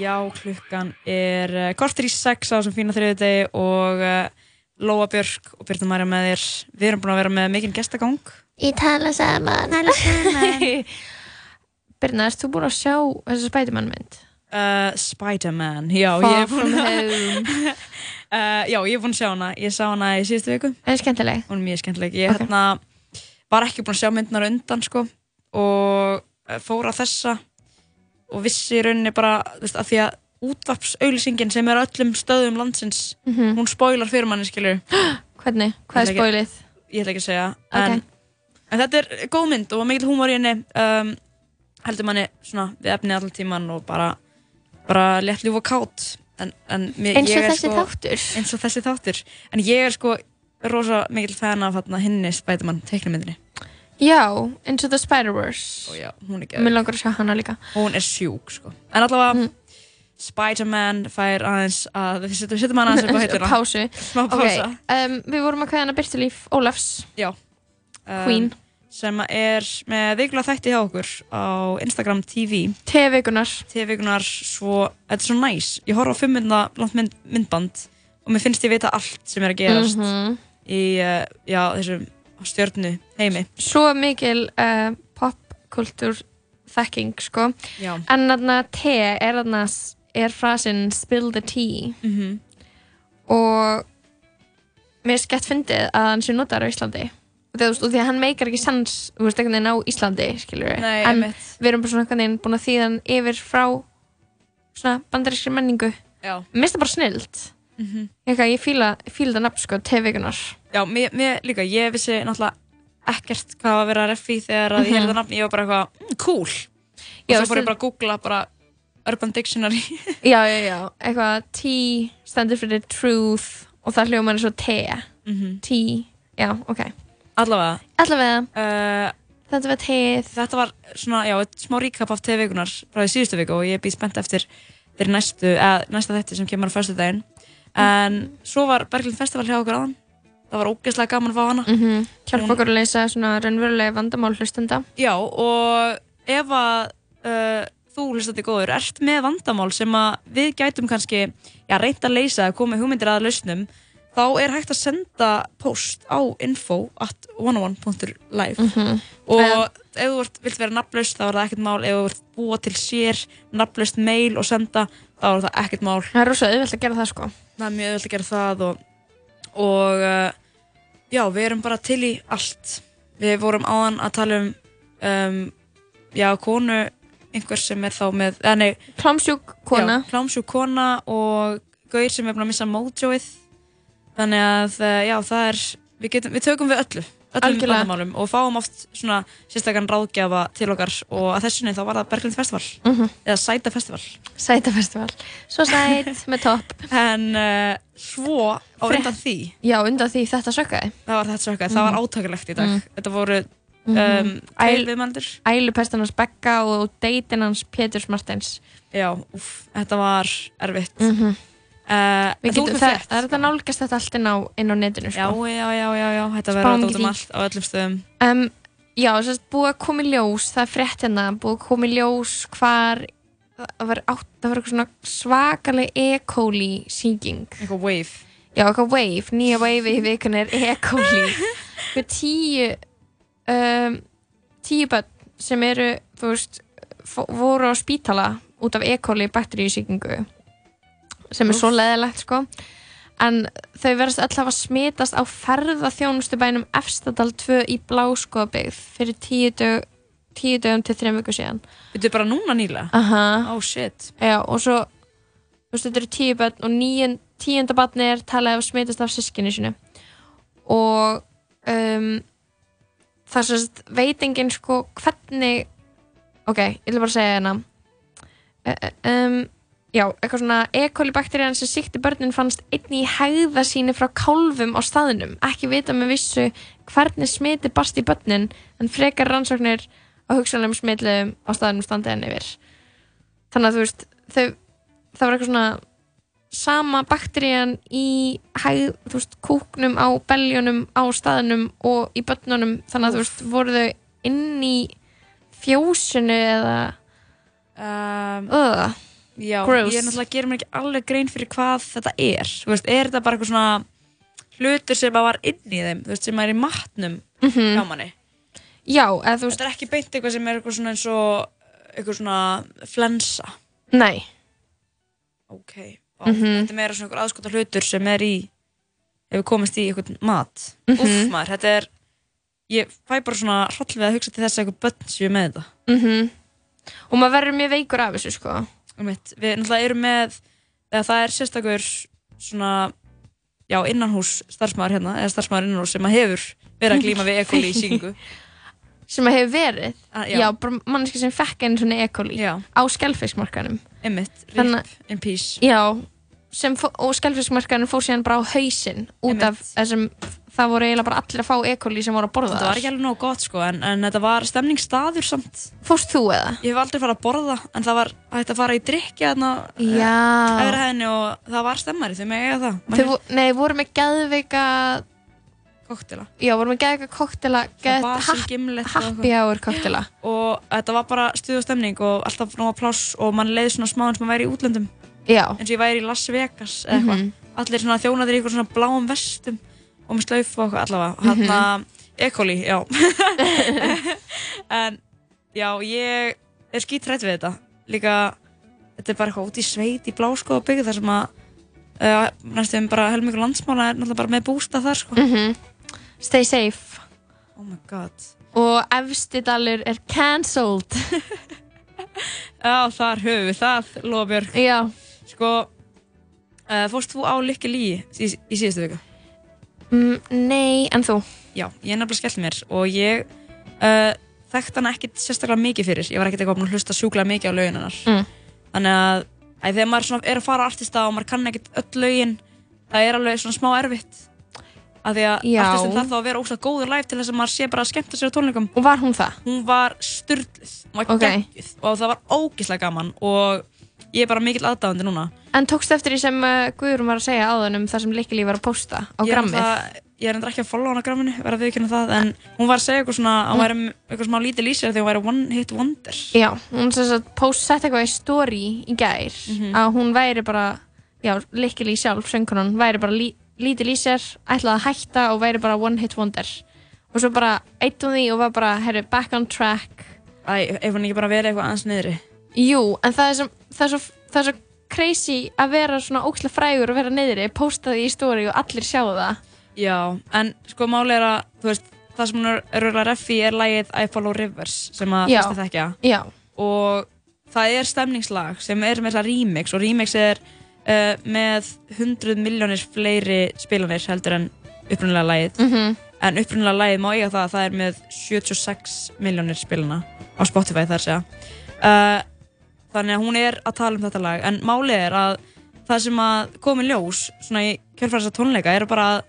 Já, klukkan er uh, kortir í sex á þessum fína þriði degi og uh, Lóa Björk og Birta Marja með þér. Við erum búin að vera með mikinn gestagang. Í tala saman Tala saman Birna, erst þú búin að sjá þessu Spiderman mynd? Uh, Spider-Man, já, Far ég er búin from að... home. uh, já, ég er búin að sjá hana. Ég sá hana í síðustu viku. Er það skemmtileg? Hún er mjög skemmtileg. Ég Ok. hérna, var ekki búin að sjá myndunar undan, sko, og fór að þessa og vissi í rauninni bara, veist, að því að útvarpsauðlýsingin sem er á öllum stöðum landsins, Mhm. hún spoilar fyrir manni, skilur. Hvernig? Hvað er spoilið? Ég ætla ekki að segja, Ok. en En þetta er góð mynd og mikil húmor í henni um, heldur manni svona við efni allan tíman og bara bara létt ljúf og kátt en, en mér, Eins og þessi sko, þáttur. eins og þessi þáttur en ég er sko rosa mikil fan af hérna, hinni Spiderman teiknumyndinni Já, Into the Spider-Verse. já, hún er ekki Mér langar að sjá hana líka. hún er sjúk sko en allavega Spider-Man fær aðeins að við setjum, hann aðeins upp á heituna Pásu. smá pása Ok, um, við vorum að kveða hana Byrtulíf Ólafs. Já. Queen. sem er með vikulega þætti hjá okkur á Instagram TV TV-vikunar TV-vikunar svo, þetta er svo næs ég horf á fimm mynda langt mynd, myndband og mér finnst ég vita allt sem er að gerast Mhm. í uh, já, þessum stjörnu heimi Svo mikil uh, popkultúr þekking, sko. Já. En þarna te er þarna er frasinn spill the tea Mhm. og mér er skett fyndið að hann sé notaður á Íslandi og því, að, og hann meikar ekki sens þú veist, á Íslandi, skilur Nei, en einmitt. við erum bara svona búin að þýða hann yfir frá svona bandarískri menningu Já. mér finnst það bara snilt Mhm. Eitthvað, ég fíla það nafn sko, TV-vikunar Já, mér, mér líka, ég vissi náttúrulega ekkert hvað var að vera að reffi þegar að ég Mhm. heyrði það nafn, ég var bara eitthvað, mm, cool. Og Já, svo fór ég bara að googla bara Urban Dictionary. Já, já, já, eitthvað T stendur fyrir truth og það hljómar eins og T. Mhm. T, já, ok. Allavega. Allavega. Uh, Þetta var teið Þetta var svona, já, smá recap af TV-vikunar frá því síðustu viku og ég býð spennt eftir fyrir næstu, eða næsta þetti sem kemur á fyrstu daginn en svo var Berglind Festival hjá okkur aðan það var ógeðslega gaman að fá hana. Mm -hmm. Hjálpa Hún- okkur að leysa svona raunverulega vandamál hlustenda. Já, og ef að uh, þú hlustandi góður ert með vandamál sem að við gætum kannski já, reynt að leysa eða koma með hugmyndir að lausnum þá er hægt að senda post á info at 101.live Mhm. og ef þú vilt vera nafnlaust þá er það ekkert mál. Ef þú vilt búa til sér nafnlaust mail og senda þá er það ekkert mál. Það er rosa auðvelt að gera það sko. Það er mjög auðvelt að gera það og, og uh, já, við erum bara til í allt. Við vorum áðan að tala um um, já, konu einhver sem er þá með eða nei, Klámsjúk kona. já, klámsjúk kona og gaur sem er búin að missa mojoið þannig að uh, já, það er við, getum, við tökum við öllu öllum vandamálum og fáum oft svona sérstakann ráðgjafa til okkar og að þessunni þá var það Berglind Festival. Mhm. eða Sæta Festival. Sæta Festival. Svo sæt, með topp. En uh, svo á undan því Já, undan því þetta sökkaði. Það var þetta sökkaði, það var átakalegt í dag. Mm. Þetta voru um, Mhm. tveir Æl- viðmældur Ælupestan hans Begga og deitin hans Péturs Martins Já, úf, þetta var erfitt. Mhm. Uh, getum, það, það er þetta nálgast þetta allt inn á, inn á netinu sko. já, já, já, já, þetta verður um því. allt á öllum stöðum um, Já, að búið að koma í ljós það er frétt hérna, búið að koma í ljós hvar það var, var eitthvað svona svakaleg E. coli síking Eitthvað wave Já, eitthvað wave, nýja wave í vikun er E. coli Eitthvað tíu um, tíu börn sem eru, þú veist voru á spítala út af E. coli bakteríusíkingu sem er svo leðilegt sko. En þau verðast öll hafa smitast á ferðaþjónustu bænum Efstadal 2 í Bláskóðabyggð fyrir tíu, dög, tíu dögum til þrejum viku síðan. Þetta er bara núna nýla Aha. Oh shit. Já, og svo þú veist, þetta eru tíu börn og níun, tíunda barni er talað af smitast af sískinu sinu og um, það er sérst veitingin sko hvernig ok, ég ætla bara að segja hérna. Uh, um, já, eitthvað svona E. coli bakterían sem síkti börnin fannst einni í hægða síni frá kálfum á staðnum. Ekki vita með vissu hvernig smiti barst í börnin en frekar rannsóknir á hugsanlegum smitluðum á staðnum standi enn yfir. Þannig að þú veist þau, það var eitthvað svona sama bakterían í hæð, þú veist, kúknum á beljónum á staðnum og í börnunum. Þannig að þú veist, voru þau inn í fjósinu eða um, uh, Já, Gross. ég er náttúrulega að gera mér ekki alveg grein fyrir hvað þetta er. Þú veist, er þetta bara eitthvað svona hlutur sem að var inn í þeim? Þú veist, sem er í matnum Mhm. hjá manni? Já, eða þú veist Þetta er ekki beint eitthvað sem er eitthvað svona eins og eitthvað svona flensa. Nei. Ok, Vá, Mhm. þetta er meira svona einhver aðskota hlutur sem er í ef við komist í eitthvað mat. Mhm. Úff maður, þetta er ég fæ bara svona hroll við að hugsa til þess að eitthvað börn séu með þetta. Mm og maður verður mjög veikur af þessu sko mitt, við náttúrulega erum með eða það er sérstakur svona já, innanhús starfsmæður hérna eða starfsmæður innanhús sem að hefur verið að glíma við ekoli í síkingu sem að hefur verið Ah, já. já. bara manneski sem fekk einu svona E. coli Já. á skellfiskmarkanum Einmitt, Þannig- rip in peace já, og skellfiskmarkanum fór síðan bara á hausinn út af þessum það voru eiginlega bara allir að fá E. coli sem voru að borða Þetta var ekki alveg nóg gott sko en, en þetta var stemningsstaður samt Fórst þú eða? Ég hef aldrei farið að borða en það var hægt að fara í drikja þarna Já. Efri hæðinni og það var stemmari þau með eiga það Þau, vo- nei, voru með geðveika Koktela Já, voru með happ, gimlet og happy hour koktela og þetta var bara stuð og stemning og alltaf nóga pláss og mann leiði svona smá eins og maður væri í útlöndum Já. eins og ég væri í Las Vegas eða eitthvað Mhm. allir svona þjónaðir í eitthvað svona bláum vestum og með slaufu og allavega Mhm. hann að E. coli, já en já, ég er skítrætt við þetta líka, þetta er bara eitthvað út í sveit í bláskóða byggð þar sem að uh, næstum bara helmingur landsmála er náttúrulega bara með bústa þar sko Mhm. Stay safe Oh my god Og efsti dalur er cancelled Já, þar höfum við það, Lofbjörg Já Sko, uh, fórst þú á Lykke Lí í, í síðustu viku? Mm, Nei, en þú? Já, ég er nefnilega skellt mér og ég uh, þekkt hana ekkit sérstaklega mikið fyrir ég var ekkit eitthvað að hlusta sjúklega mikið á lögin hennar Mm. þannig að, að þegar maður er að fara artista og maður kann ekkit öll lögin það er alveg svona smá erfitt af því að Já. artistin þarf þá að vera óslega góður live til þess að maður sé bara að skemmta sér á tónleikum Og var hún það? Hún var styrluð, hún var Ok. geggjuð og það var ógislega gaman og ég er bara mikill aðdáðandi núna En tókstu eftir því sem uh, Guðrún var að segja áðan um það sem Likki var að posta á Ég grammið? náttúrulega- Ég er endur ekki að follow hana á gramminu, verða að viðkynna það en hún var að segja eitthvað svona hún væri með eitthvað smá lítið lýsir þegar hún væri one hit wonder Já, hún sem sagt post sett eitthvað í story í gær Mhm. að hún væri bara, já, Likki sjálf, söngunan, væri bara lí, lítið lýsir, ætlaði að hætta og væri bara one hit wonder. Og svo bara eitt um því og var bara, herru, back on track. Æ, ef hún ekki bara verið eitthvað aðeins niðri. Jú, en það er, sem, það er, svo, það er svo crazy að vera svona ókslega frægur og vera niðri, posta því í story og allir sjá það. Já, en sko máli er að, þú veist, það sem hún er röglega reffi er lagið I Follow Rivers sem að fyrst að þekkja. Já. Og það er stemningslag sem er með þessa remix og remix er uh, með 100 miljónir fleiri spilanir heldur en upprunalega lagið. Mhm. En upprunalega lagið má eiga það að það er með 76 miljónir spilana á Spotify þar segja. Uh, þannig að hún er að tala um þetta lag. En málið er að það sem að komi ljós svona í kjörfæðarsa tónleika er bara að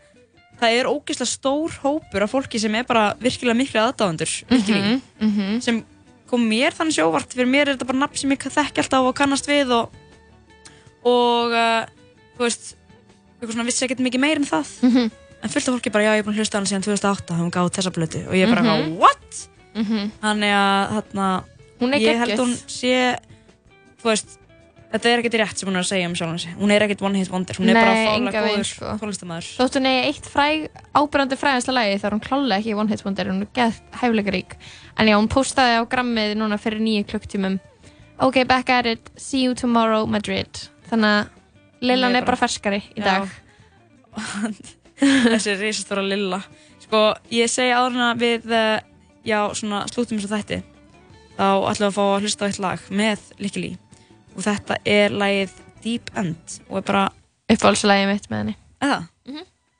það er ógeðslega stór hópur af fólki sem er bara virkilega miklu aðdáðandur Mhm, mhm. sem kom mér þannig sjóvart fyrir mér er þetta bara nafn sem ég þekki alltaf og kannast við og og uh, þú veist eitthvað svona vissi ekkert mikið meir en það Mhm. en fullt af fólki bara já ég er búin að hlusta hana síðan 2008 þá hún gáð þessa blötu og ég er bara Mhm. what? Mhm. Þannig að er ég held hún sé þú veist þetta er ekkert rétt sem hún er að segja um sjálf hansi hún er ekkert one hit wonder hún er Nei, bara enga fálega veginn, góður sko. tónlistamæður Þótt hún eigi eitt fræg, ábyrjandi frægasta lagi er hún klálega ekki one hit wonder, hún er geð hæfileikarík. En já, hún postaði á grammið núna fyrir nýju klukktímum. Ok, back at it, see you tomorrow, Madrid. Þannig að Lillan Hún er bara ferskari í dag. þessi risastóra lilla sko ég segi áður en að við eh, já svona slútum þessu þætti þá ætlum við að fá að hlusta á eitt lag með Lykke Lý og þetta er lagið Deep End og er bara Uppáhaldslægið mitt með henni eða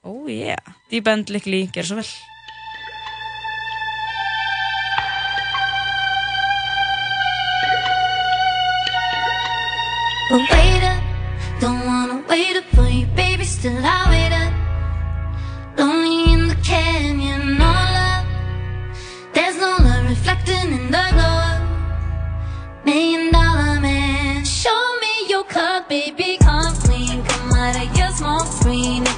oh yeah Deep End Lykke Lý gerir svo vel But wait up, don't wanna wait up for you, baby. Still I wait up. Lonely in the canyon, all up. There's no love reflecting in the glow up. Million dollar man, show me your cup, baby. Come clean, come out of your smoke screen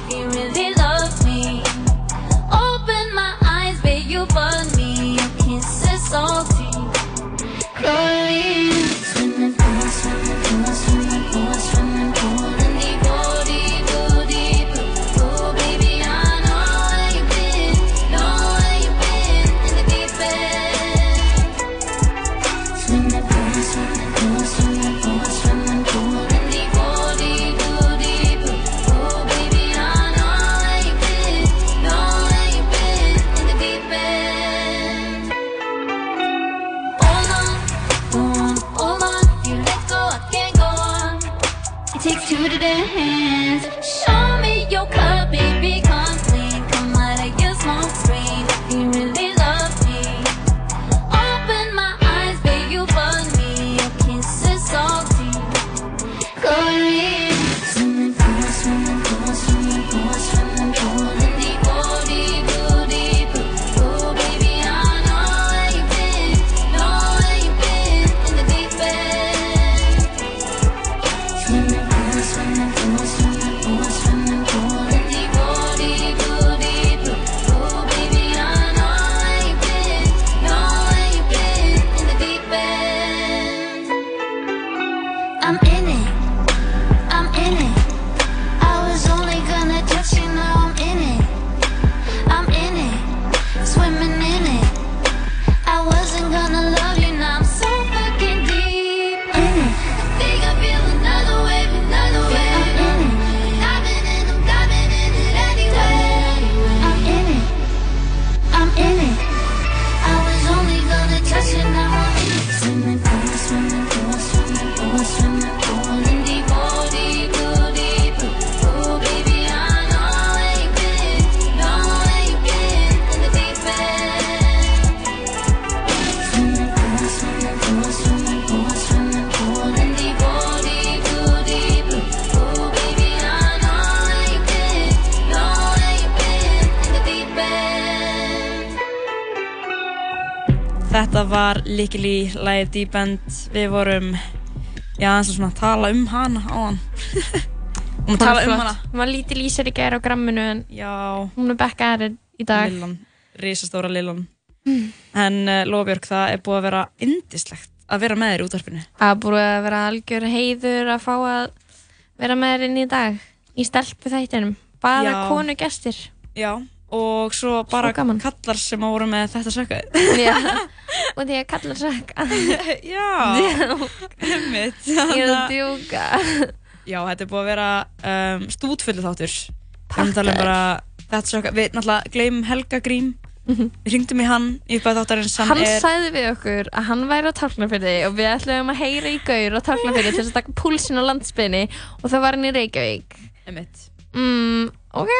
það var Likili, lagið Deep End. Við vorum, já, eins og svona að tala um hana á hann. Hún tala um hana. Hún var lítið lýsar í gæri á gramminu en Já. hún er bekka erinn í dag. Lillan, risastóra Lillan. Mm. En uh, Lofbjörg, það er búið að vera indislegt að vera með þér í útvarpinu. Það er búið að vera algjör heiður að fá að vera með þér inn í dag í stelpu þættinum. Bara Já. konu gestir. Já, og svo bara gaman. kallar sem að voru með þetta sökkaði. Já, og því að kallar sökka. Já, einmitt. Ég er að djúka. Já, þetta er búið að vera um, stútfullu þáttur. Um bara þetta sökkaði. Við náttúrulega gleymum Helga Grím. Við ringdum í hann í uppæð þáttarins. Hann sagði við okkur að hann væri á tálknafyrði og við ætlum að heyra í gaur á tálknafyrði til þess að taka púlsinn á landsbyrni og það var hann í Reykjavík. Mm, ok.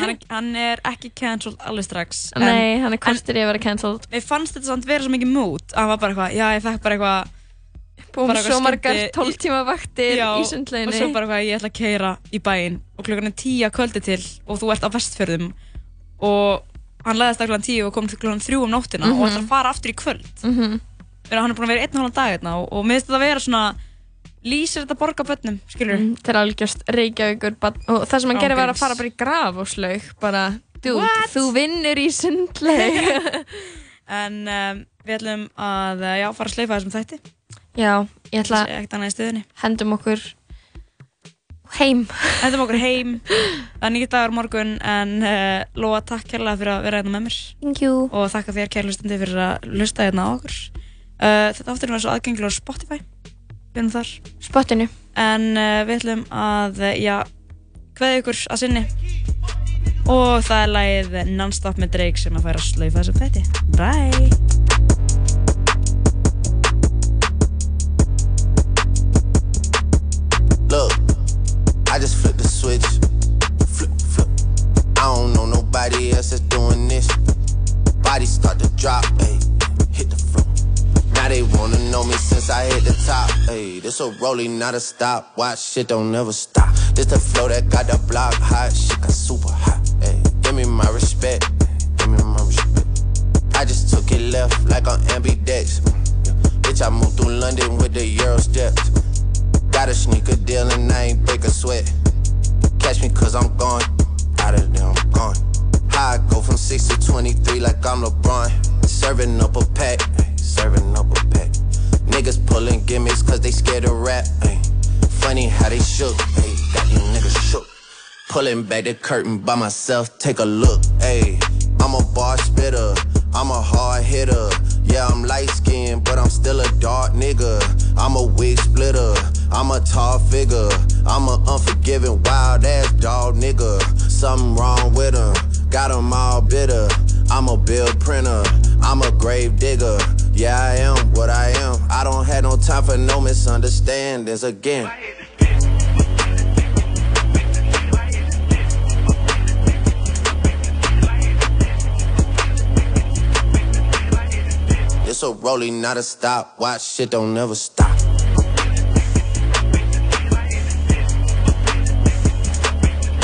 Hann, er- hann er ekki cancelled alveg strax. Nei, hann er kostur í að vera cancelled. Mér fannst þetta samt vera svo mikið mood. Hann var bara eitthvað, já, ég fekk bara eitthvað eitthvað svo margar skemmti- 12 tíma vaktir Já, í sundleginni. og svo bara hvað ég ætla að keira í bæinn og klukkan er tíu að kvöldi til og þú ert á vestfjörðum og hann læðist að klukkan tíu og kom til klukkan þrjú um nóttina og Mhm. ætlar að fara aftur í kvöld Mhm. Meina, hann er búin að vera einn og halvan dag hérna og, og mér finnst þetta að vera svona lýsir þetta borga bönnum, skilur Mm, er algjörst Reykjavíkur og það sem hann gerir var að fara bara í graf og slaug bara, dude, þú vinnur í sundleik en um, við ætlum að uh, já, fara að sleifa þessum þætti. Já, ég ætla stöðunni. Hendum okkur heim. Hendum okkur heim. Það er nýtt dagur á morgun en uh, Lóa, takk kærlega fyrir að vera hérna með mér. Thank you. Og þakka þér kærlega stundi fyrir að lusta hérna á okkur. Uh, Þetta átturinn var svo aðgengilega á Spotify Erum þar Spottinu En uh, við ætlum að, uh, já, kveðja ykkur að sinni Og það er lagið Non-Stop með Drake sem að færa að slaufa þessum þætti Bye Look, I just flipped the switch. Flip, flip. I don't know nobody else that's doing this. Body start to drop, ayy. Now they wanna know me since I hit the top. Ayy, this a rolling, not a stop. Watch shit don't never stop. This the flow that got the block hot. Shit got super hot. Hey, give me my respect. Give me my respect. I just took it left like on ambidex. Bitch, I moved through London with the Euro steps. Got a sneaker deal and I ain't break a sweat. Catch me cause I'm gone. Out of there, I'm gone. How I go from 6 to 23 like I'm LeBron. Serving up a pack, serving up a pack. Niggas pulling gimmicks cause they scared to rap. ay. Funny how they shook, ay. got these niggas shook. Pulling back the curtain by myself, take a look. Ayy, I'm a bar spitter, I'm a hard hitter. Yeah, I'm light skinned, but I'm still a dark nigga. I'm a wig splitter, I'm a tall figure. I'm a unforgiving, wild ass dog nigga. Something wrong with him, got him all bitter. I'm a bill printer, I'm a grave digger. Yeah, I am what I am. I don't have no time for no misunderstandings again. It's a rolling, not a stop. Watch shit don't never stop.